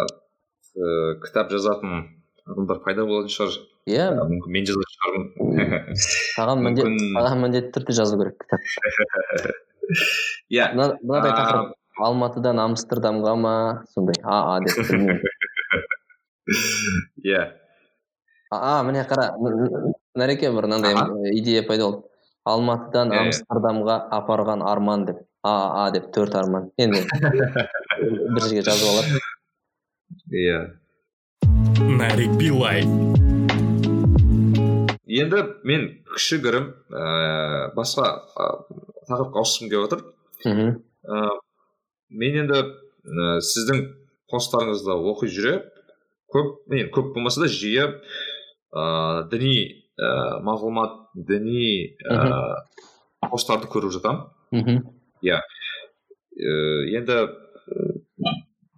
ә, кітап жазатын адамдар пайда болатын шығар. Иә. Ә, мүмкін мен жазатын шығармын. [laughs] Саған міндет мүмкін- саған міндетті түрде жазу керек кітап. [laughs] Иә. Мына- мынадай тақырып. Алматыдан амстердамға ма? Сондай а а деп білмеймін. [laughs] иә. А міне қара нареке бір мынандай идея пайда болды. Алматыдан амстердамға апарған арман деп а а деп төрт арман. Енді [laughs] бір жерге жазып алады иә. Нарик Билай. енді мен кішігірім ә, басқа ә, тақырыпқа ауысқым келіп отыр. Мхм. Ә, мен енді ә, сіздің посттарыңызды оқи жүре көп енді көп болмаса да жиі ә, діни ә, мағлұмат діни ә, посттарды көріп жатамын. Мхм. Ә, енді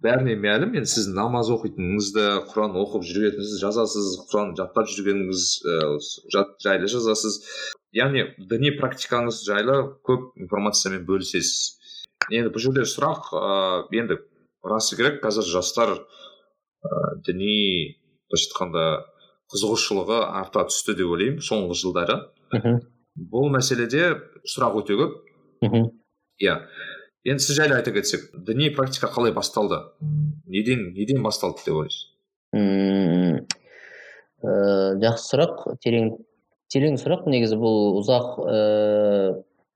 бәріне мәлім енді сіз намаз оқитыныңызды құран оқып жүретініңізді жазасыз құран жаттап жүргеніңіз ә, жат, жайлы жазасыз. Яғни діни практикаңыз жайлы көп информациямен бөлісесіз. Енді бұл жерде сұрақ ә, енді расы керек қазір жастар ә, діни былайша айтқанда қызығушылығы арта түсті деп ойлаймын соңғы жылдары. Мхм. Бұл мәселеде сұрақ өте көп. Мхм. Иә. Енді сіз жайлы айта кетсек діни практика қалай басталды? Неден неден басталды деп ойлайсыз? Ммм, ә, жақсы сұрақ терең терең сұрақ. Негізі бұл ұзақ ә,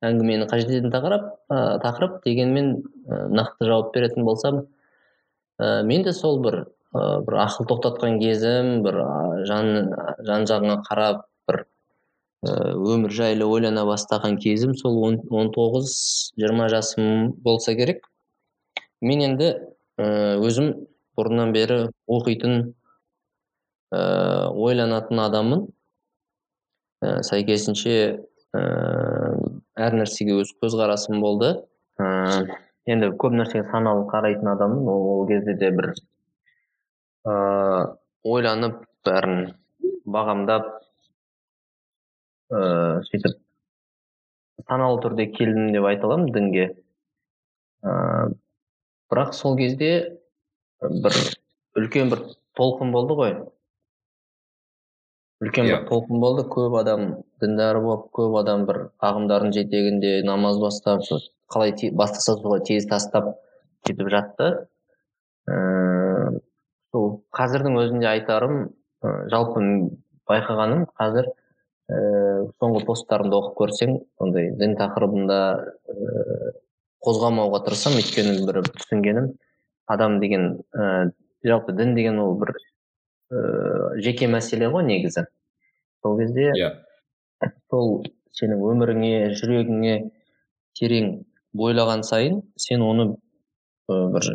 әңгімені қажет ететін тақырып ә, тақырып дегенмен ә, нақты жауап беретін болсам ә, мен де сол бір ә, бір ақыл тоқтатқан кезім бір жан жан жағыңа қарап бір өмір жайлы ойлана бастаған кезім сол он, 19 20 жасым болса керек. Мен енді өзім бұрыннан бері оқитын ойланатын адаммын. Ә, сәйкесінше әр нәрсеге өз көзқарасым болды. Ә, енді көп нәрсеге саналы қарайтын адаммын. Ол, кезде де бір ә, ойланып бәрін бағамдап ә, сөйтіп саналы түрде келдім деп айта аламын дінге. Ә, бірақ сол кезде бір үлкен бір толқын болды ғой. Үлкен бір Иә. толқын болды көп адам діндар болып көп адам бір ағымдардың жетегінде намаз бастап сол қалай те- бастаса солай тез тастап сөйтіп жатты ііі сол қазірдің өзінде айтарым жалпы байқағаным қазір ііі соңғы посттарымды оқып көрсең ондай дін тақырыбында ііі қозғамауға тырысамын өйткені бір түсінгенім адам деген ііі жалпы дін деген ол бір ііі жеке мәселе ғой негізі. Сол кезде иә. сол сенің өміріңе жүрегіңе терең бойлаған сайын сен оны бір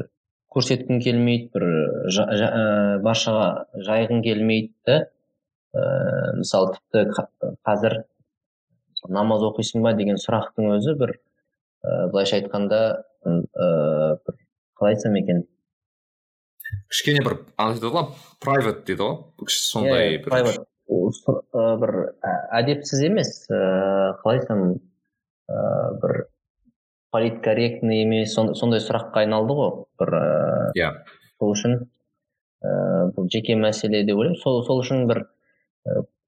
көрсеткің келмейді бір жа- жа- ә, баршаға жайғың келмейді да ә, мысалы тіпті қа- қазір намаз оқисың ба деген сұрақтың өзі бір ә, былайша айтқанда ы, ә, бір қалай айтсам екен? Кішкене бір ана дейді ғой private дейді ғой сондай бір private. Әдепсіз емес ә, қалай айтсам ә, бір политкорректный емес сон- сондай сұраққа айналды ғой бір ә, иә сол үшін ә, бұл жеке мәселе деп ойлаймын сол, сол үшін бір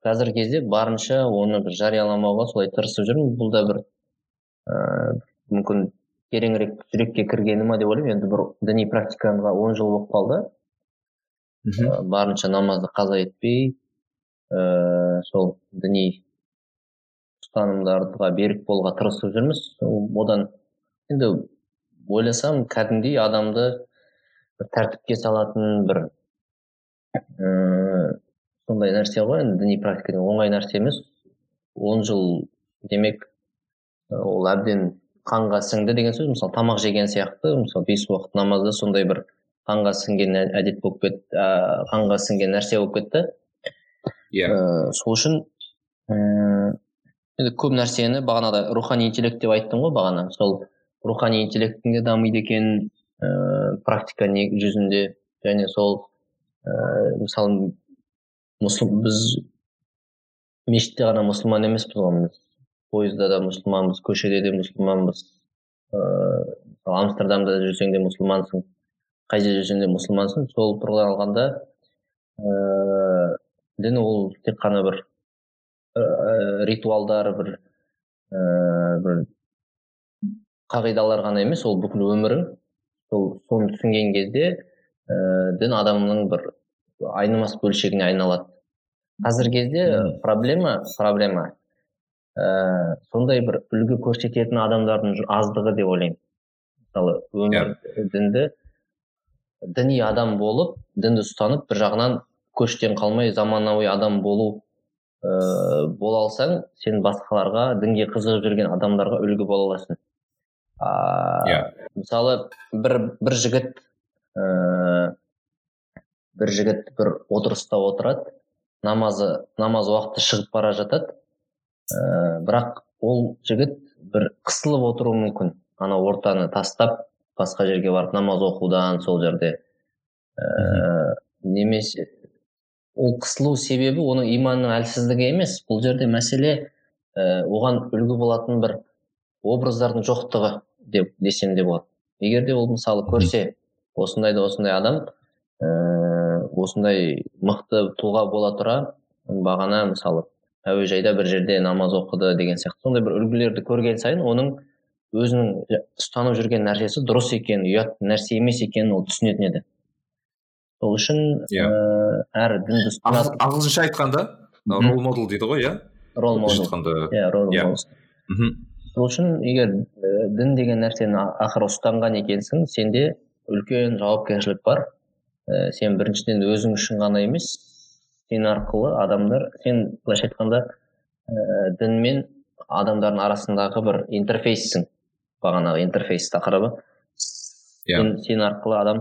қазіргі кезде барынша оны бір жарияламауға солай тырысып жүрмін бұл да бір ә, мүмкін тереңірек жүрекке кіргені ма деп ойлаймын. Енді бір діни практиканға он жыл болып қалды. Барынша намазды қаза етпей ә, сол діни ұстанымдарға берік болуға тырысып жүрміз. Одан енді ойласам кәдімгідей адамды бір тәртіпке салатын бір ыыы сондай нәрсе ғой. Енді діни практика оңай нәрсе емес. Он жыл демек ол әбден қанға сіңді деген сөз мысалы тамақ жеген сияқты мысалы бес уақыт намазда сондай бір қанға сіңген әдет болып кетті ә, қанға сіңген нәрсе болып кетті. Иә. Yeah. сол үшін ыыы енді көп нәрсені бағанада рухани интеллект деп айттым ғой бағана. Сол рухани интеллекттің де дамиды екен ә, практика жүзінде. Және сол ә, мысалы біз мешітте ғана мұсылман емеспіз ғой пойызда да мұсылманбыз көшеде де мұсылманбыз ыыы амстердамда жүрсең де мұсылмансың қай жерде жүрсең де мұсылмансың сол тұрғыдан алғанда ыыы дін ол тек қана бір ә, ритуалдар бір ә, бір қағидалар ғана емес ол бүкіл өмірің. Сол соны түсінген кезде ә, дін адамның бір айнымас бөлшегіне айналады. Қазіргі кезде проблема проблема. Ә, сондай бір үлгі көрсететін адамдардың аздығы деп ойлаймын мысалы өмір yeah. дінді діни адам болып дінді ұстанып бір жағынан көштен қалмай заманауи адам болу ыыы бола алсаң сен басқаларға дінге қызығып жүрген адамдарға үлгі бола аласың ыыы yeah. Иә. мысалы бір бір жігіт ыыы бір жігіт бір отырыста отырады намазы намаз уақыты шығып бара жатады ә, бірақ ол жігіт бір қысылып отыруы мүмкін. Ана ортаны тастап басқа жерге барып намаз оқудан сол жерде. Ә, немесе ол қысылу себебі оның иманның әлсіздігі емес. Бұл жерде мәселе ә, оған үлгі болатын бір образдардың жоқтығы деп десем де болады. Егер де ол мысалы көрсе осындай да осындай адам ә, осындай мықты тұлға бола тұра бағана мысалы әуежайда бір жерде намаз оқыды деген сияқты. Сондай бір үлгілерді көрген сайын оның өзінің ұстанып жүрген нәрсесі дұрыс екенін ұят нәрсе емес екенін ол түсінетін еді. Сол үшін иә. әр дінді ағылшынша айтқанда рол модел дейді ғой иә? Рол модел иә рол модел сол үшін егер дін деген нәрсені ақыры ұстанған екенсің сенде үлкен жауапкершілік бар. Ә, сен біріншіден өзің үшін ғана емес сен арқылы адамдар сен былайша айтқанда ә, дін мен адамдардың арасындағы бір интерфейссің. бағанағы интерфейс тақырыбы yeah. сен, сен арқылы адам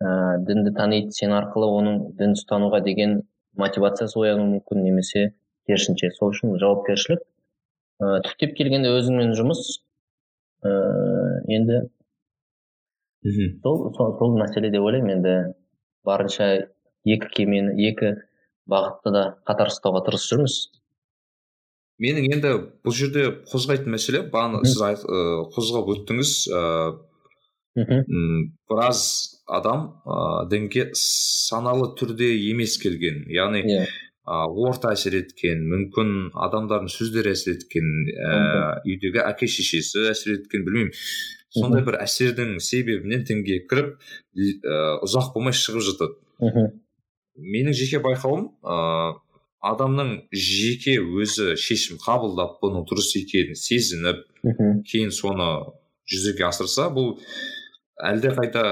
ә, дінді таниды сен арқылы оның дін ұстануға деген мотивациясы оянуы мүмкін немесе керісінше. Сол үшін жауапкершілік ә, түптеп келгенде өзіңмен жұмыс ә, енді сол, сол сол мәселе деп ойлаймын. Енді барынша екі кемені екі бағытты да қатар ұстауға тырысып жүрміз. Менің енді бұл жерде қозғайтын мәселе бағана сіз қозғап өттіңіз мхм. біраз адам ә, дінге саналы түрде емес келген яғни yeah. Иә. орта әсер еткен мүмкін адамдардың сөздері әсер еткен ә, үйдегі әке шешесі әсер еткен білмеймін. Сондай бір әсердің себебінен дінге кіріп ә, ұзақ болмай шығып жатады. Мхм. Менің жеке байқауым ә, адамның жеке өзі шешім қабылдап бұның дұрыс екенін сезініп кейін соны жүзеге асырса бұл әлдеқайда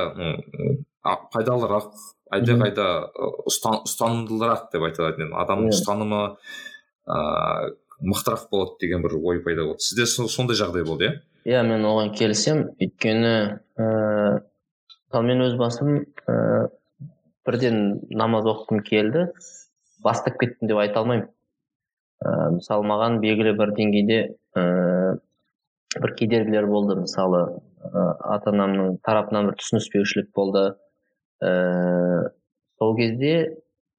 пайдалырақ әлдеқайда ұстан, ұстанымдылырақ деп айта алатын едім адамның ұстанымы ыыы мықтырақ болады деген бір ой пайда болды. Сізде сондай жағдай болды иә? Иә мен оған келісемін. Өйткені ыыы мен өз басым ыыы бірден намаз оқығым келді бастап кеттім деп айта алмаймын. Ыыы мысалы маған белгілі бір деңгейде ыыы бір кедергілер болды. Мысалы ата анамның тарапынан бір түсініспеушілік болды. Ә, сол кезде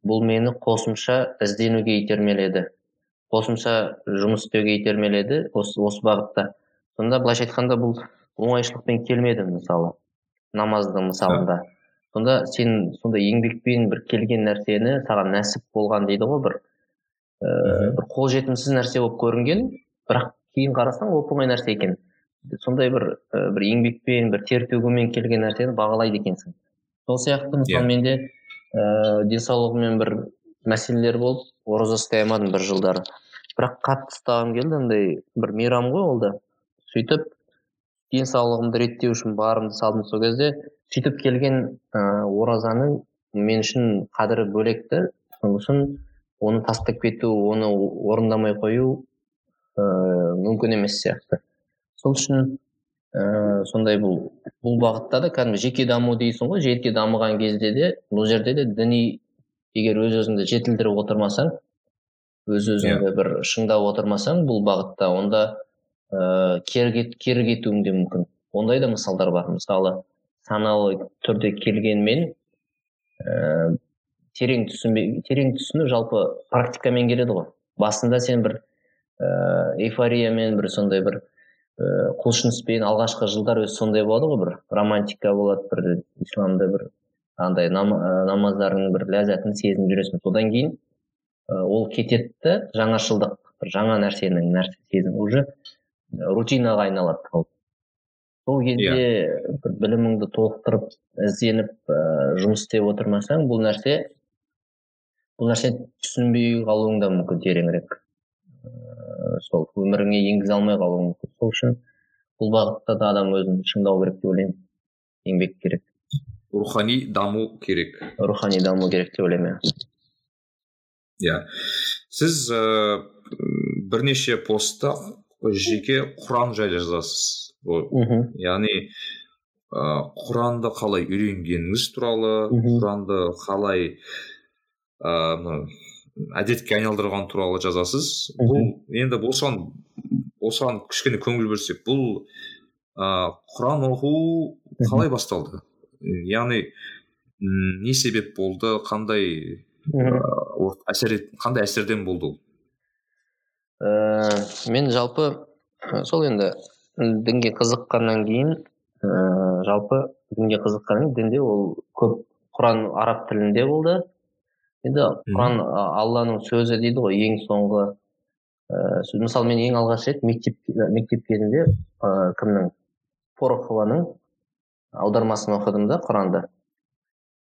бұл мені қосымша ізденуге итермеледі. Қосымша жұмыс істеуге итермеледі осы, осы бағытта. Сонда былайша айтқанда бұл оңайшылықпен келмеді мысалы намаздың мысалында. Сонда сен сондай еңбекпен бір келген нәрсені саған нәсіп болған дейді ғой бір ә, бір қолжетімсіз нәрсе болып көрінген бірақ кейін қарасаң оп оңай нәрсе екен. Сондай бір і бір еңбекпен бір тер төгумен келген нәрсені бағалайды екенсің. Сол сияқты мысалы Иә. менде ііі денсаулығыммен бір мәселелер болып ораза ұстай алмадым бір жылдары. Бірақ қатты ұстағым келді андай бір мейрам ғой ол да. Сөйтіп денсаулығымды реттеу үшін барымды салдым сол кезде. Сөйтіп келген ыыы оразаның мен үшін қадірі бөлек та сол үшін оны тастап кету оны орындамай қою ыыы мүмкін емес сияқты. Сол үшін ііі сондай бұл бұл бағытта да кәдімгі жеке даму дейсің ғой жеке дамыған кезде де бұл жерде де діни егер өз өзіңді жетілдіріп отырмасаң өз өзіңді бір шыңдап отырмасаң бұл бағытта онда ыыы кері кетуің де мүмкін. Ондай да мысалдар бар. Мысалы саналы түрде келгенмен ііі терең түсінбей терең түсіну жалпы практикамен келеді ғой. Басында сен бір ііі эйфориямен бір сондай бір ііі құлшыныспен алғашқы жылдар өзі сондай болады ғой бір романтика болады бір исламда бір андай нам- ы, намаздардың бір ләззатын сезініп жүресің. Содан кейін ол кетеді да жаңашылдық бір жаңа нәрсенің нәрсе сезім уже рутинаға айналады сол кезде бір біліміңді толықтырып ізденіп ііі жұмыс істеп отырмасаң бұл нәрсе бұл нәрсе түсінбей қалуың да мүмкін тереңірек. Ыыы сол өміріңе енгізе алмай қалуың мүмкін. Сол үшін бұл бағытта да адам өзін шыңдау керек деп ойлаймын. Еңбек керек. Рухани даму керек. Рухани даму керек деп ойлаймын иә. Иә. Сіз ыыы бірнеше постта жеке құран жайлы жазасыз. Яғни ыыы құранды қалай үйренгеніңіз туралы құранды қалай ыыы мына әдетке айналдырған туралы жазасыз. Бұл енді осыған осыған кішкене көңіл бөлсек бұл ыыы құран оқу қалай басталды? Яғни не себеп болды? Қандай әсер қандай әсерден болды ол? Ііі мен жалпы сол енді дінге қызыққаннан кейін ііі жалпы дінге қызыққаннан кейін дінде ол көп құран араб тілінде болды. Енді құран алланың сөзі дейді ғой ең соңғы ііі мысалы мен ең алғаш рет мектеп мектеп кезінде ыыы кімнің? Порохованың аудармасын оқыдым да құранды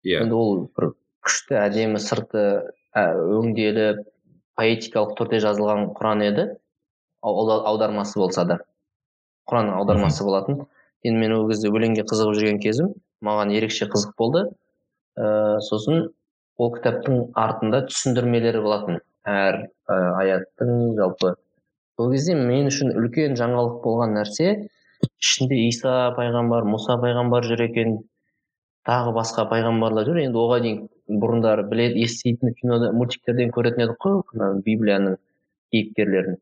иә. Енді ол бір күшті әдемі сырты ә, өңделіп поэтикалық түрде жазылған құран еді. Аудармасы болса да. Құран аудармасы болатын. Енді мен ол кезде өлеңге қызығып жүрген кезім маған ерекше қызық болды. Ыыы сосын ол кітаптың артында түсіндірмелері болатын. Әр ә, аяттың жалпы. Сол кезде мен үшін үлкен жаңалық болған нәрсе ішінде иса пайғамбар мұса пайғамбар жүр екен. Тағы басқа пайғамбарлар жүр. Енді оған дейін бұрындары біледі еститін кинода мультиктерден көретін едік қой библияның кейіпкерлерін.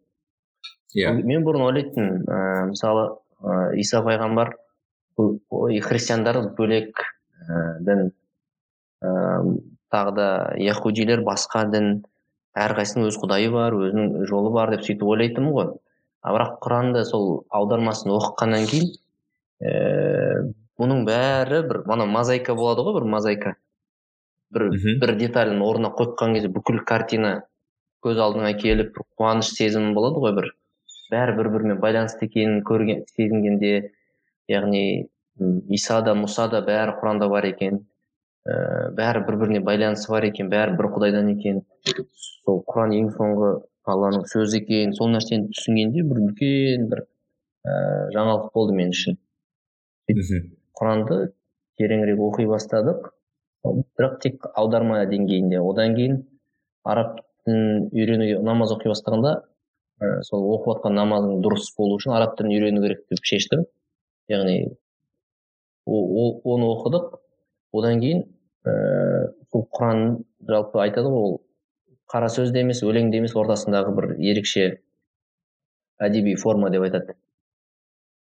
Иә мен бұрын ойлайтынмын ыыы мысалы ыыы иса пайғамбар христиандар бөлек ііі дін ыыы тағы да яхудилер басқа дін әрқайсысының өз құдайы бар өзінің жолы бар деп сөйтіп ойлайтынмын ғой. А бірақ құранды сол аудармасын оқығаннан кейін ііі бұның бәрі бір ана мозаика болады ғой бір мозаика. Бір бір деталін орнына қойған кезде бүкіл картина көз алдыңа келіп бір қуаныш сезімі болады ғой бір. Бәрі бір бірімен байланысты екенін көрген сезінгенде яғни иса да мұса да бәрі құранда бар екен. Ііі бәрі бір біріне байланысы бар екен бәрі бір құдайдан екен. Сол құран ең соңғы алланың сөзі екен сол нәрсені түсінгенде бір үлкен бір ііі жаңалық болды мен үшін. Құранды тереңірек оқи бастадық. Бірақ тек аударма деңгейінде. Одан кейін араб тілін үйренуге намаз оқи бастағанда ә, сол оқып жатқан намазың дұрыс болу үшін араб тілін үйрену керек деп шештім. Яғни оны оқыдық. Одан кейін ііі сол құран жалпы айтады ғой ол қара сөзде емес өлеңде емес ортасындағы бір ерекше әдеби форма деп айтады.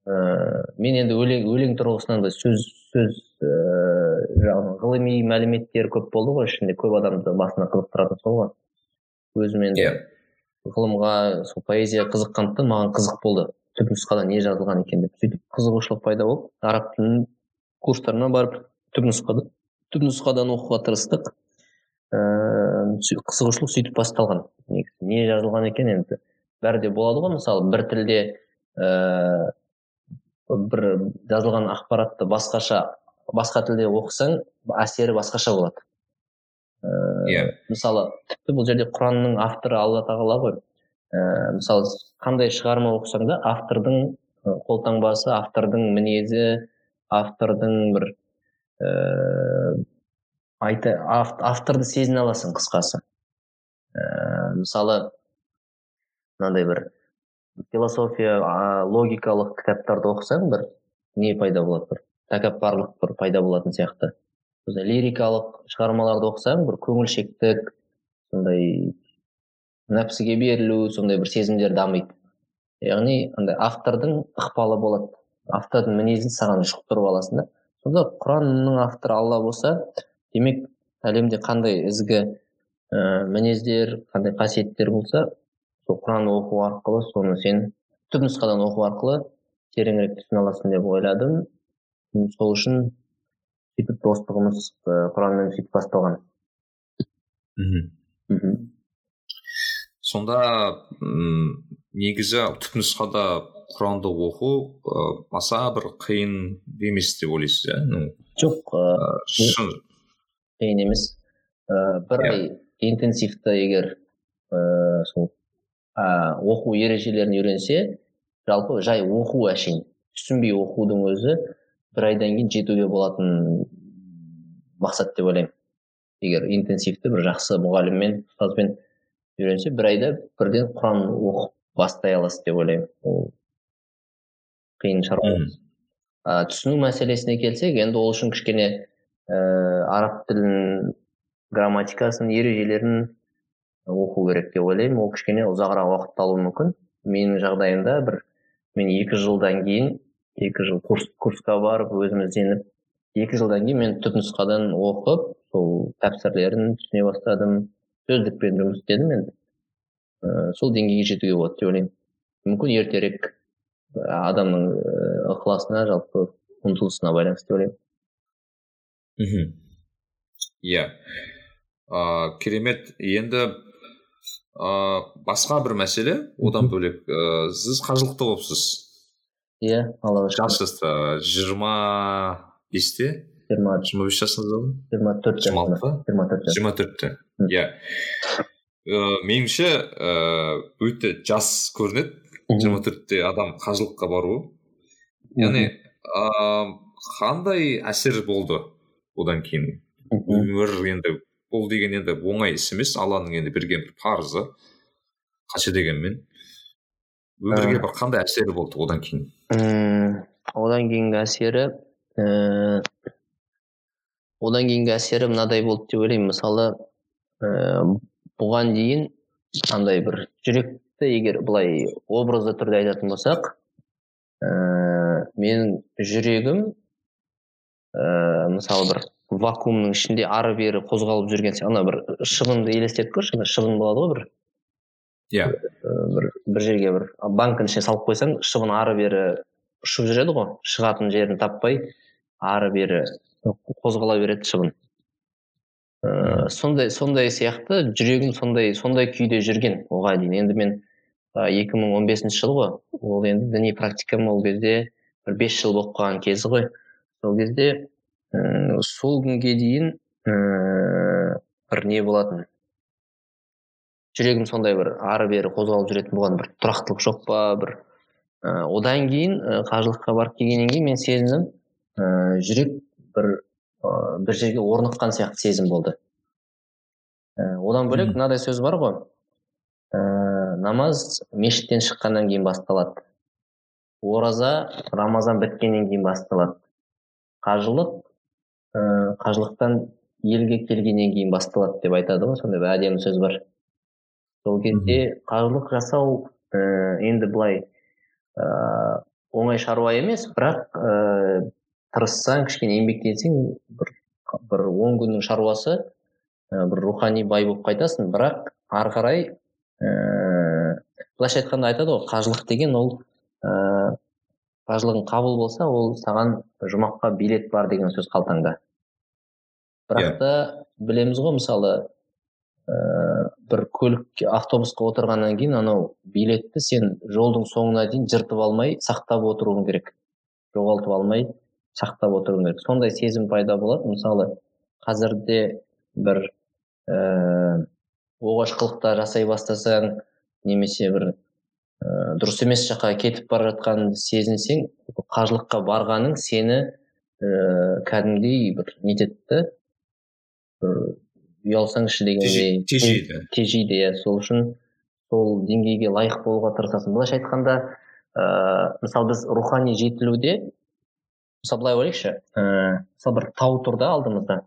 Ііі мен енді өлең өлең тұрғысынан да сөз сөз жаңағы ғылыми мәліметтер көп болды ғой ішінде. Көп адамды басына қызықтыратын сол ғой. Өзім енді иә. Ғылымға сол поэзияға қызыққандықтан маған қызық болды. Түпнұсқада не жазылған екен деп сөйтіп қызығушылық пайда болып араб тілінің курстарына барып түпнұсқада түпнұсқадан оқуға тырыстық. Ііі қызығушылық сөйтіп басталған. Негізі не жазылған екен енді? Бәрі де болады ғой мысалы бір тілде ііі бір жазылған ақпаратты басқаша басқа тілде оқысаң әсері басқаша болады. Иә. мысалы тіпті бұл жерде құранның авторы алла тағала ғой. Ііі мысалы қандай шығарма оқысаң да автордың қолтаңбасы автордың мінезі автордың бір ііі айта авторды сезіне аласың қысқасы. Ііі мысалы мынандай бір философия логикалық кітаптарды оқысаң бір не пайда болады бір? Тәкаппарлық бір пайда болатын сияқты. Лирикалық шығармаларды оқысаң бір көңілшектік сондай нәпсіге берілу сондай бір сезімдер дамиды. Яғни андай автордың ықпалы болады. Автордың мінезін саған жұқтырып аласың да. Сонда құранның авторы алла болса демек әлемде қандай ізгі ә, мінездер қандай қасиеттер болса сол құранды оқу арқылы соны сен түпнұсқадан оқу арқылы тереңірек түсіне аласың деп ойладым. Сол үшін сөйтіп достығымыз құранмен сөйтіп басталған мхм сонда негізі түпнұсқада құранды оқу ә, аса бір қиын емес деп ойлайсыз иә ну жоқ шын қиын емес ә, бір ай интенсивті егер ә, сол оқу ережелерін үйренсе жалпы жай оқу әшейін түсінбей оқудың өзі бір айдан кейін жетуге болатын мақсат деп ойлаймын. Егер интенсивті бір жақсы мұғаліммен ұстазбен үйренсе бір айда бірден құран оқып бастай аласыз деп ойлаймын. Ол қиын шаруа. А, түсіну мәселесіне келсек енді ол үшін кішкене ә, араб тілін грамматикасын ережелерін оқу керек деп ойлаймын. Ол кішкене ұзағырақ уақытты алуы мүмкін. Менің жағдайымда бір мен екі жылдан кейін екі жыл курс курсқа барып өзім ізденіп екі жылдан кейін мен түпнұсқадан оқып сол тәпсірлерін түсіне бастадым сөздікпен жұмыс істедім енді ә, сол деңгейге жетуге болады деп ойлаймын. Мүмкін ертерек адамның ықыласына жалпы ұмтылысына байланысты деп ойлаймын. Мхм. Иә. Ыыы керемет. Енді ыыы басқа бір мәселе одан бөлек ыыы сіз қажылықта болыпсыз. Иә алла жассыз жиырма бесте жиырма жиырма бес жасыңызда ма жиырма төрт жиырма алты жиырма төрт жиырма төртте иә меніңше ыыы өте жас көрінеді жиырма төртте адам қажылыққа баруы яғни қандай әсер болды одан кейін өмір енді бұл деген енді оңай іс емес алланың енді берген бір парызы қанша дегенмен өмірге бір қандай әсері болды одан кейін одан кейінгі әсері ііі одан кейінгі әсері мынадай болды деп ойлаймын мысалы ә, бұған дейін андай бір жүректі егер былай образды түрде айтатын болсақ ә, менің жүрегім ә, мысалы бір вакуумның ішінде ары бері қозғалып жүрген сияқты ана бір шыбынды елестетіп көрші шыбын болады ғой бір иә. Yeah. бір бір жерге бір банктің ішіне салып қойсаң шыбын ары бері ұшып жүреді ғой. Шығатын жерін таппай ары бері қозғала береді шыбын ә, сондай сондай сияқты жүрегім сондай сондай күйде жүрген оған дейін. Енді мен екі мың он бесінші жыл ғой. Ол енді діни практикам ол кезде бір бес жыл болып қалған кезі ғой. Сол кезде ә, сол күнге дейін ә, бір не болатын. Жүрегім сондай бір ары бері қозғалып жүретін болған бір тұрақтылық жоқ па бір ә, одан кейін қажылыққа барып келгеннен кейін мен сезіндім ә, жүрек бір ә, бір жерге орныққан сияқты сезім болды. Ә, одан бөлек мынадай сөз бар ғой. Ә, намаз мешіттен шыққаннан кейін басталады. Ораза рамазан біткеннен кейін басталады. Қажылық ә, қажылықтан елге келгеннен кейін басталады деп айтады ғой сондай бір әдемі сөз бар. Сол кезде қажылық жасау ә, енді былай ә, оңай шаруа емес бірақ ә, тырыссаң кішкене еңбектенсең бір бір он күннің шаруасы ә, бір рухани бай болып қайтасың бірақ ары қарай ыыы былайша айтқанда айтады ғой қажылық деген ол ыыы қажылығың қабыл болса ол саған жұмаққа билет бар деген сөз қалтаңда бірақ та білеміз ғой мысалы ыыы бір көлік автобусқа отырғаннан кейін анау билетті сен жолдың соңына дейін жыртып алмай сақтап отыруың керек. Жоғалтып алмай сақтап отыру керек. Сондай сезім пайда болады. Мысалы қазірде бір ііі э, оғаш қылықтар жасай бастасаң немесе бір э, дұрыс емес жаққа кетіп бара жатқаныңды сезінсең қажылыққа барғаның сені ііі э, кәдімгідей бір нетеді бір ұялсаңшы дегендей тежейді тежейді иә сол үшін сол деңгейге лайық болуға тырысасың былайша айтқанда ыыы мысалы біз рухани жетілуде мысалы былай ойлайықшы ііі мысалы бір тау тұр да алдымызда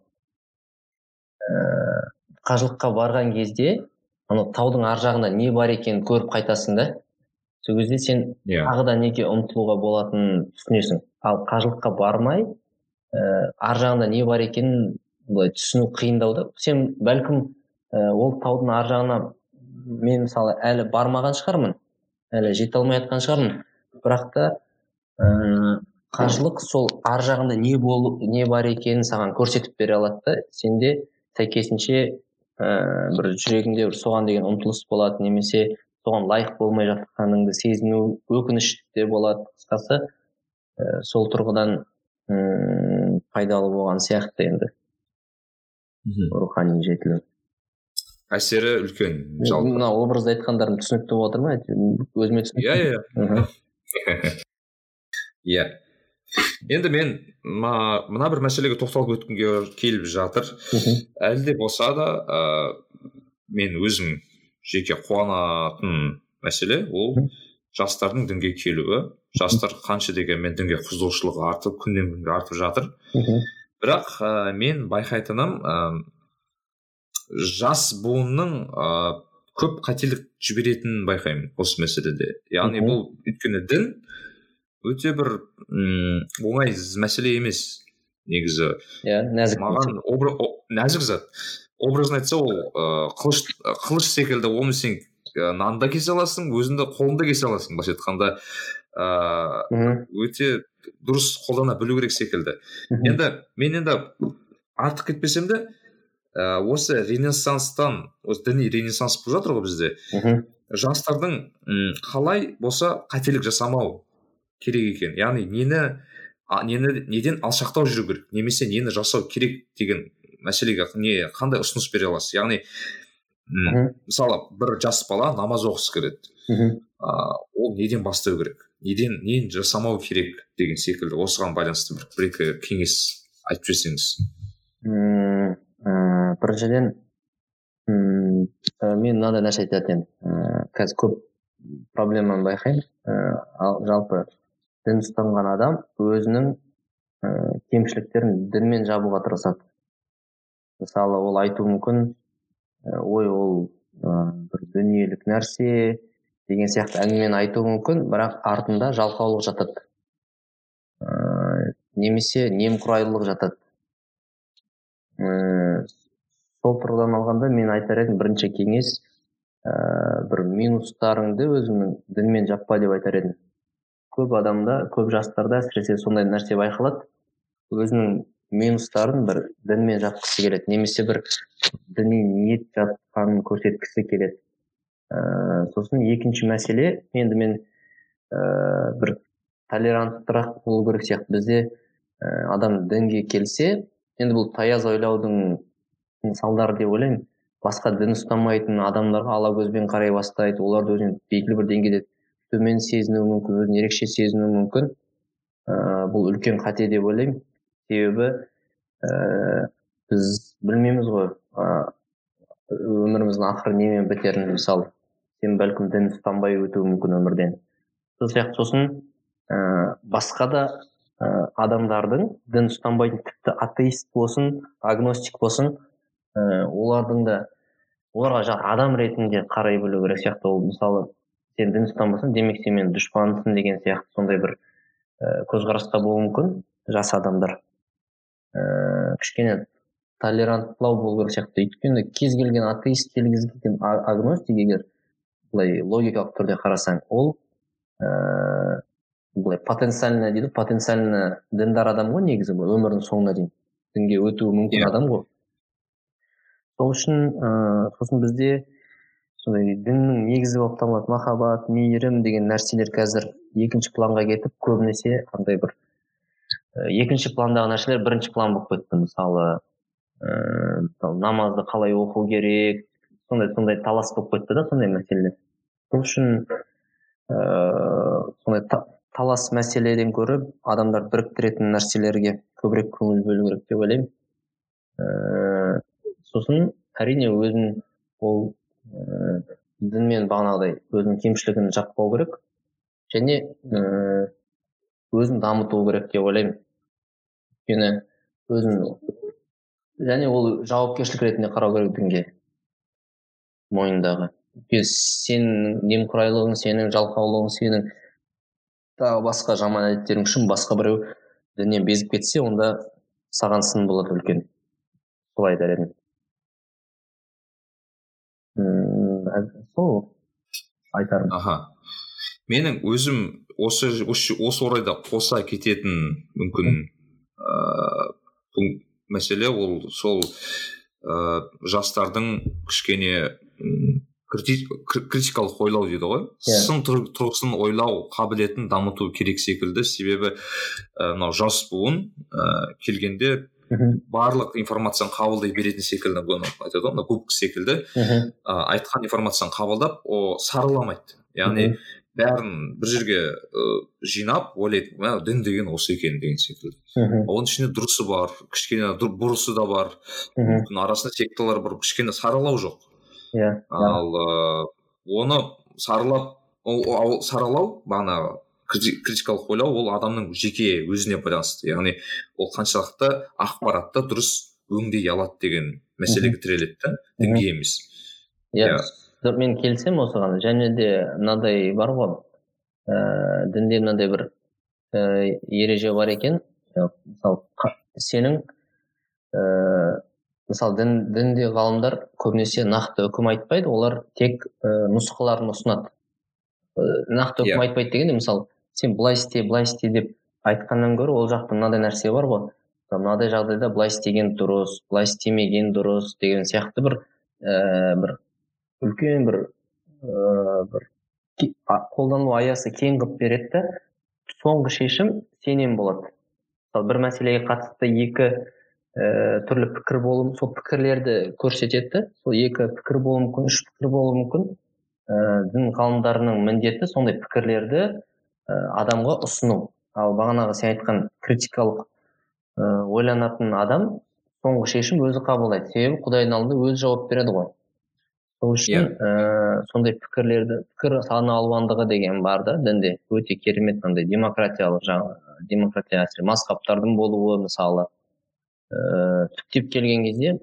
ііі қажылыққа барған кезде анау таудың ар жағында не бар екенін көріп қайтасың да сол кезде сен yeah. Иә. тағы да неге ұмтылуға болатынын түсінесің ал қажылыққа бармай ііі ар жағында не бар екенін былай түсіну қиындау да. Сен бәлкім і ол таудың ар жағына мен мысалы әлі бармаған шығармын әлі жете алмай жатқан шығармын. Бірақ та ііі қажылық сол ар жағында не бол не бар екенін саған көрсетіп бере алады да. Сенде сәйкесінше ә, бір жүрегіңде бір соған деген ұмтылыс болады немесе соған лайық болмай жатқаныңды сезіну өкініш те болады. Қысқасы ә, сол тұрғыдан ұм, пайдалы болған сияқты енді. Рухани жетілу әсері үлкен жалпы. мына образды айтқандарым түсінікті болып жатыр ма өзіме түсінікті иә иә. [laughs] Иә. Енді мен мына бір мәселеге тоқталып өткімге келіп жатыр. Әлі де болса да ә, мен өзім жеке қуанатын мәселе ол жастардың дінге келуі. Жастар қанша дегенмен дінге қызығушылығы артып күннен күнге артып жатыр. Бірақ ә, мен байқайтыным ә, жас буынның ә, көп қателік жіберетінін байқаймын осы мәселеде. Яғни бұл өйткені дін өте бір м оңай мәселе емес негізі. Иә нәзік маған нәзік зат. Образно айтса ол ыыы қылыш қылыш секілді оны сен нанды да кесе аласың өзіңді қолыңда кесе аласың. Былайша айтқанда ыыы өте дұрыс қолдана білу керек секілді. Енді мен енді артық кетпесем де ә, осы ренессанстан осы діни ренессанс болып жатыр ғой бізде. Жастардың қалай болса қателік жасамау керек екен. Яғни нені а, нені неден алшақтау жүру керек немесе нені жасау керек деген мәселеге не қандай ұсыныс бере аласыз? Яғни мысалы бір жас бала намаз оқығысы келеді. Ол неден бастау керек? Неден нені жасамау керек деген секілді. Осыған байланысты бір бір екі кеңес айтып жіберсеңіз. Мм біріншіден мм мен мынандай нәрсе айтатын едім. Қазір көп проблеманы байқаймын. Ыыы жалпы дін ұстанған адам өзінің ә, кемшіліктерін дінмен жабуға тырысады. Мысалы ол айтуы мүмкін ой ол бір дүниелік нәрсе деген сияқты әңгімені айтуы мүмкін бірақ артында жалқаулық жатады. Ә, немесе немқұрайлылық жатады. Ә, сол тұрғыдан алғанда мен айтар едім бірінші кеңес ә, бір минустарыңды өзіңнің дінмен жаппа деп айтар едім. Көп адамда көп жастарда әсіресе сондай нәрсе байқалады. Өзінің минустарын бір дінмен жапқысы келеді немесе бір діни ниет жатқанын көрсеткісі келеді. Ә, сосын екінші мәселе енді мен ә, бір толеранттырақ болу керек сияқты. Бізде ә, адам дінге келсе енді бұл таяз ойлаудың салдары деп ойлаймын. Басқа дін ұстамайтын адамдарға ала көзбен қарай бастайды оларды өзіне белгілі бір деңгейде төмен сезінуі мүмкін өзін ерекше сезінуі мүмкін. Ә, бұл үлкен қате деп ойлаймын. Себебі ә, біз білмейміз ғой ә, өміріміздің ақыры немен бітерін мысалы. Сен бәлкім дін ұстанбай өтуі мүмкін өмірден. Сол сияқты сосын ә, басқа да ә, адамдардың дін ұстанбайтын тіпті атеист болсын агностик болсын ә, олардың да оларға жаңағы адам ретінде қарай білу керек сияқты. Ол мысалы сен дін ұстанбасаң демек сен менің дұшпанымсың деген сияқты сондай бір ә, көзқараста болуы мүмкін жас адамдар. Ә, кішкене толеранттылау болу керек сияқты өйткені кез келген атеист кез келген агностик егер былай логикалық түрде қарасаң ол ыыы ә, былай потенциально дейді потенциально діндар адам ғой негізі бұл өмірінің соңына дейін дінге өтуі мүмкін yeah. Иә. адам ғой сол үшін ыыы сосын бізде сондай діннің негізі болып табылатын махаббат мейірім деген нәрселер қазір екінші планға кетіп көбінесе андай бір екінші пландағы нәрселер бірінші план болып кетті. Мысалы ыыы мысалы намазды қалай оқу керек сондай сондай талас болып кетті да сондай мәселелер. Сол үшін ыыы сондай талас мәселеден гөрі адамдар біріктіретін нәрселерге көбірек көңіл бөлу керек деп ойлаймын. Ыыы сосын әрине өзін ол ыыы дінмен бағанағыдай өзінің кемшілігін жаппау керек және ыыы өзін дамыту керек деп ойлаймын. Өйткені өзін және ол жауапкершілік ретінде қарау керек дінге мойнындағы сенің немқұрайлығың сенің жалқаулығың сенің тағы басқа жаман әдеттерің үшін басқа біреу діннен безіп кетсе онда саған сын болады үлкен. Солай айтар едім. Сол айтарым. Аха. Менің өзім осы осы орайда қоса кететін мүмкін ыыы мәселе ол сол ә, жастардың кішкене критикалық ойлау дейді ғой. Yeah. Иә. сын тұрғысын ойлау қабілетін дамыту керек секілді. Себебі мынау ә, жас буын ә, келгенде барлық информацияны қабылдай беретін секілді айтады ғой мына секілді. Ә, айтқан информацияны қабылдап о сараламайды яғни бәрін бір жерге ә, жинап ойлайды мә дін деген осы екен деген секілді. Оның ішінде дұрысы бар кішкене бұрысы да бар. Мүмкін арасында секталар бар кішкене саралау жоқ. Иә ал ә, оны саралап ол саралау бағанағы критикалық ойлау ол адамның жеке өзіне байланысты. Яғни ол қаншалықты ақпаратты дұрыс өңдей алады деген мәселеге тіреледі да дінге емес. Иә. Мен келісемін осыған және де мынадай бар ғой. Ә, дінде мынандай бір ә, ереже бар екен. Мысалы сенің ә, мысалы дін дінде ғалымдар көбінесе нақты үкім айтпайды. Олар тек ә, нұсқаларын ұсынады. Ә, нақты үкім yeah. Иә. айтпайды дегенде мысалы сен былай істе былай істе деп айтқаннан гөрі ол жақта мынадай нәрсе бар ғой. Мынадай жағдайда былай істеген дұрыс былай істемеген дұрыс деген сияқты бір ә, бір үлкен бір ыыы бір қолдану аясы кең қылып береді да соңғы шешім сенен болады. Мысалы бір мәселеге қатысты екі ііі түрлі пікір болуы сол пікірлерді көрсетеді да сол екі пікір болуы мүмкін үш пікір болуы мүмкін. Ііі дін ғалымдарының міндеті сондай пікірлерді і адамға ұсыну. Ал бағанағы сен айтқан критикалық ыыы ойланатын адам соңғы шешім өзі қабылдайды. Себебі құдайдың алдында өзі жауап береді ғой. Сол үшін yeah. Иә. ә, сондай пікірлерді пікір алуандығы деген бар да дінде. Өте керемет андай демократиялық жаңа демократия әсіресе мазхабтардың болуы мысалы ыыы түптеп келген кезде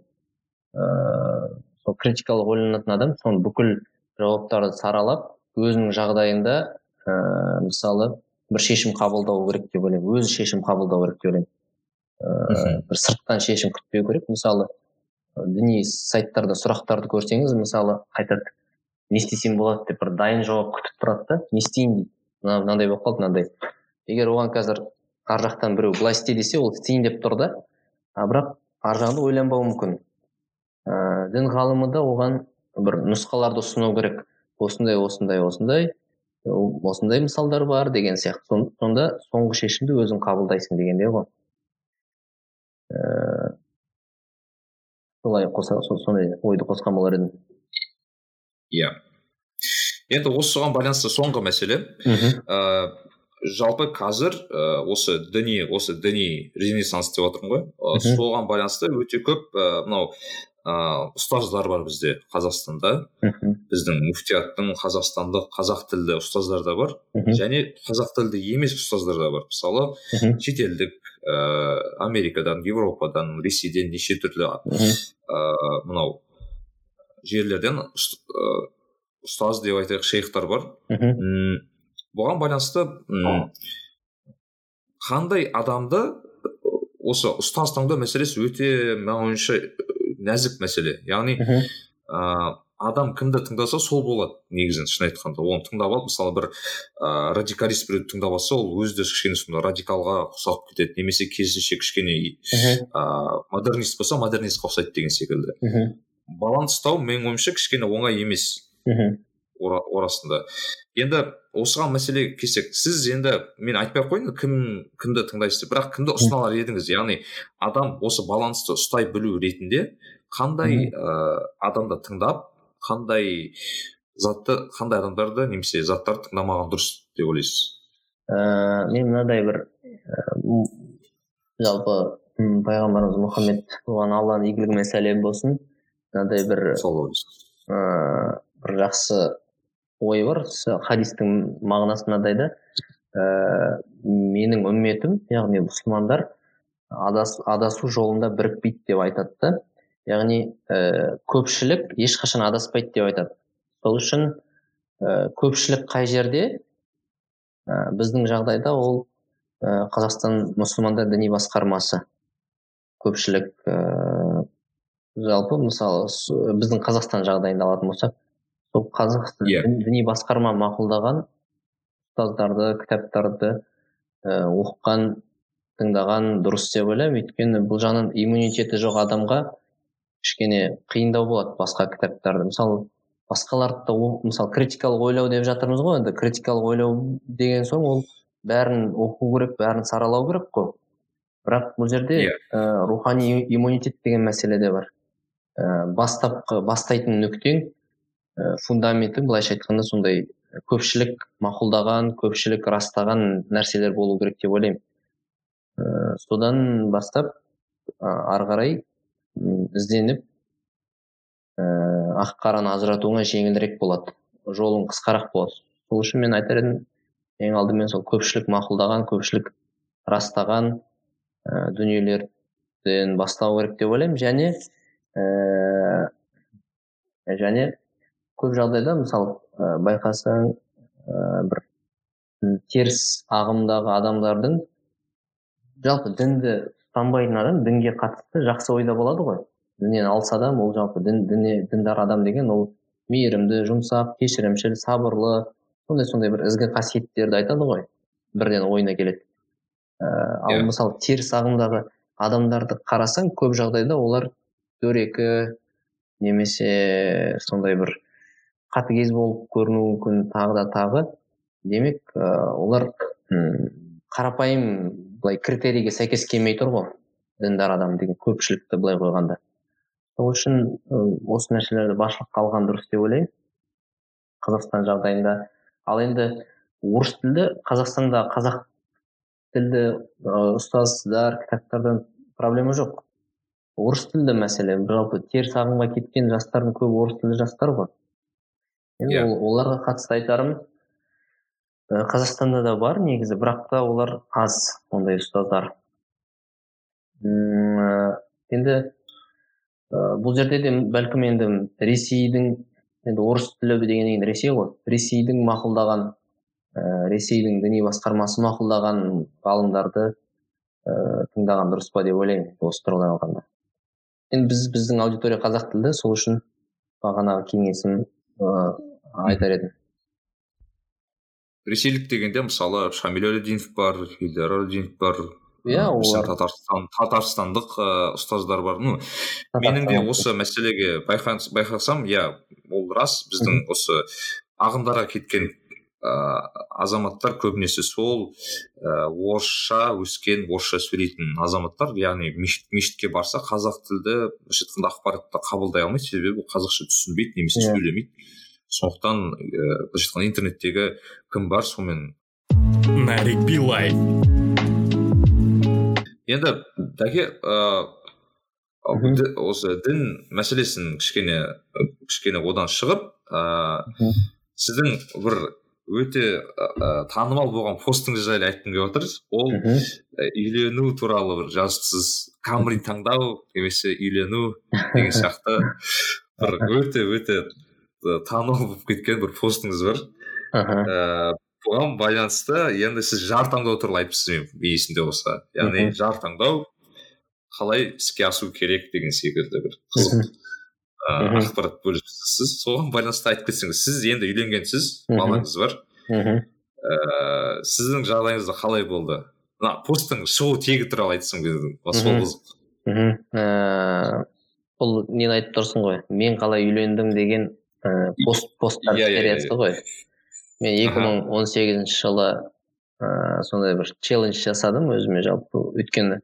ыыы сол критикалық ойланатын адам соны бүкіл жауаптарды саралап өзінің жағдайында ыыы мысалы бір шешім қабылдау керек деп ойлаймын. Өзі шешім қабылдау керек деп ойлаймын. Ыыы бір сырттан шешім күтпеу керек. Мысалы діни сайттарда сұрақтарды көрсеңіз мысалы айтады не істесем болады деп бір дайын жауап күтіп тұрады да не істейін дейді. Мына мынандай болып қалды мынандай. Егер оған қазір ар жақтан біреу былай істе десе ол істейін деп тұр да. А бірақ ар жағында ойланбауы мүмкін. Ыыы дін ғалымы да оған бір нұсқаларды ұсыну керек. Осындай осындай осындай осындай мысалдар бар деген сияқты. Сонда соңғы шешімді өзің қабылдайсың дегендей ғой. Солай қоса сондай ойды қосқан болар едім. Иә. Енді осыған байланысты соңғы мәселе. Мхм. Жалпы қазір ә, осы діни осы діни ренессанс деп жатырмын ғой. Ә, соған байланысты өте көп ә, мынау ыыы ұстаздар бар бізде қазақстанда. Біздің муфтияттың қазақстандық қазақ тілді ұстаздар да бар. Және қазақ тілді емес ұстаздар да бар. Мысалы шетелдік ә, америкадан европадан ресейден неше түрлі ә, мынау жерлерден ұстаз деп айтайық шейхтар бар. Бұған байланысты қандай адамды осы ұстаз таңдау мәселесі өте маған ойымша нәзік мәселе. Яғни адам кімді тыңдаса сол болады негізінен шын айтқанда. Оны тыңдап алып мысалы бір ыыы радикалист біреуді тыңдап алса ол өзі де кішкене сондай радикалға ұқсап кетеді. Немесе керісінше кішкене ыыы модернист болса модернистке ұқсайды деген секілді. Баланс ұстау менің ойымша кішкене оңай емес. Ора- орасында. Енді осыған мәселеге келсек сіз енді мен айтпай ақ қояйын кім кімді тыңдайсыз деп. Бірақ кімді ұсына алар едіңіз? Яғни адам осы балансты ұстай білу ретінде қандай ә, адамды тыңдап қандай затты қандай адамдарды немесе заттарды тыңдамаған дұрыс деп ойлайсыз? Ә, мен мынадай бір ә, м- жалпы пайғамбарымыз мұхаммед оған алланың игілігі мен сәлемі болсын мынадай бір ыыы бір жақсы ой бар хадистің мағынасы мынадай да. Ііі менің үмметім яғни мұсылмандар адас, адасу жолында бірікпейді деп айтады да. Яғни ііі көпшілік ешқашан адаспайды деп айтады. Сол үшін ііі көпшілік қай жерде? І біздің жағдайда ол і қазақстан мұсылмандар діни басқармасы. Көпшілік ііі жалпы мысалы біздің қазақстан жағдайында алатын болсақ сол қазақстан Иә. дін- діни басқарма мақұлдаған ұстаздарды кітаптарды і оқыған тыңдаған дұрыс деп ойлаймын. Өйткені бұл жағынан иммунитеті жоқ адамға кішкене қиындау болады басқа кітаптарды. Мысалы басқаларды да мысалы критикалық ойлау деп жатырмыз ғой енді. Критикалық ойлау деген соң ол бәрін оқу керек бәрін саралау керек қой. Бірақ бұл жерде Иә. ә, рухани им- иммунитет деген мәселе де бар. Ә, бастапқы бастайтын нүктең ә, фундаментің былайша айтқанда сондай көпшілік мақұлдаған көпшілік растаған нәрселер болу керек деп ойлаймын. Ә, содан бастап ә, ары қарай ізденіп ііі ақ қараны ажыратуыңа жеңілірек болады. Жолың қысқарақ болады. Сол үшін мен айтар едім ең алдымен сол көпшілік мақұлдаған көпшілік растаған ііі дүниелерден бастау керек деп ойлаймын. Және ііі және көп жағдайда мысалы і байқасаң ііі бір теріс ағымдағы адамдардың жалпы дінді ұстанбайтын адам дінге қатысты жақсы ойда болады ғой. Діннен алыс адам ол жалпы дін діне діндар адам деген ол мейірімді жұмсақ кешірімшіл сабырлы сондай сондай бір ізгі қасиеттерді айтады ғой. Бірден ойына келеді. Ііі ал Иә. мысалы теріс ағымдағы адамдарды қарасаң көп жағдайда олар дөрекі немесе сондай бір қатыгез болып көрінуі мүмкін тағы да тағы. Демек ыыы олар қарапайым былай критерийге сәйкес келмей тұр ғой. діндар адам деген көпшілікті былай қойғанда. сол үшін осы нәрселерді басшылыққа алған дұрыс деп ойлаймын. қазақстан жағдайында. ал енді орыс тілді қазақстанда қазақ тілді ұстаздар кітаптардан проблема жоқ. орыс тілді мәселе жалпы теріс ағымға кеткен жастардың көбі орыс тілді жастар ғой. енді Иә. ол- оларға қатысты айтарым қазақстанда да бар негізі бірақ та олар аз ондай ұстаздар. Э, енді ә, бұл жерде де бәлкім енді ресейдің енді орыс тілі дегеннен кейін ресей ғой. Ресейдің мақұлдаған ресейдің діни басқармасы мақұлдаған ғалымдарды ә, тыңдаған дұрыс па деп ойлаймын осы тұрғыдан алғанда енді біз біздің аудитория қазақ тілді сол үшін бағанағы кеңесім ә, айтар едім. Ресейлік дегенде мысалы шамиль әлеудинов бар ильдар әлеудинов бар иә олар. Татарстан татарстандық ы, ұстаздар бар. Ну менің де осы мәселеге байқа- байқасам иә ол рас. Біздің осы ағымдарға кеткен ыыы азаматтар көбінесе сол ыыы орысша өскен орысша сөйлейтін азаматтар яғни мешіт мешітке барса қазақ тілді былайша айтқанда ақпаратты қабылдай алмайды. Себебі ол қазақша түсінбейді немесе Иә. сөйлемейді. Сондықтан ыыы былайша айтқанда интернеттегі кім бар сонымен? Нарик билай. Енді дәке ыыы осы дін мәселесін кішкене кішкене одан шығып ыыы сіздің бір өте ә, танымал болған постыңыз жайлы айтқым келіп отыр. Ол ә, үйлену туралы бір жазыпсыз камри таңдау немесе үйлену деген [laughs] сияқты бір өте өте танымал болып кеткен бір постыңыз бар. Аха. ә, бұған байланысты енді сіз жар таңдау туралы айтыпсыз мен есімде болса? Яғни жар таңдау қалай іске асу керек деген секілді бір қызық ә, Мхм. ақпарат бөліп сіз соған байланысты айтып кетсеңіз сіз енді үйленгенсіз балаңыз бар. Мхм. сіздің жағдайыңызда қалай болды? Мына посттың шығу тегі туралы айтсам сол қызық. Мхм. Бұл нені айтып тұрсың ғой? Мен қалай үйлендім деген ә, пост посттар иә, сериясы ғой мен екі мың он сегізінші жылы ыыы сондай бір челлендж жасадым өзіме жалпы. Өйткені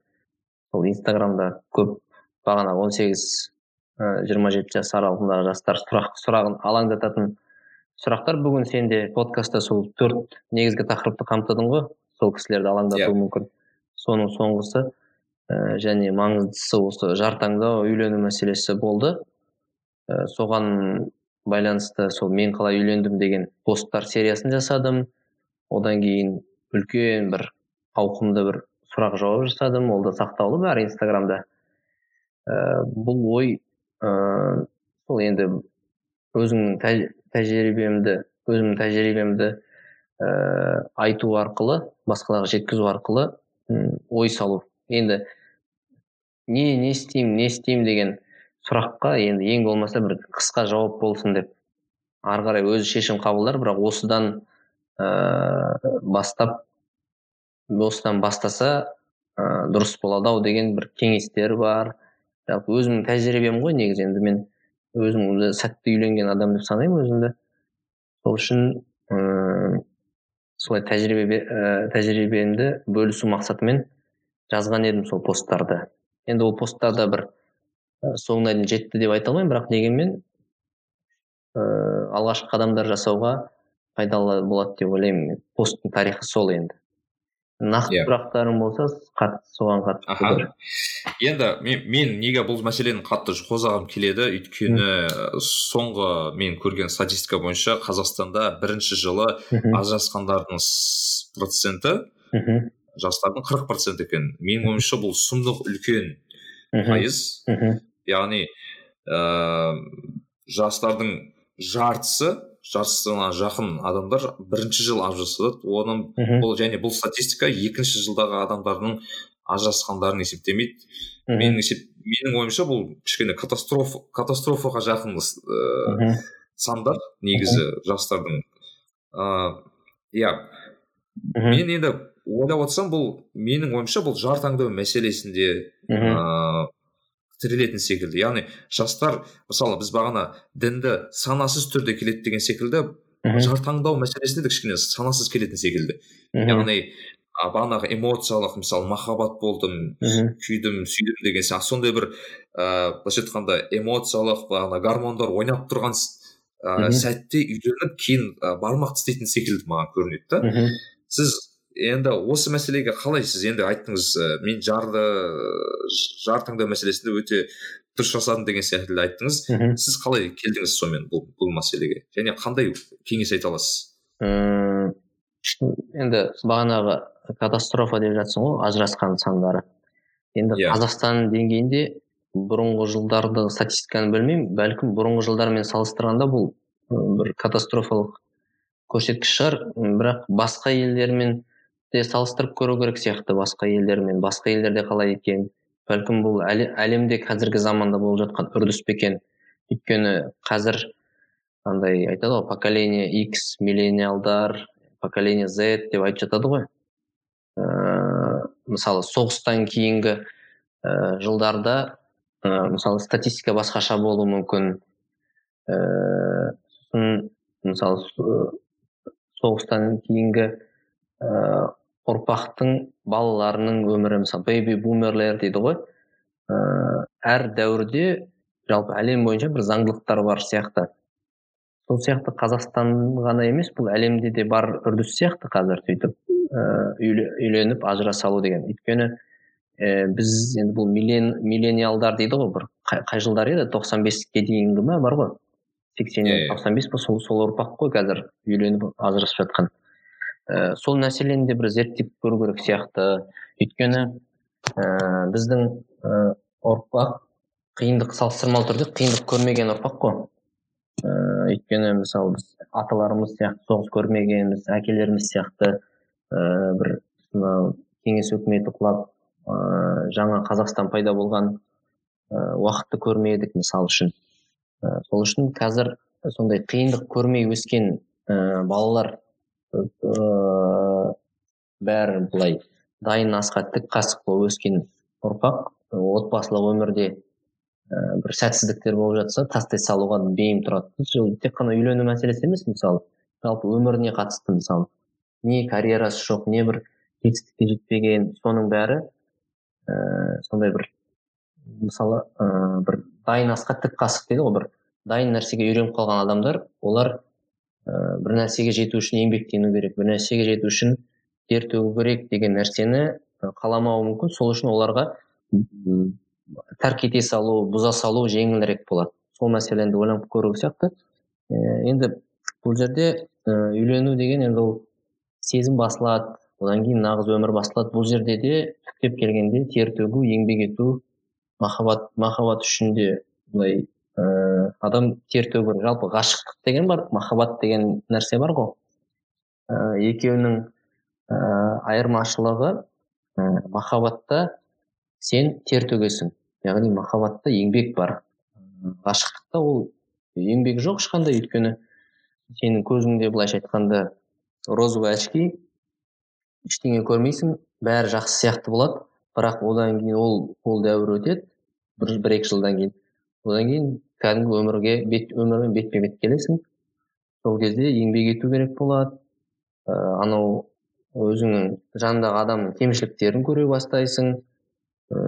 сол инстаграмда көп бағана он сегіз жиырма жеті жас аралығындағы жастар сұрақ сұрағын алаңдататын сұрақтар. Бүгін сен де подкастта сол төрт негізгі тақырыпты қамтыдың ғой. Сол кісілерді алаңдатуы Иә. мүмкін. Соның соңғысы ә, және маңыздысы осы жар таңдау үйлену мәселесі болды. Ә, соған байланысты сол мен қалай үйлендім деген посттар сериясын жасадым. Одан кейін үлкен бір ауқымды бір сұрақ жауап жасадым. Ол да сақтаулы бәрі инстаграмда. Ә, бұл ой ыыы сол енді өзіңнің тәж- тәжірибемді өзімнің тәжірибемді ііі айту арқылы басқаларға жеткізу арқылы ой салу. Енді не не істеймін не істеймін деген сұраққа енді ең болмаса бір қысқа жауап болсын деп ары қарай өзі шешім қабылдар. бірақ осыдан ыыы бастап осыдан бастаса ыыы дұрыс болады ау деген бір кеңестер бар. жалпы өзімнің тәжірибем ғой негізі енді мен өзім сәтті үйленген адам деп санаймын өзімді. Сол үшін ыыы солай тәжірибе ііі тәжірибемді бөлісу мақсатымен жазған едім сол посттарды. Енді ол посттарда бір соңына дейін жетті деп айта алмаймын бірақ дегенмен ыыы алғашқы қадамдар жасауға пайдалы болады деп ойлаймын посттың тарихы сол енді. Нақты Иә. сұрақтарың болса қат, соған қатысты аха. енді мен, мен неге бұл мәселені қатты қозғағым келеді? Өйткені соңғы мен көрген статистика бойынша қазақстанда бірінші жылы ажырасқандардың проценті мхм, жастардың қырық процент екен. Менің ойымша бұл сұмдық үлкен пайыз. Мхм, яғни ыыы жастардың жартысы жартысына жақын адамдар бірінші жыл ажырасады. Оның бұл және бұл статистика екінші жылдағы адамдардың ажырасқандарын есептемейді. Менің есеп менің ойымша бұл кішкене катастрофа катастрофаға жақын ыыы мхм, сандар негізі жастардың. Ыыы иә. Мен енді ойлап отырсам бұл менің ойымша бұл жар таңдау мәселесінде ыыы тірелетін секілді. Яғни жастар мысалы біз бағана дінді санасыз түрде келеді деген секілді мхм, жар таңдау мәселесінде де кішкене санасыз келетін секілді. Мхм, яғни бағанағы эмоциялық мысалы махаббат болдым мхм, күйдім сүйдім деген сияқты сондай бір ыыы былайша айтқанда эмоциялық бағана гормондар ойнап тұрған ә, сәтте үйленіп кейін ә, бармақ тістейтін секілді маған көрінеді да. Сіз енді осы мәселеге қалай сіз енді айттыңыз ә, мен жарды жар таңдау мәселесінде өте дұрыс жасадым деген секілді айттыңыз. Мхм. сіз қалай келдіңіз сонымен бұл, бұл мәселеге? Және қандай кеңес айта аласыз? Енді бағанағы катастрофа деп жатсың ғой ажырасқан сандары. Енді Иә. қазақстан деңгейінде бұрынғы жылдарды статистиканы білмеймін бәлкім бұрынғы жылдармен салыстырғанда бұл бір катастрофалық көрсеткіш шығар. Бірақ басқа елдермен де салыстырып көру керек сияқты басқа елдермен басқа елдерде қалай екен бәлкім бұл әле- әлемде қазіргі заманда болып жатқан үрдіс пе екен? Өйткені қазір андай айтады ғой поколение x миллениалдар поколение z деп айтып жатады ғой. Ыыы мысалы соғыстан кейінгі ыыы жылдарда ыыы мысалы статистика басқаша болуы мүмкін. Ііі сосын мысалы со- соғыстан кейінгі ұрпақтың балаларының өмірі мысалы бэйби бумерлер дейді ғой. Ыыы әр дәуірде жалпы әлем бойынша бір заңдылықтар бар сияқты. Сол сияқты қазақстан ғана емес бұл әлемде де бар үрдіс сияқты қазір сөйтіп ііі үйленіп ажыраса салу деген. Өйткені ііі біз енді бұл миллен, миллениалдар дейді ғой бір қай, қай жылдар еді? тоқсан беске дейінгі ма? бар ғой. сексен тоқсан бес па сол сол ұрпақ қой қазір үйленіп ажырасып жатқан. Ііі сол мәселені де бір зерттеп көру керек сияқты. Өйткені ііі біздің ііі ұрпақ қиындық салыстырмалы түрде қиындық көрмеген ұрпақ қой. Ііі өйткені мысалы біз аталарымыз сияқты соғыс көрмегенбіз әкелеріміз сияқты ііі бір мынау кеңес өкіметі құлап ыыы жаңа қазақстан пайда болған ыыы уақытты көрмедік мысалы үшін. І сол үшін қазір сондай қиындық көрмей өскен ііі балалар ыыы бәрі былай дайын асқа тік қасық болып өскен ұрпақ отбасылық өмірде ә, бір сәтсіздіктер болып жатса тастай салуға бейім тұрады. Ол тек қана үйлену мәселесі емес мысалы. Жалпы өміріне қатысты мысалы. Не карьерасы жоқ не бір жетістікке жетпеген соның бәрі ә, сондай бір мысалы ә, бір дайын асқа тік қасық дейді ғой бір дайын нәрсеге үйреніп қалған адамдар олар ә, бір нәрсеге жету үшін еңбектену керек бір нәрсеге жету үшін тер төгу керек деген нәрсені қаламауы мүмкін. Сол үшін оларға тәрк ете салу бұза салу жеңілірек болады. Сол мәселені ойланып көру сияқты. Ә, енді бұл жерде ә, үйлену деген енді ол сезім басылады. Одан кейін нағыз өмір басталады бұл жерде де түптеп келгенде тер төгу еңбек ету махаббат махаббат үшін де былай адам тер керек жалпы ғашықтық деген бар махаббат деген нәрсе бар ғой. Ә, екеуінің ә, айырмашылығы ә, махаббатта сен тер төгесің. Яғни махаббатта еңбек бар. Ғашықтықта ол еңбек жоқ ешқандай өйткені сенің көзіңде былайша айтқанда розовый очки. Ештеңе көрмейсің бәрі жақсы сияқты болады. Бірақ одан кейін ол ол дәуір өтеді. Бір бір екі жылдан кейін. Одан кейін кәдімгі өмірге бет өмірмен бетпе бет келесің. Сол кезде еңбек ету керек болады. Ә, анау өзіңнің жаныңдағы адамның кемшіліктерін көре бастайсың. Ә,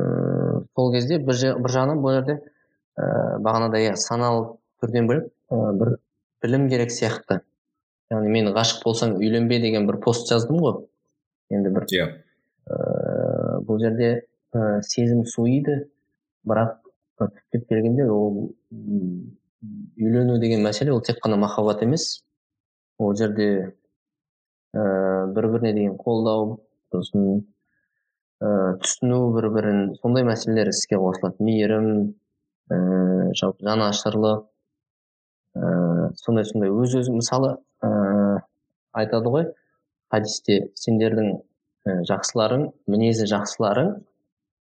сол кезде бір, бір жағынан бұл жерде ә, бағанадай иә саналы түрден бөлек ә, бір білім керек сияқты. Яғни мен ғашық болсаң үйленбе деген бір пост жаздым ғой. Енді бір иә. ә, бұл жерде ә, сезім суиды. Бірақ түптеп келгенде ол үйлену деген мәселе ол тек қана махаббат емес. ол жерде ә, бір біріне деген қолдау сосын ә, түсіну бір бірін сондай мәселелер іске қосылады. мейірім ә, жалпы жанашырлық ә, сондай сондай. өз өзі мысалы ә, айтады ғой хадисте сендердің жақсыларың мінезі жақсыларың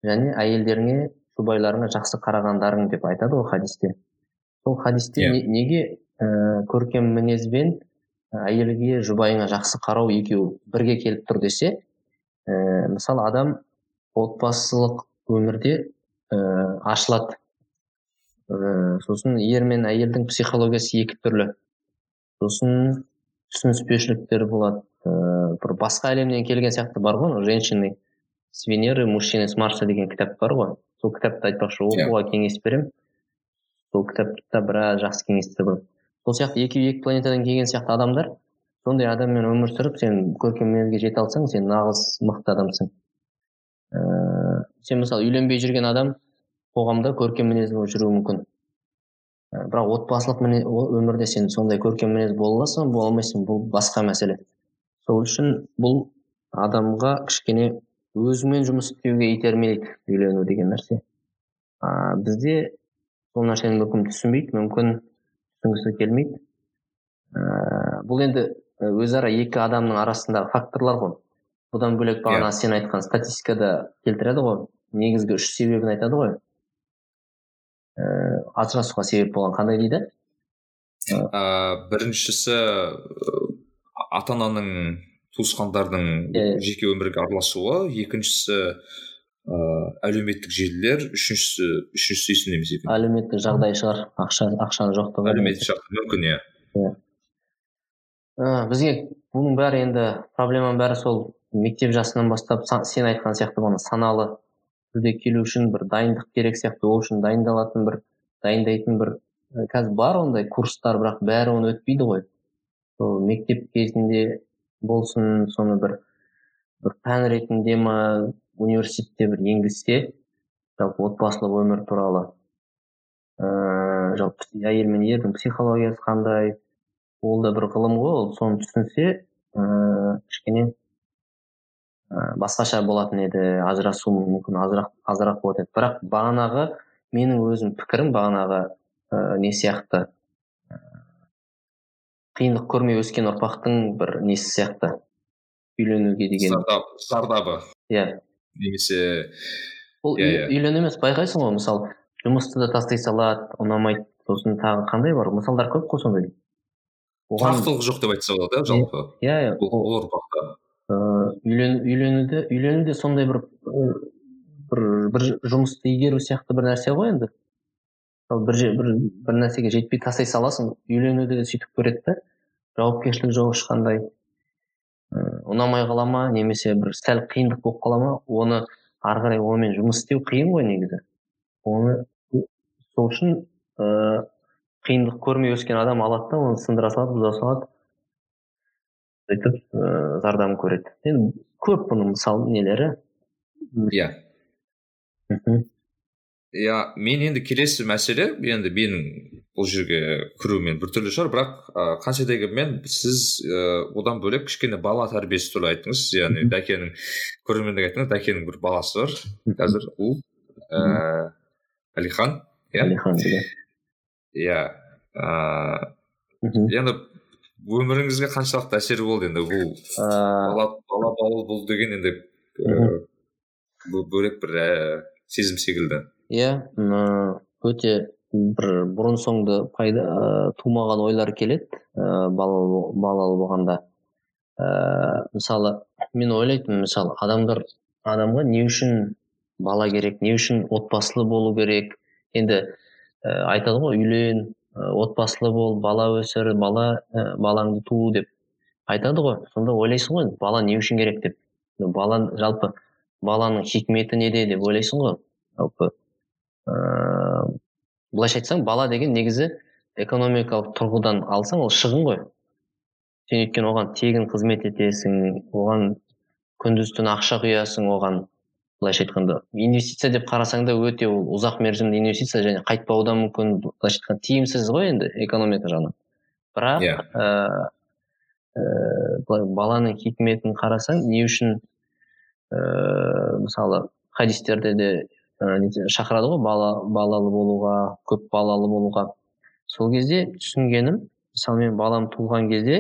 және әйелдеріңе жұбайларыңа жақсы қарағандарың деп айтады ғой хадисте сол хадисте yeah. Иә. неге ә, көркем мінезбен әйелге жұбайыңа жақсы қарау екеуі бірге келіп тұр десе ә, мысалы адам отбасылық өмірде ә, ашылады ә, сосын ер мен әйелдің психологиясы екі түрлі сосын түсініспеушіліктер болады ыыы бір басқа әлемнен келген сияқты бар ғой женщины с венеры мужчины с марса деген кітап бар ғой сол кітапты айтпақшы иә. оқуға кеңес беремін сол кітапта біраз жақсы кеңестер бар сол сияқты екеуі екі планетадан келген сияқты адамдар сондай адаммен өмір сүріп сен көркем мінезге жете алсаң сен нағыз мықты адамсың. Ыыы сен мысалы үйленбей жүрген адам қоғамда көркем мінезді болып жүруі мүмкін. Бірақ отбасылық өмірде сен сондай көркем мінез бола аласың бола алмайсың? Бұл басқа мәселе. Сол үшін бұл адамға кішкене өзіңмен жұмыс істеуге итермелейді үйлену деген нәрсе а бізде сол нәрсені мүмкін түсінбейді мүмкін түсінгісі келмейді ә, бұл енді өзара екі адамның арасындағы факторлар ғой бұдан бөлек бағана yeah. Иә. сен айтқан статистикада келтіреді ғой негізгі үш себебін айтады ғой ә, ажырасуға себеп болған қандай дейді ә, біріншісі ата ананың туысқандардың yeah. жеке өмірге араласуы екіншісі ыыы әлеуметтік желілер үшіншісі үшіншісі есімде емес екен. Әлеуметтік жағдай шығар. Ақша ақшаның жоқтығы әлеуметтік жағдай мүмкін иә. Иә бізге бұның бәрі енді проблеманың бәрі сол мектеп жасынан бастап сен айтқан сияқты бағана саналы түрде келу үшін бір дайындық керек сияқты. Ол үшін дайындалатын бір дайындайтын бір қазір бар ондай курстар бірақ бәрі оны өтпейді ғой. Сол мектеп кезінде болсын соны бір бір пән ретінде ма университетте бір енгізсе жалпы отбасылық өмір туралы. Ыыы жалпы әйел мен ердің психологиясы қандай? Ол да бір ғылым ғой ол соны түсінсе ыыы кішкене басқаша болатын еді ажырасу мүмкін азырақ азырақ болатын еді. Бірақ бағанағы менің өзім пікірім бағанағы ә, не сияқты. Қиындық көрмей өскен ұрпақтың бір несі сияқты? Үйленуге деген. Зардабы. Иә. Немесе ол иә, иә. үйлену емес байқайсың ғой мысалы жұмысты да тастай салады ұнамайды сосын тағы қандай бар? Мысалдар көп қой сондай. Тұрақтылық жоқ деп айтса болады иә жалпы. иә иә. Бұл ұрпақта. үйленуде үйлену де сондай бір бір бір жұмысты игеру сияқты бір нәрсе ғой енді. Бір бір бір нәрсеге жетпей тастай саласың үйленуді де сөйтіп көреді да жауапкершілік жоқ ешқандай ұнамай қала ма немесе бір сәл қиындық болып қала ма? Оны ары қарай онымен жұмыс істеу қиын ғой негізі. Оны сол үшін ыыы қиындық көрмей өскен адам алады да оны сындыра салады бұза салады. Сөйтіп ыыы зардабын көреді. Енді көп бұның мысалы нелері. Иә. Иә мен енді келесі мәселе енді менің бұл жерге кіруімен біртүрлі шығар бірақ ыыы қанша дегенмен сіз ыыы одан бөлек кішкене бала тәрбиесі туралы айттыңыз яғни дәкенің көрермендерге айттыңыз дәкенің бір баласы бар қазір ұл ііі әлихан иә әлихан иә иә ыыы енді өміріңізге қаншалықты әсері болды енді бұл бала бала бұл деген енді бөлек бір сезім секілді иә өте бір бұрын соңды пайда тумаған ойлар келеді ә, балалы, болғанда. Ә, мысалы мен ойлайтынмын мысалы адамдар адамға не үшін бала керек не үшін отбасылы болу керек? Енді ә, айтады ғой үйлен ә, отбасылы бол бала өсір бала ә, балаңды туу деп. Айтады ғой сонда ойлайсың ғой бала не үшін керек деп. Бала жалпы баланың хикметі неде деп ойлайсың ғой. Жалпы ыыы былайша айтсаң бала деген негізі экономикалық тұрғыдан алсаң ол шығын ғой сен өйткені оған тегін қызмет етесің оған күндіз түні ақша құясың оған былайша айтқанда инвестиция деп қарасаң да өте ол ұзақ мерзімді инвестиция және қайтпауы да мүмкін былайша айтқанда тиімсіз ғой енді экономика жағынан бірақ yeah. Иә. ә, баланың хикметін қарасаң не үшін ә, мысалы хадистерде де ә, шақырады ғой бала балалы болуға көп балалы болуға. Сол кезде түсінгенім мысалы мен балам туылған кезде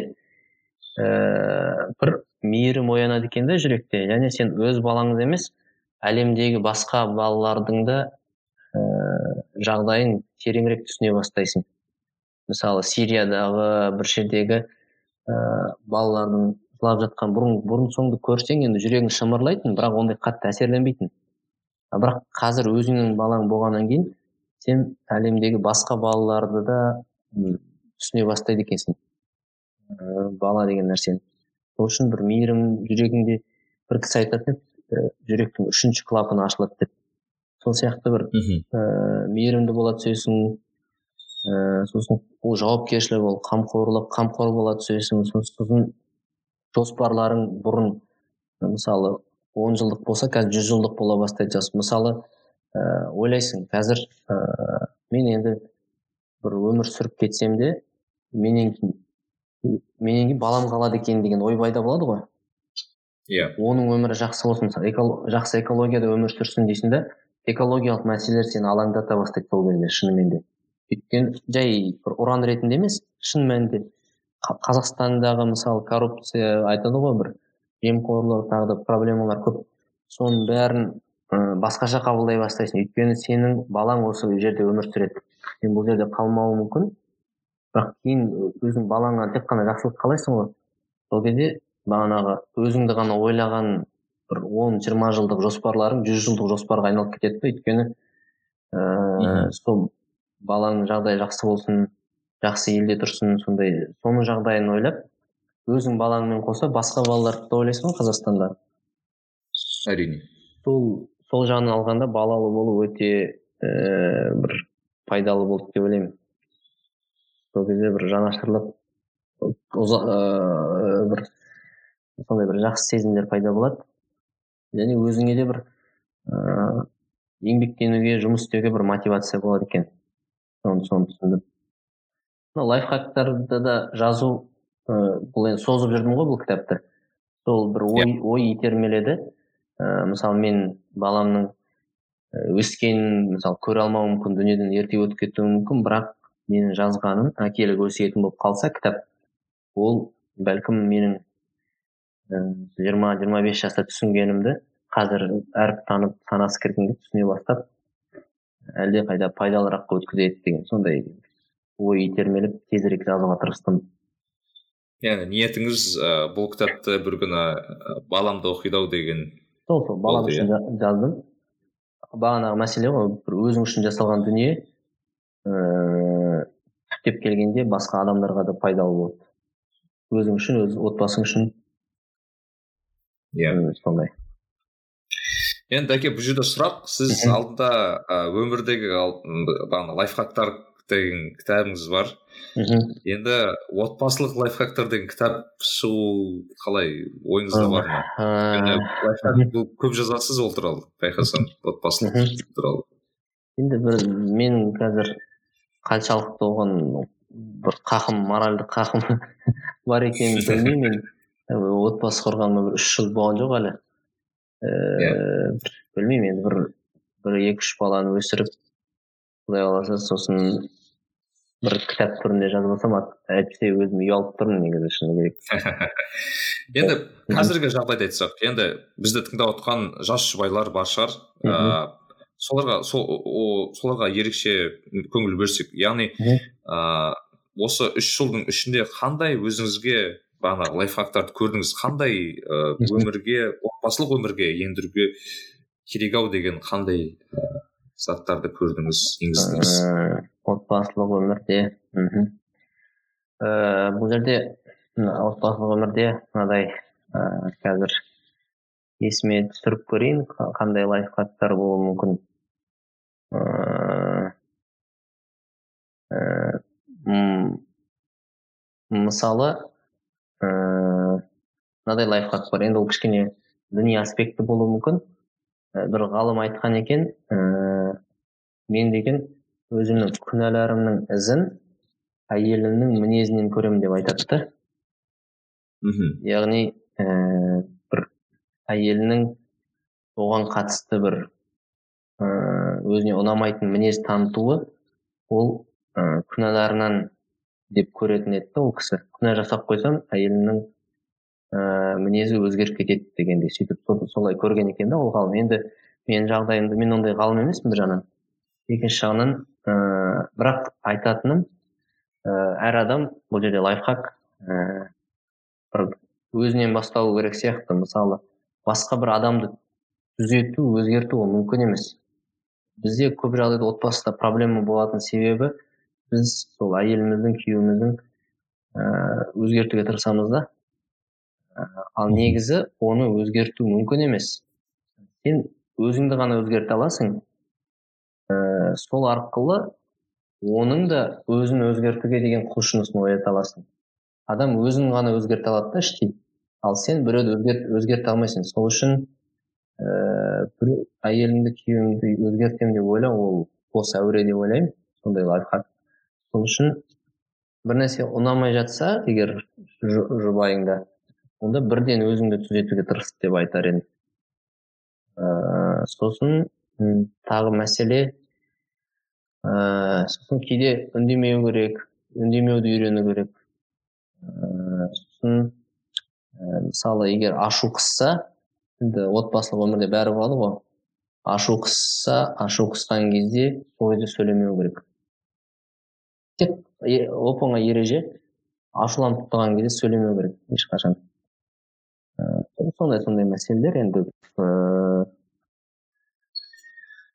ә, бір мейірім оянады екен да жүректе. Және сен өз балаңыз емес әлемдегі басқа балалардың да ә, жағдайын тереңірек түсіне бастайсың. Мысалы сириядағы бір жердегі ә, балалардың жылап жатқан бұрын бұрын соңды көрсең енді жүрегің шымырлайтын бірақ ондай қатты әсерленбейтін. Бірақ қазір өзіңнің балаң болғаннан кейін сен әлемдегі басқа балаларды да түсіне бастайды екенсің. Ә, бала деген нәрсені. Сол үшін бір мейірім жүрегіңде бір кісі айтатын еді жүректің үшінші клапаны ашылады деп. Сол сияқты бір ә, мейірімді бола түсесің. Ә, сосын ол жауапкершілік ол қамқорлық қамқор бола түсесің. Сосын жоспарларың бұрын мысалы он жылдық болса қазір жүз жылдық бола бастайды жас мысалы ә, ойлайсың қазір ә, мен енді бір өмір сүріп кетсем де менен кейін менен кейін балам қалады екен деген ой пайда болады ғой. Иә. Yeah. оның өмірі жақсы болсын. Жақсы экологияда өмір сүрсін дейсің да экологиялық мәселелер сені алаңдата бастайды сол кезде шынымен де. Өйткені жай бір ұран ретінде емес шын мәнінде. Қазақстандағы мысалы коррупция айтады ғой бір. Жемқорлық тағы да проблемалар көп. Соның бәрін ә, басқаша қабылдай бастайсың. Өйткені сенің балаң осы жерде өмір сүреді. Сен бұл жерде қалмауы мүмкін. Бірақ кейін өзің балаңа тек қана жақсылық қалайсың ғой. Сол кезде бағанағы өзіңді ғана ойлаған бір он жиырма жылдық жоспарларың жүз жылдық жоспарға айналып кетеді да өйткені ә, сол балаңның жағдайы жақсы болсын жақсы елде тұрсын сондай соның жағдайын ойлап өзің балаңмен қоса басқа балаларды да ойлайсың ғой қазақстанда. Әрине. Сол сол жағынан алғанда балалы болу өте ә, бір пайдалы болды деп ойлаймын. Сол кезде бір жанашырлық ә, бір сондай бір жақсы сезімдер пайда болады. Және өзіңе де бір ә, еңбектенуге жұмыс істеуге бір мотивация болады екен. Соны соны түсіндім. Мына лайфхактарды да жазу ыыы бұл енді созып жүрдім ғой бұл кітапты. Сол бір ой yeah. ой итермеледі. Ыыы мысалы мен баламның өскенін мысалы көре алмауы мүмкін дүниеден ерте өтіп кетуі мүмкін бірақ менің жазғаным әкелік өсиетім болып қалса кітап ол бәлкім менің жиырма жиырма бес жаста түсінгенімді қазір әріп танып санасы кіргенге түсіне бастап әлдеқайда пайдалырақ өткізеді деген сондай ой итермелеп тезірек жазуға тырыстым. Яғни ниетіңіз ә, бұл кітапты бір күні баламды оқиды ау деген сол сол балам үшін жаздым. Бағанағы мәселе ғой бір өзің үшін жасалған дүние ыыы түптеп келгенде басқа адамдарға да пайдалы болады өзің үшін өз отбасың үшін. Иә. Сондай. Енді дәке бұл жерде сұрақ. Сіз алдында өмірдегі бағана лайфхактар деген кітабыңыз бар. Мхм енді отбасылық лайфхактар деген кітап шығу қалай ойыңызда бар ма? лайфхак көп жазасыз ол туралы байқасам отбасылық туралы. Енді бір мен қазір қаншалықты оған бір қақым моральдық қақым [laughs] бар екенін білмеймін. Отбасы құрғаныма бір үш жыл болған жоқ әлі. Ііі білмеймін енді бір бір екі үш баланы өсіріп құдай қаласа сосын бір кітап түрінде жазып алсам әйтпесе өзім ұялып тұрмын негізі шыны керек. [laughs] Енді қазіргі жағдайды айтсақ енді бізді тыңдап отқан жас жұбайлар бар шығар. Ыыы соларға сол соларға ерекше көңіл бөлсек. Яғни ыыы осы үш жылдың ішінде қандай өзіңізге бағанағы лайфхактарды көрдіңіз? Қандай ыыы өмірге отбасылық өмірге ендіруге керек ау деген қандай заттарды көрдіңіз енгіздіңіз? Отбасылық өмірде. Мхм. Ііі бұл жерде отбасылық өмірде мынадай ыыы қазір есіме түсіріп көрейін қандай лайфхактар болуы мүмкін. Ыыы мысалы ыыы мынадай лайфхак бар. Енді ол кішкене діни аспекті болуы мүмкін. Бір ғалым айтқан екен ііі мен деген өзімнің күнәларымның ізін әйелімнің мінезінен көремін деп айтады да. Мхм. Яғни ііі бір әйелінің оған қатысты бір ыыы өзіне ұнамайтын мінез танытуы ол ы күнәларынан деп көретін еді да ол кісі. Күнә жасап қойсам әйелімнің ыыы мінезі өзгеріп кетеді дегендей сөйтіп солай көрген екен да ол ғалым. Енді менің жағдайымда мен ондай ғалым емеспін бір жағынан. Екінші жағынан ыыы бірақ айтатыным ыыы әр адам бұл жерде лайфхак ііі бір өзінен басталу керек сияқты. Мысалы басқа бір адамды түзету өзгерту ол мүмкін емес. Бізде көп жағдайда отбасыда проблема болатын себебі біз сол әйеліміздің күйеуіміздің ііі өзгертуге тырысамыз да. Ал негізі оны өзгерту мүмкін емес. Сен өзіңді ғана өзгерте аласың. Ііі сол арқылы оның да өзін өзгертуге деген құлшынысын оята аласың. Адам өзін ғана өзгерте алады да іштей. Ал сен біреуді өзгерте алмайсың. Сол үшін ііі бір әйелімді күйеуімді өзгертемін деп ойлау ол бос әуре деп ойлаймын. Сондай лайфхак. Сол үшін бір нәрсе ұнамай жатса егер жұбайыңда онда бірден өзіңді түзетуге тырыс деп айтар едім ыыы сосын тағы мәселе ыыы сосын кейде үндемеу керек үндемеуді үйрену керек ыыы сосын мысалы егер ашу қысса енді отбасылық өмірде бәрі болады ғой ашу қысса ашу қысқан кезде сол кезде сөйлемеу керек тек оп оңай ереже ашуланып тұрған кезде сөйлемеу керек ешқашан ыыы сондай сондай мәселелер енді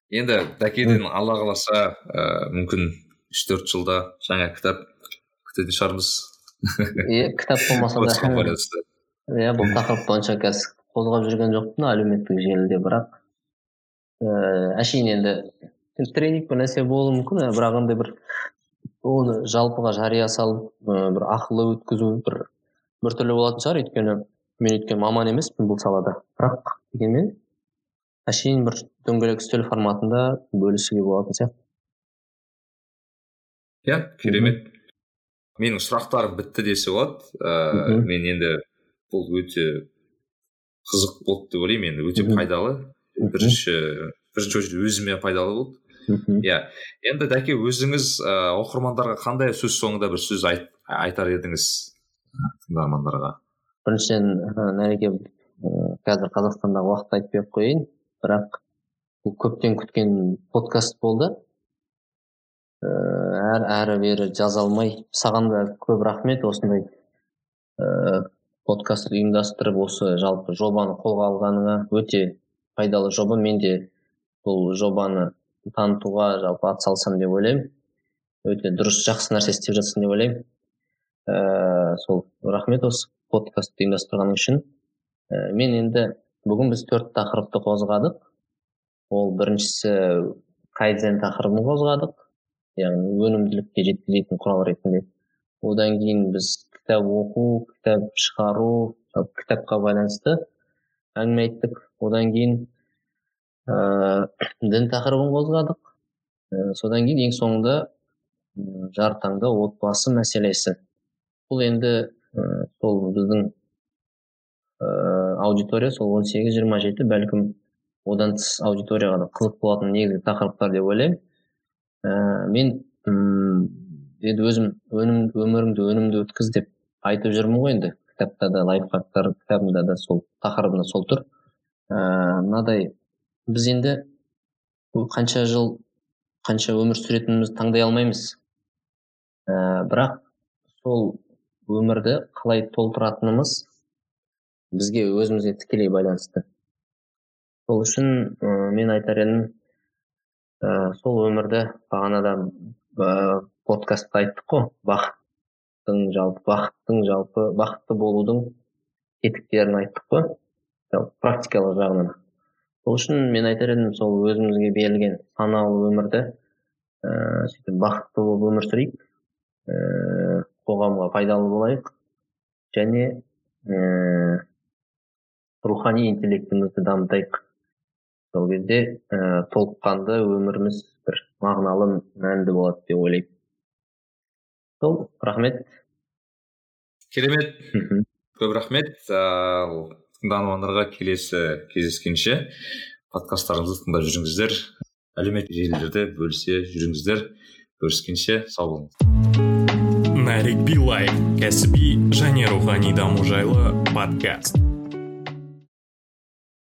енді дәкеден алла қаласа ыыы мүмкін үш төрт жылда жаңа кітап күтетін шығармыз. Иә кітап болмаса да. Иә бұл тақырып бойынша қазір қозғап жүрген жоқпын әлеуметтік желіде бірақ ііі әшейін енді тренинг бір нәрсе болуы мүмкін бірақ андай бір оны жалпыға жария салып ыыы бір ақылы өткізу бір біртүрлі болатын шығар. Өйткені мен өйткені маман емеспін бұл салада. Бірақ дегенмен әшейін бір дөңгелек үстел форматында бөлісуге болатын сияқты. Иә керемет. Менің сұрақтарым бітті десе болады. Ыыы мен енді бұл өте қызық болды деп ойлаймын. Енді өте пайдалы. Бірінші бірінші очередь өзіме пайдалы болды. Иә. Енді дәке өзіңіз ыыы оқырмандарға қандай сөз соңында бір сөз айт, айтар едіңіз? Тыңдармандарға. Біріншіден нәреке қазір қазақстандағы уақытты айтпай ақ қояйын. Бірақ бұл көптен күткен подкаст болды. Ыыы әр әрі бері жаза алмай саған да көп рахмет. Осындай ыыы подкаст ұйымдастырып осы жалпы жобаны қолға алғаныңа өте пайдалы жоба. Мен де бұл жобаны танытуға жалпы атсалысамын деп ойлаймын. Өте дұрыс жақсы нәрсе істеп жатсың деп ойлаймын. Ә, сол рахмет осы подкастты ұйымдастырғаның үшін. Ә, мен енді бүгін біз төрт тақырыпты қозғадық. Ол біріншісі кайдзен тақырыбын қозғадық яғни өнімділікке жеткізетін құрал ретінде. Одан кейін біз кітап оқу кітап шығару кітапқа байланысты әңгіме айттық. Одан кейін ә, дін тақырыбын қозғадық. Ә, содан кейін ең соңында жар таңда отбасы мәселесі. Бұл енді ә, сол біздің ә, аудитория сол 18-27 бәлкім одан тыс аудиторияға да қызық болатын негізгі тақырыптар деп ойлаймын. Ә, мен ұм, енді өзім өнім өміріңді өнімді өткіз деп айтып жүрмін ғой енді. Кітапта да лайфхактар кітабымда да сол тақырыбында сол тұр. Ыыы мынадай біз енді қанша жыл қанша өмір сүретінімізді таңдай алмаймыз. Ә, бірақ сол өмірді қалай толтыратынымыз бізге өзімізге тікелей байланысты. Сол үшін ә, мен айтар едім ә, сол өмірді бағанада ә, подкастта айттық қой. Бақыттың жалпы бақыттың жалпы бақытты болудың тетіктерін айттық қой. Практикалық жағынан. Сол үшін мен айтар едім сол өзімізге берілген саналы өмірді ііі ә, сөйтіп бақытты болып өмір сүрейік ііі ә, қоғамға пайдалы болайық және ііі рухани интеллектімізді дамытайық. Сол кезде ііі толыққанды өміріміз бір мағыналы мәнді болады деп ойлаймын. Сол рахмет. Керемет. Көп рахмет. Тыңдармандарға келесі кездескенше подкасттарымызды тыңдап жүріңіздер. Әлеуметтік желілерде бөлісе жүріңіздер. Көріскенше сау болыңыз. Нарик билай кәсіби және рухани даму жайлы подкаст.